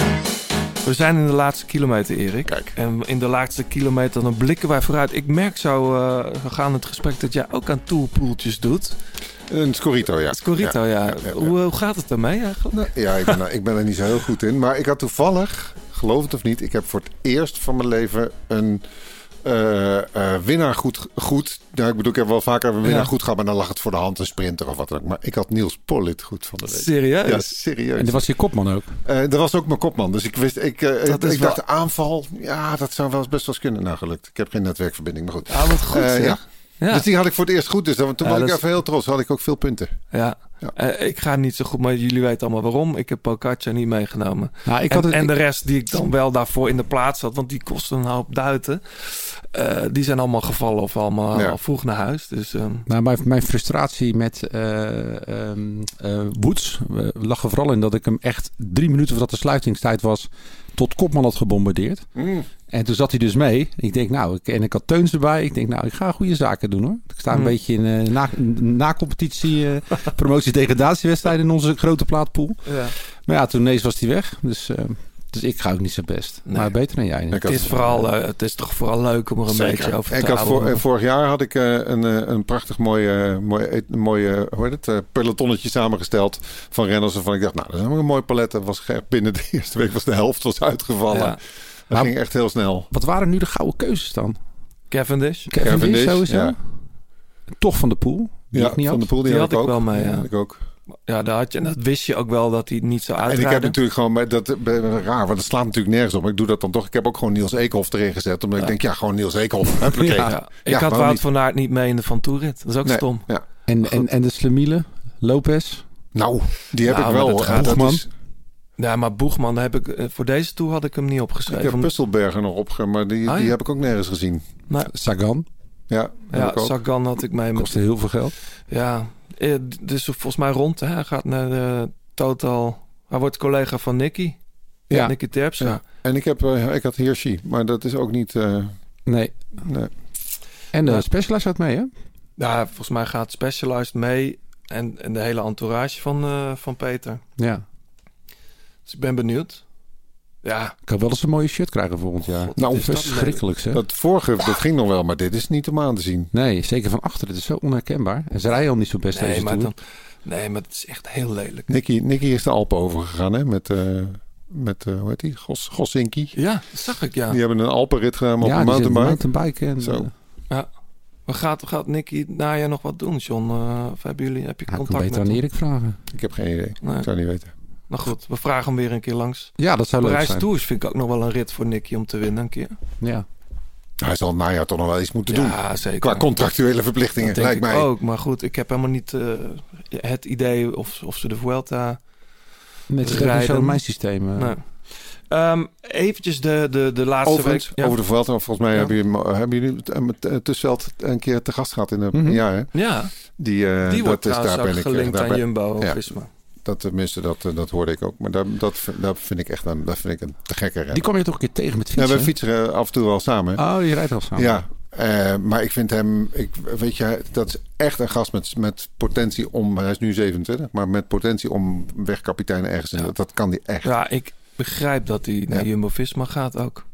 We zijn in de laatste kilometer, Erik. Kijk. En in de laatste kilometer dan blikken wij vooruit. Ik merk zo, eh gegaan het gesprek dat jij ook aan toolpoeltjes doet. Een Scorito, ja. Scorito, ja. ja, ja, ja. Hoe, hoe gaat het ermee eigenlijk? Ja, ik ben, ik ben er niet zo heel goed in. Maar ik had toevallig, geloof het of niet, ik heb voor het eerst van mijn leven een eh, eh, winnaar goed. goed nou, ik bedoel, ik heb wel vaker een winnaar Ja. goed gehad, maar dan lag het voor de hand een sprinter of wat dan ook. Maar ik had Niels Pollitt goed van de week. Serieus? Ja, serieus. En dat was je kopman ook. Eh, dat was ook mijn kopman. Dus ik wist, ik, Dat is ik wel- dacht aanval. Ja, dat zou wel eens best wel eens kunnen. Nou, gelukt. Ik heb geen netwerkverbinding, maar goed. Ja, wat goed, Eh, ja. Ja. Dus die had ik voor het eerst goed. Dus dan, toen Ja, was ik is- even heel trots. Had ik ook veel punten. Ja. Ja. Eh, ik ga niet zo goed, maar jullie weten allemaal waarom. Ik heb Pocaccia niet meegenomen. Nou, ik en, had het, en de rest die ik dan wel daarvoor in de plaats had, want die kosten een hoop duiten. eh, die zijn allemaal gevallen of allemaal Ja. al vroeg naar huis. Dus ehm, Nou, mijn, mijn frustratie met Woods eh, lag er vooral in dat ik hem echt drie minuten voordat de sluitingstijd was tot kopman had gebombardeerd. Mm. En toen zat hij dus mee. Ik denk, nou, ik, en ik had Teuns erbij. Ik denk, nou, ik ga goede zaken doen hoor. Ik sta een Hmm. beetje in eh na, na-competitie, eh, promotie-degradatiewedstrijd in onze grote plaatpool. ja. Maar ja, toen ineens was hij weg. Dus, eh, dus ik ga ook niet zo best. Nee. Maar beter dan jij. Ik het, had- is vooral, eh, het is toch vooral leuk om er een Zeker. beetje over ik te had voor, houden. eh, vorig jaar had ik eh, een, een prachtig mooie, mooie, mooie hoe heet het, eh, pelotonnetje samengesteld van renners. Waarvan ik dacht, nou, dat is een mooi palet. Dat was binnen de eerste week was de helft was uitgevallen. Ja. Dat Maar- ging echt heel snel. Wat waren nu de gouden keuzes dan? Cavendish, Cavendish, Cavendish, sowieso. ja. Toch van de pool. Die Ja, ik niet van had. de pool die, Die had, had ik ook. wel mee, ja. had ik ook. ja, daar had je, en dat wist je ook wel dat hij niet zo En ik uitrijden. heb natuurlijk gewoon, maar dat raar, want dat slaat natuurlijk nergens op. Maar ik doe dat dan toch. Ik heb ook gewoon Niels Eekhoff erin gezet. Omdat ik denk, ja, gewoon Niels Eekhoff. Huppakee. Ja, Ja. ik had Wout niet? van Aert niet mee in de Van Toerit. Dat is ook Nee, stom. Ja. En, en, en de Slemiele, Lopez. Nou, die heb Nou, ik wel. dat Boegman. is- Ja, maar Boegman, daar heb ik, eh, voor deze toe had ik hem niet ik opgeschreven. heb Pusselberger nog opge, maar die, Ah, die heb ik ook nergens gezien. Sagan. Ja, ja. Sagan had ik mee. Met, Kostte heel veel geld. ja, eh, dus volgens mij rond. Hè? Hij gaat naar de Total. Hij wordt collega van Nicky. Ja. Nicky Terpstra. Ja. En ik, heb, eh, ik had Hirschi, maar dat is ook niet... eh, Nee. nee. En de. Specialized gaat mee, hè? Ja, volgens mij gaat Specialized mee. En, en de hele entourage van, eh, van Peter. Ja. Dus ik ben benieuwd. Ja, Ik kan wel eens een mooie shirt krijgen volgend jaar. God, Nou, Verschrikkelijk, zeg. Dat vorige, dat ging nog wel, maar dit is niet om aan te zien. Nee, zeker van achter. Het is zo onherkenbaar. En ze rijden al niet zo best Nee deze maar, dan, nee, maar het is echt heel lelijk. Nicky, Nicky is de Alpen overgegaan, hè? Met, eh met eh, hoe heet die? Gos, Gossinki. Ja, dat zag ik, ja. Die hebben een Alpenrit gedaan op ja, een mountainbike. mountainbike. En, Zo. eh, Maar gaat, gaat Nicky najaar nog wat doen, John? Of hebben jullie, heb je ja, ik kan contact beter met hem? Erik vragen. Ik heb geen idee. Nee. Ik zou niet weten. Nou goed, we vragen hem weer een keer langs. Ja, dat zou leuk Parijs zijn. Tours vind ik ook nog wel een rit voor Nicky om te winnen een keer. Ja. Hij zal het najaar toch nog wel iets moeten doen. Ja, zeker. Qua contractuele verplichtingen, Dat denk lijkt ik mij. ook. Maar goed, ik heb helemaal niet eh, het idee of, of ze de Vuelta... Nee, het is zo mijn systeem. eh. Nee. Ehm, eventjes de, de, de laatste Overigens, week. Ja. over de Vuelta. Volgens mij Ja. hebben, jullie, hebben jullie het, eh, met, Tussveld een keer te gast gehad in een Mhm. jaar. Hè? Ja, Die, eh, die wordt dat is, trouwens daar ook ben ik, gelinkt daar aan ben- Jumbo Ja. Visma. Dat tenminste, dat, eh, dat hoorde ik ook. Maar daar, dat, dat vind ik echt een, dat vind ik een te gekke renner. Die kwam je toch een keer tegen met Ja, fietsen? we fietsen eh, af en toe wel samen. Oh, je rijdt al samen. Ja, eh, maar ik vind hem, ik, weet je, dat is echt een gast met, met potentie om, hij is nu 27, maar met potentie om wegkapitein ergens in. Dat, dat kan die echt. Ja, ik begrijp dat hij naar Ja. Jumbo Visma gaat ook.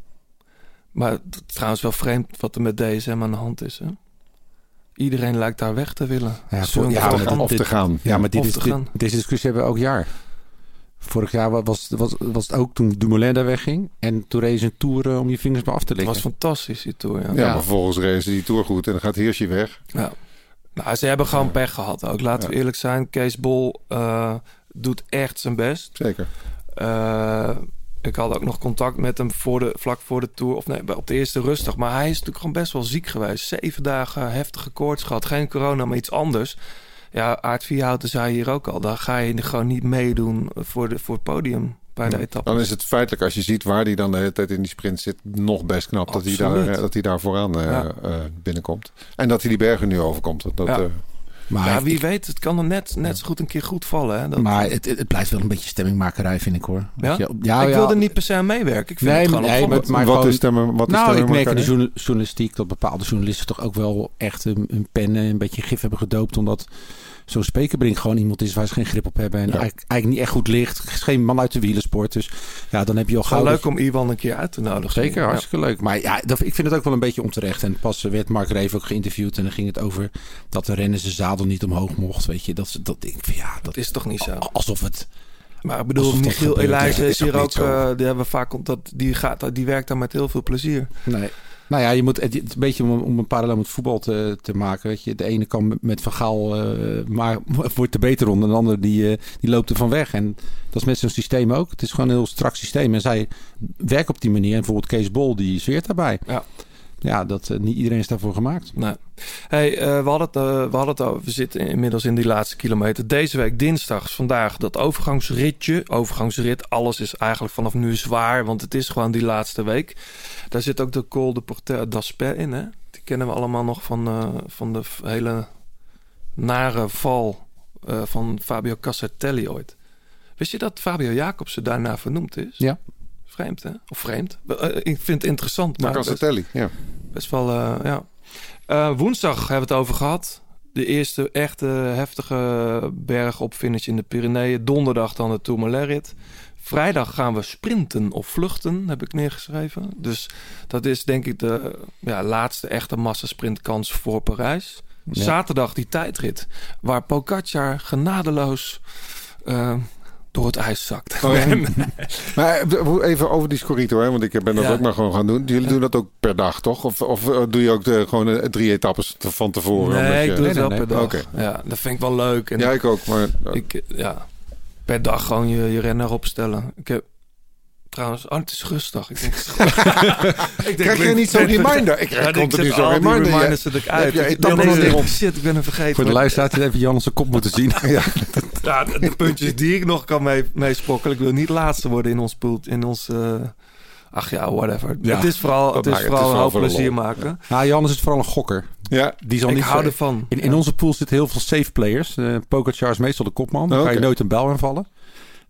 Maar het is trouwens wel vreemd wat er met DSM aan de hand is. Hè? Iedereen lijkt daar weg te willen. Ja, we ja, gaan? of te gaan. Ja, maar dit Of is, te dit- gaan. deze discussie hebben we elk jaar. Vorig jaar wa- was, was, was het ook toen Dumoulin daar wegging. En toen reed ze een tour om je vingers maar af te Het likken. was fantastisch, die tour. Ja. Ja, Ja. maar vervolgens reden ze die tour goed en dan gaat Hirschi weg. Ja. Nou, ze hebben gewoon pech gehad ook. Laten we eerlijk zijn. Kees Bol eh, doet echt zijn best. Zeker. Eh, ik had ook nog contact met hem voor de, vlak voor de tour. Of nee, op de eerste rustig. Maar hij is natuurlijk gewoon best wel ziek geweest. Zeven dagen heftige koorts gehad. Geen corona, maar iets anders. Ja, Aard Vierhouten zei hier ook al. Dan ga je gewoon niet meedoen voor, de, voor het podium bij de etappe. Dan is het feitelijk, als je ziet waar hij dan de hele tijd in die sprint zit, nog best knap dat hij, daar, eh, dat hij daar vooraan eh, Ja. eh, binnenkomt. En dat hij die bergen nu overkomt. Dat, Ja. Maar, ja, wie ik- weet, het kan er net, net zo goed een keer goed vallen. Hè? Dat, maar het, het blijft wel een beetje stemmingmakerij, vind ik hoor. ja? Je, ja, ik ja. wil er niet per se aan meewerken. Ik vind Nee, het gewoon nee, opvallend. maar wat gewoon- is stemmen? Wat is nou, ik merk in de journalistiek dat bepaalde journalisten toch ook wel echt hun, hun pen een beetje gif hebben gedoopt. Omdat zo'n Spekerbrink gewoon iemand is waar ze geen grip op hebben. En Ja. eigenlijk, eigenlijk niet echt goed ligt. Is geen man uit de wielersport. Dus ja, dan heb je al gauw... leuk je- om Iwan een keer uit te nodigen. Zeker, Ja. hartstikke leuk. Maar ja, dat, ik vind het ook wel een beetje onterecht. En pas werd Mark Reef ook geïnterviewd. En dan ging het over dat de renner zijn zadel niet omhoog mocht. Weet je, dat, dat denk ik van ja, dat Dat is toch niet zo? alsof het... Maar ik bedoel, Michiel Elijzen is hier ook, eh, die hebben we vaak, dat, die, gaat, die werkt daar met heel veel plezier. Nee. Nou ja, je moet, het een beetje om, om een parallel met voetbal te, te maken. Weet je. De ene kan met Van Gaal, eh, maar wordt er beter onder. En de andere die, eh, die loopt er van weg. En dat is met zo'n systeem ook. Het is gewoon een heel strak systeem. En zij werken op die manier. En bijvoorbeeld Kees Bol, die zweert daarbij. Ja. Ja, dat, eh, niet iedereen is daarvoor gemaakt. Nee. Hey, eh, we, hadden het, eh, we hadden het over, we zitten inmiddels in die laatste kilometer. Deze week dinsdag is vandaag dat overgangsritje. Overgangsrit, alles is eigenlijk vanaf nu zwaar, want het is gewoon die laatste week. Daar zit ook de Col de Porter d'Aspet in, hè? Die kennen we allemaal nog van, van de hele nare val van Fabio Casartelli ooit. Wist je dat Fabio Jacobsen daarna vernoemd is? Ja. Vreemd, hè? Of vreemd? Eh, Ik vind het interessant, maar... Ja. Best wel, eh, ja. Eh, woensdag hebben we het over gehad. De eerste echte heftige bergopfinish in de Pyreneeën. Donderdag dan de Tourmalet-rit. Vrijdag gaan we sprinten of vluchten, heb ik neergeschreven. Dus dat is denk ik de ja, laatste echte massassprintkans voor Parijs. Ja. Zaterdag die tijdrit, waar Pogacar genadeloos door het ijs zakt. Oh. Maar eh, even over die Scorito, hè? want ik ben dat Ja. ook maar gewoon gaan doen. Jullie doen dat ook per dag, toch? Of, of eh, doe je ook de, gewoon eh, drie etappes van tevoren? Nee, je- ik doe het Nee, wel nee, per nee. dag. Ja, dat vind ik wel leuk. En Ja, ik ook. Maar eh, Ik, eh, ja, per dag gewoon je, je renner opstellen. Ik heb trouwens, oh, het is rustig. Ik denk, ik krijg je niet zo'n reminder? Ik krijg continu zo'n al die reminder. reminders Ja. zet ik uit. Jij Ik ben? Shit, ik ben hem vergeten. Voor de luisteraars even Jan zijn kop moeten zien. ja. Ja, de, puntjes die ik nog kan mee, meesprokkelen. Ik wil niet laatste worden in ons pool. In ons... eh, ach ja, whatever. Ja, het is vooral, het is het vooral is een wel hoop voor de plezier lol. maken. Ja, Jan is het vooral een gokker. ja. Die zal Ik niet hou ervan. In, in onze pool zitten heel veel safe players. Uh, Pogacar is meestal de kopman. Dan Oké. kan je nooit een bel aanvallen.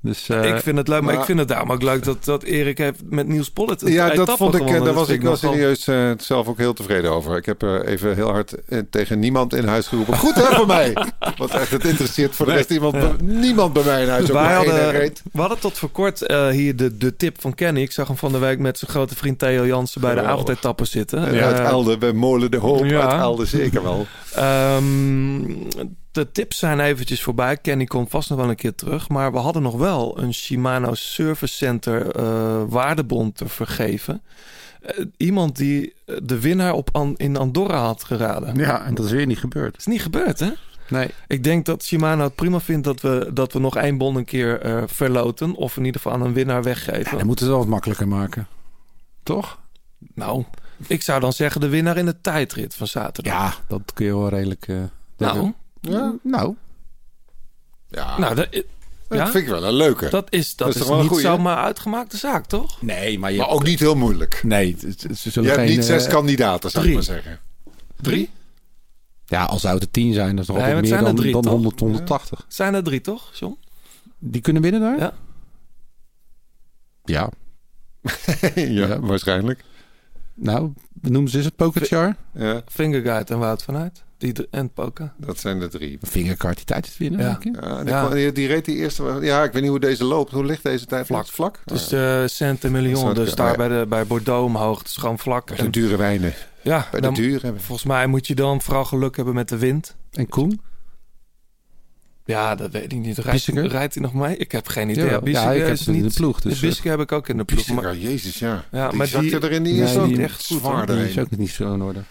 Dus, eh, ik vind het leuk, maar, maar- ik vind het daarom ook leuk dat, dat Erik heeft met Niels Pollitt een Ja, dat vond ik, eh, daar was ik vind wel serieus eh, zelf ook heel tevreden over. Ik heb er even heel hard tegen niemand in huis geroepen. Goed hè voor mij. Want echt, het interesseert voor de rest iemand, Ja. niemand bij mij in huis. Ook Wij hadden, we hadden tot voor kort eh, hier de, de tip van Kenny. Ik zag hem van de week met zijn grote vriend Theo Jansen bij de Geweldig. avondetappe zitten. En Eh, uit Elde, bij Molen de Hoop. ja. Uit Elde zeker wel. Ehm, de tips zijn eventjes voorbij. Kenny komt vast nog wel een keer terug. Maar we hadden nog wel een Shimano Service Center waardebon te vergeven. Eh, iemand die eh, de winnaar op An- in Andorra had geraden. ja, en dat is weer niet gebeurd. is niet gebeurd, hè? Nee. Ik denk dat Shimano het prima vindt dat we, dat we nog één bon een keer eh, verloten. Of in ieder geval aan een winnaar weggeven. Ja, dan moeten ze het wel wat makkelijker maken. Toch? Nou, ik zou dan zeggen de winnaar in de tijdrit van zaterdag. Ja, dat kun je wel redelijk... Nou, Ja. Nou, Ja. nou dat- Dat Ja? vind ik wel een leuke. Dat is, dat Dat is niet goeie, zomaar uitgemaakte zaak, toch? Nee, maar je maar hebt- ook niet heel moeilijk. Nee, ze Je zullen hebt geen... niet zes eh, kandidaten, zou ik drie. maar zeggen. Drie? Ja, al zou het er tien zijn, dat is nog Nee, altijd meer zijn dan, drie, dan toch? 100, 180. Zijn er drie, toch, John? Die kunnen winnen daar? Ja. Ja. ja, Ja. waarschijnlijk. Nou, noemen ze eens het Pokerchar? Ja, Fingerguide en Wout vanuit. Die en Poker. dat zijn de drie. Fingercard die tijd is winnen, Ja. denk ik. Ja, die, Ja. die, reed die eerste... Ja, ik weet niet hoe deze loopt. Hoe ligt deze tijd? Vlak. Vlak? Dus Ja. de Saint-Emilion, Zou het dus daar bij, de, bij Bordeaux omhoog. Het is gewoon vlak. Bij de En, dure wijnen. ja, Bij de dan, dure hebben. volgens mij moet je dan vooral geluk hebben met de wind. En Koen? Ja, dat weet ik niet. Rijdt, rijdt hij nog mee? Ik heb geen idee. Ja, Ja, ik heb is het in niet... de ploeg, dus, de Bisseke heb ik ook in de ploeg. Maar, Ja, jezus, ja. Ja, die maar zakte die- er in die Nee, eerste ook die- echt goed hoor. zwaar Die is ook niet zo in orde.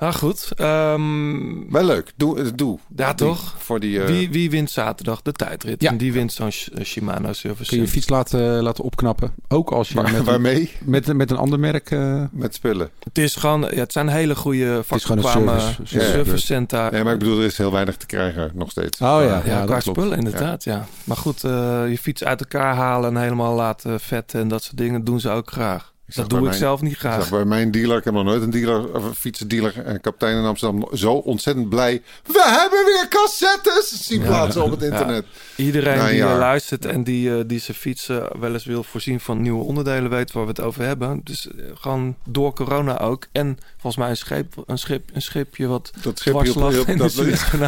Ah, goed. Ehm, Wel leuk. Doe, eh, doe. Ja, Die- toch? Voor die... eh, wie, wie wint zaterdag de tijdrit? Ja. En die wint zo'n eh, Shimano Service. Kun je je fiets laten, laten opknappen. Ook als je waar- met, een, waarmee? met, met een ander merk... eh, Met spullen. Het is gewoon... Ja, het zijn hele goede is gewoon een vakbekwamen service- service, service. center. Nee, maar ik bedoel, er is heel weinig te krijgen nog steeds. Oh ja, Ja, ja, qua spullen inderdaad, ja. Maar goed, eh, je fiets uit elkaar halen en helemaal laten vetten en dat soort dingen doen ze ook graag. Dat doe ik mijn- zelf niet graag. bij mijn dealer, ik heb nog nooit een dealer, of een fietsendealer, en kapitein in Amsterdam, zo ontzettend blij. We hebben weer cassettes zien Ja. plaatsen op het Ja. internet. Iedereen een die luistert en die, eh, die zijn fietsen wel eens wil voorzien van nieuwe onderdelen weet waar we het over hebben. Dus eh, gewoon door corona ook. En volgens mij een, scheep, een, schip, een schipje wat Dat schipje op, dat,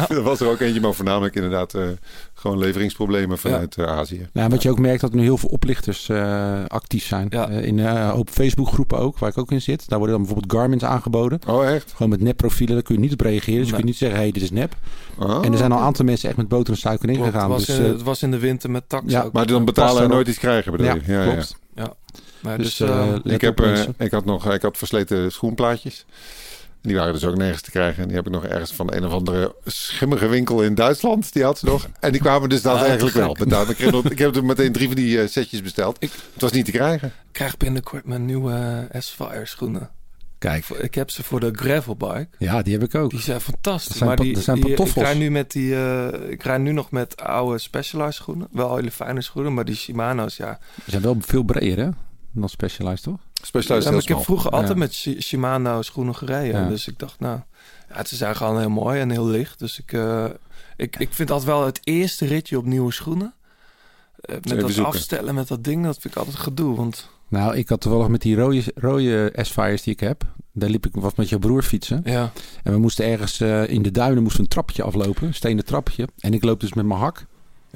was er ook eentje, maar voornamelijk inderdaad eh, gewoon leveringsproblemen vanuit eh, Azië. Nou, wat je ook merkt dat er nu heel veel oplichters eh, actief zijn. Ja. Eh, in eh, een hoop Facebookgroepen ook, waar ik ook in zit. Daar worden dan bijvoorbeeld Garmins aangeboden. Oh, echt? Gewoon met nepprofielen, daar kun je niet op reageren. Dus je Nee. kunt niet zeggen, hé, hey, dit is nep. Oh. En er zijn al een aantal mensen echt met boter en suiker ingegaan. het, was Dus, in, eh, het was in de winter met tax ja, ook. Maar dan betalen en nooit iets krijgen, bedoel ja, je? Ja, ja. klopt. Maar Dus, dus, Ik, heb, op, eh, ik, had nog, ik had versleten schoenplaatjes. Die waren dus ook nergens te krijgen. En die heb ik nog ergens van een of andere schimmige winkel in Duitsland. Die had ze nog. En die kwamen dus dan eigenlijk te wel. betaald. Ik heb, ik heb er meteen drie van die eh, setjes besteld. Ik- het was niet te krijgen. ik krijg binnenkort mijn nieuwe eh, S-Fire schoenen. Kijk, Ik heb ze voor de gravelbike. ja, die heb ik ook. Die zijn fantastisch. Zijn maar die, zijn die- ik, pantoffels. rij nu met die, eh, ik rij nu nog met oude Specialized schoenen. Wel hele fijne schoenen, maar die Shimano's, ja. Ze zijn wel veel breder hè, dan Specialized, toch? Specialized Ja, ik heb vroeger Ja. altijd met Shi- Shimano schoenen gereden. Ja. Dus ik dacht, nou, ja, ze zijn gewoon heel mooi en heel licht. Dus ik, eh, ik, ik vind altijd wel het eerste ritje op nieuwe schoenen. Eh, met Even dat zoeken. afstellen met dat ding, dat vind ik altijd gedoe. Want Nou, ik had toevallig met die rode, rode S-Fires die ik heb. Daar liep ik wat met jouw broer fietsen. ja, En we moesten ergens eh, in de duinen moesten een trappetje aflopen. Een stenen trappetje. En ik loop dus met mijn hak.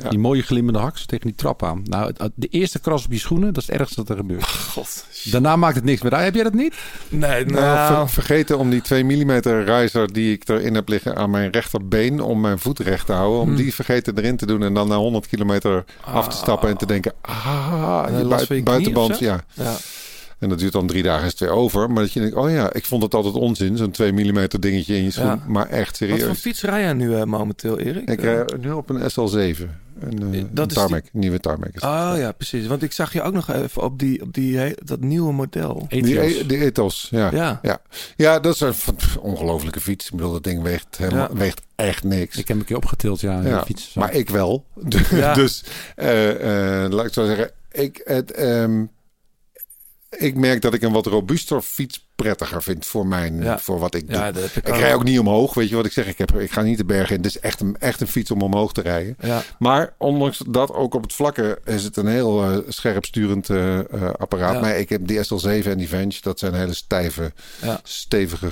Ja. Die mooie glimmende hak zo tegen die trap aan. Nou, de eerste kras op je schoenen, dat is het ergste dat er gebeurt. god. Daarna maakt het niks meer uit. Heb jij dat niet? Nee, Nou, nou, ver- vergeten om die 2 mm riser die ik erin heb liggen aan mijn rechterbeen om mijn voet recht te houden. Om Hmm. die vergeten erin te doen en dan na 100 kilometer af te stappen en te denken, ah, je last bui- van je knie buitenband, of zo? ja. ja. En dat duurt dan drie dagen is het weer over. Maar dat je denkt, oh ja, ik vond het altijd onzin, zo'n 2 mm dingetje in je schoen. Ja. Maar echt Wat voor serieus. fiets rij jij nu eh, momenteel, Erik? Ik Eh, rij nu op een SL7. Een, eh, Dat een is tarmac, nieuwe tarmac. Is. Oh ja, precies. Want ik zag je ook nog even op die, op die, dat nieuwe model. Die, e- die Ethos, ja. Ja. ja. Ja, dat is een ongelofelijke fiets. Ik bedoel, dat ding weegt, helemaal, Ja. weegt echt niks. Ik heb hem een keer opgetild, ja. Ja, de fiets. maar ik wel. Ja. dus eh, eh, laat ik zo zeggen, ik, het, ehm, ik merk dat ik een wat robuuster fiets prettiger vind voor, mijn, Ja. voor wat ik doe. Ja, ik rij ook niet omhoog, weet je wat ik zeg? Ik, heb, ik ga niet de bergen in. Het is echt een, echt een fiets om omhoog te rijden. Ja. Maar ondanks dat ook op het vlakke is het een heel eh, scherp sturend eh, eh, apparaat. Maar ik heb die SL7 en die Venge, dat zijn hele stijve, stevige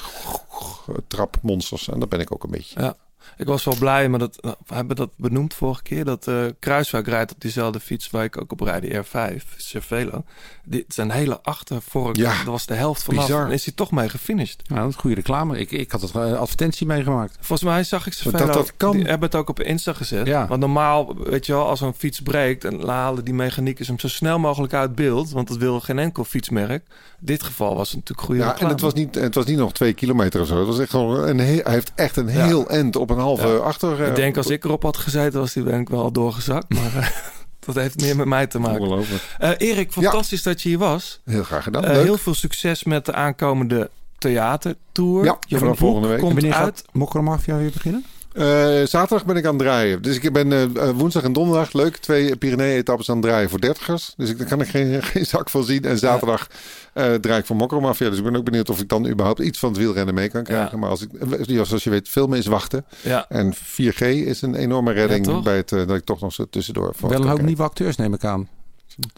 trapmonsters. En dat ben ik ook een beetje. Ik was wel blij, maar dat, we hebben dat benoemd vorige keer. Dat eh Kruiswijk rijdt op diezelfde fiets waar ik ook op rijd, de R5, Cervelo. Dit zijn hele achtervork. Ja, dat was de helft vanaf. bizar. En is hij toch mee gefinished. Nou, dat is goede reclame. Ik, ik had het eh, advertentie meegemaakt. Volgens mij zag ik Cervelo. Dat dat kan. Die hebben het ook op Insta gezet. Ja. Want normaal, weet je wel, als een fiets breekt... dan halen die mechaniekers hem zo snel mogelijk uit beeld. Want dat wil geen enkel fietsmerk. In dit geval was het natuurlijk goede Ja, en het was, niet, het was niet nog twee kilometer of zo. Het was echt gewoon een heel, hij heeft echt een heel end op een halve Ja. achter. eh, Ik denk als ik erop had gezeten, was die denk ik wel doorgezakt. Maar eh, dat heeft meer met mij te maken. Eh, Erik, fantastisch dat je hier was. Heel graag gedaan. Leuk. heel veel succes met de aankomende theatertour. Ja, Je volgende week. komt Wanneer uit weer beginnen? Eh, zaterdag ben ik aan het draaien. Dus ik ben eh, eh, woensdag en donderdag leuk twee Pyrenee-etappes aan het draaien voor dertigers. Dus ik, daar kan ik geen, geen zak van zien. En zaterdag eh, draai ik voor Mokro Mafia. Dus ik ben ook benieuwd of ik dan überhaupt iets van het wielrennen mee kan krijgen. Maar als ik, zoals je weet, filmen is wachten. Ja. En 4G is een enorme redding Ja, bij het dat ik toch nog zo tussendoor. Wel een kan hoop nieuwe acteurs neem ik aan.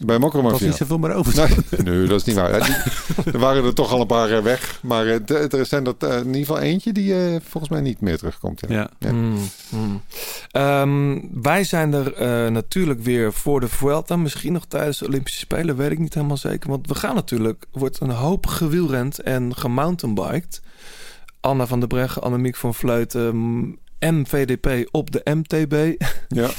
Bij Mokro Er was niet zoveel meer over. Nee, nee, dat is niet waar. Die- er waren er toch al een paar eh, weg. Maar eh, er zijn er eh, in ieder geval eentje die volgens mij niet meer terugkomt. Ja. Ja. Ja. Hmm, hmm. Ehm, wij zijn er eh, natuurlijk weer voor de Vuelta. Misschien nog tijdens de Olympische Spelen, weet ik niet helemaal zeker. Want we gaan natuurlijk, wordt een hoop gewielrend en gemountainbiked. Anna van der Breggen, Annemiek van Vleuten, MVDP op de MTB. Ja.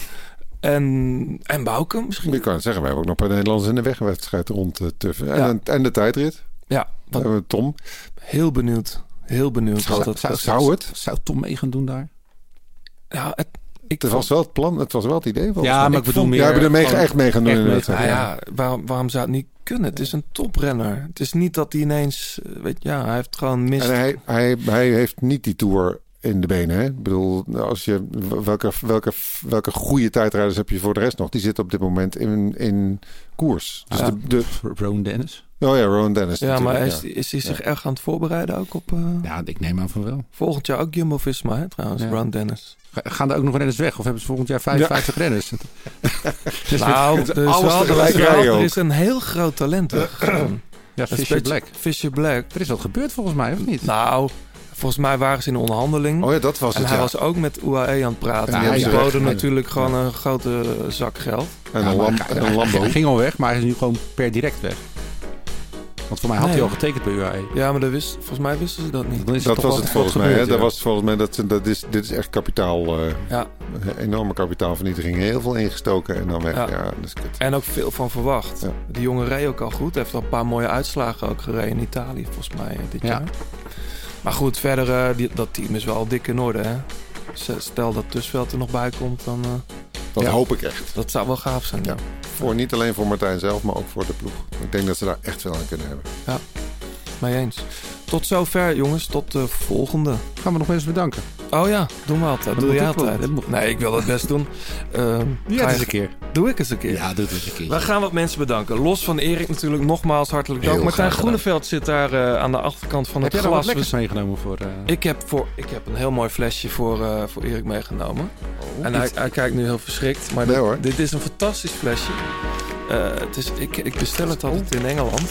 En, en Bouke misschien. Ik kan het zeggen, we hebben ook nog een paar Nederlanders in de wegwedstrijd rond te tuffen. En, Ja. en de tijdrit. Ja, Dan wat, hebben we Tom. heel benieuwd. Heel benieuwd wat dat zou, Zou het? Zou Tom mee gaan doen daar? Ja, het, ik Het was wel het plan, het was wel het idee. Ja, maar ik bedoel vond- meer Ja, hebben er mee, echt mee gaan doen in de wedstrijd. Nou Ja. ja, waarom, waarom zou het niet kunnen? Het is een toprenner. Het is niet dat hij ineens, eh, weet je, ja, hij heeft gewoon mist. En hij, hij, hij heeft niet die tour in de benen. Hè? Ik bedoel, als je, welke, welke, welke goede tijdrijders heb je voor de rest nog? Die zitten op dit moment in, in koers. Dus Ja. de, de, Rowan Dennis? oh ja, Rowan Dennis. ja, maar is, is hij zich erg aan het voorbereiden ook op eh, Ja, ik neem aan van wel. volgend jaar ook Jumbo-Visma, hè, trouwens, Ja. Ron Dennis. Ga- Gaan er ook nog renners weg? Of hebben ze volgend jaar 55 renners? Dus nou, dus alles wel, er, rijden er is een heel groot talent ja, Fisher Black. Fisher Black. Er is wat gebeurd volgens mij, of niet? Nou, volgens mij waren ze in onderhandeling. Oh ja, dat was en het, hij ja. was ook met UAE aan het praten. En En die boden natuurlijk gewoon een grote zak geld. En Ja, een, lam, hij- en een hij- Lambo. Hij ging al weg, maar hij is nu gewoon per direct weg. Want voor mij had Nee. hij al getekend bij UAE. Ja, maar dat wist, volgens mij wisten ze dat niet. Dan is Dat toch was het volgens mij. Hè? Dat was volgens mij dat, ze- dat is, dit is echt kapitaal, eh, Ja, enorme kapitaalvernietiging. Heel veel ingestoken en dan weg. Ja, Ja. dat is kut. en ook veel van verwacht. Ja. Die jongen reed ook al goed. Heeft al een paar mooie uitslagen ook gereden in Italië, volgens mij, dit Ja. jaar. Maar goed, verder, eh, die, dat team is wel dik in orde, hè. Stel dat Tusveld er nog bij komt, dan uh, Dat Ja. hoop ik echt. dat zou wel gaaf zijn. Ja. Voor, niet alleen voor Martijn zelf, maar ook voor de ploeg. Ik denk dat ze daar echt veel aan kunnen hebben. Mee eens. Tot zover, jongens. Tot de volgende. Gaan we nog mensen bedanken? Oh ja, doen we altijd. Dat doe wel. altijd. Nee, ik wil het best doen. Ehm, je- is een keer. Doe ik eens een keer. Ja, doe het eens een keer. We gaan wat mensen bedanken. Los van Erik natuurlijk nogmaals hartelijk dank. Heel Martijn gedaan. Groeneveld zit daar eh, aan de achterkant van Heb het jij wat glas. lekkers We- meegenomen voor... eh, ik, heb voor, ik heb een heel mooi flesje voor, eh, voor Erik meegenomen. en hij, hij kijkt nu heel verschrikt. Maar Nee, dit is een fantastisch flesje. Eh, het is, ik, ik bestel het altijd in Engeland.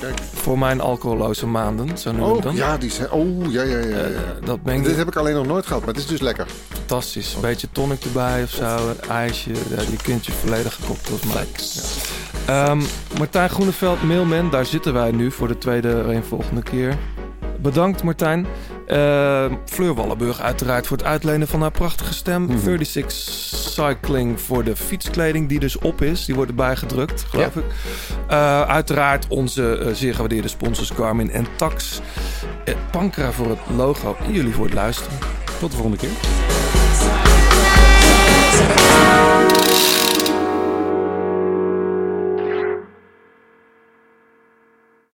Kijk. Voor mijn alcoholloze maanden, zo noem ik Oh, dan. ja, die zijn. Oh, ja, ja, ja. ja. Eh, dat Dit heb ik alleen nog nooit gehad, maar het is dus lekker. fantastisch. Een beetje tonic erbij of zo, een ijsje. Ja, je kunt je volledig gekoppeld mij. Ja. Martijn Groeneveld, Mailman, daar zitten wij nu voor de tweede en volgende keer. Bedankt Martijn. Ehm Fleur Wallenburg uiteraard voor het uitlenen van haar prachtige stem. Mhm. 36 Cycling voor de fietskleding die dus op is. Die wordt erbij gedrukt, geloof ik. Eh, uiteraard onze eh, zeer gewaardeerde sponsors Garmin en Tax. Eh, Pankra voor het logo en jullie voor het luisteren. Tot de volgende keer.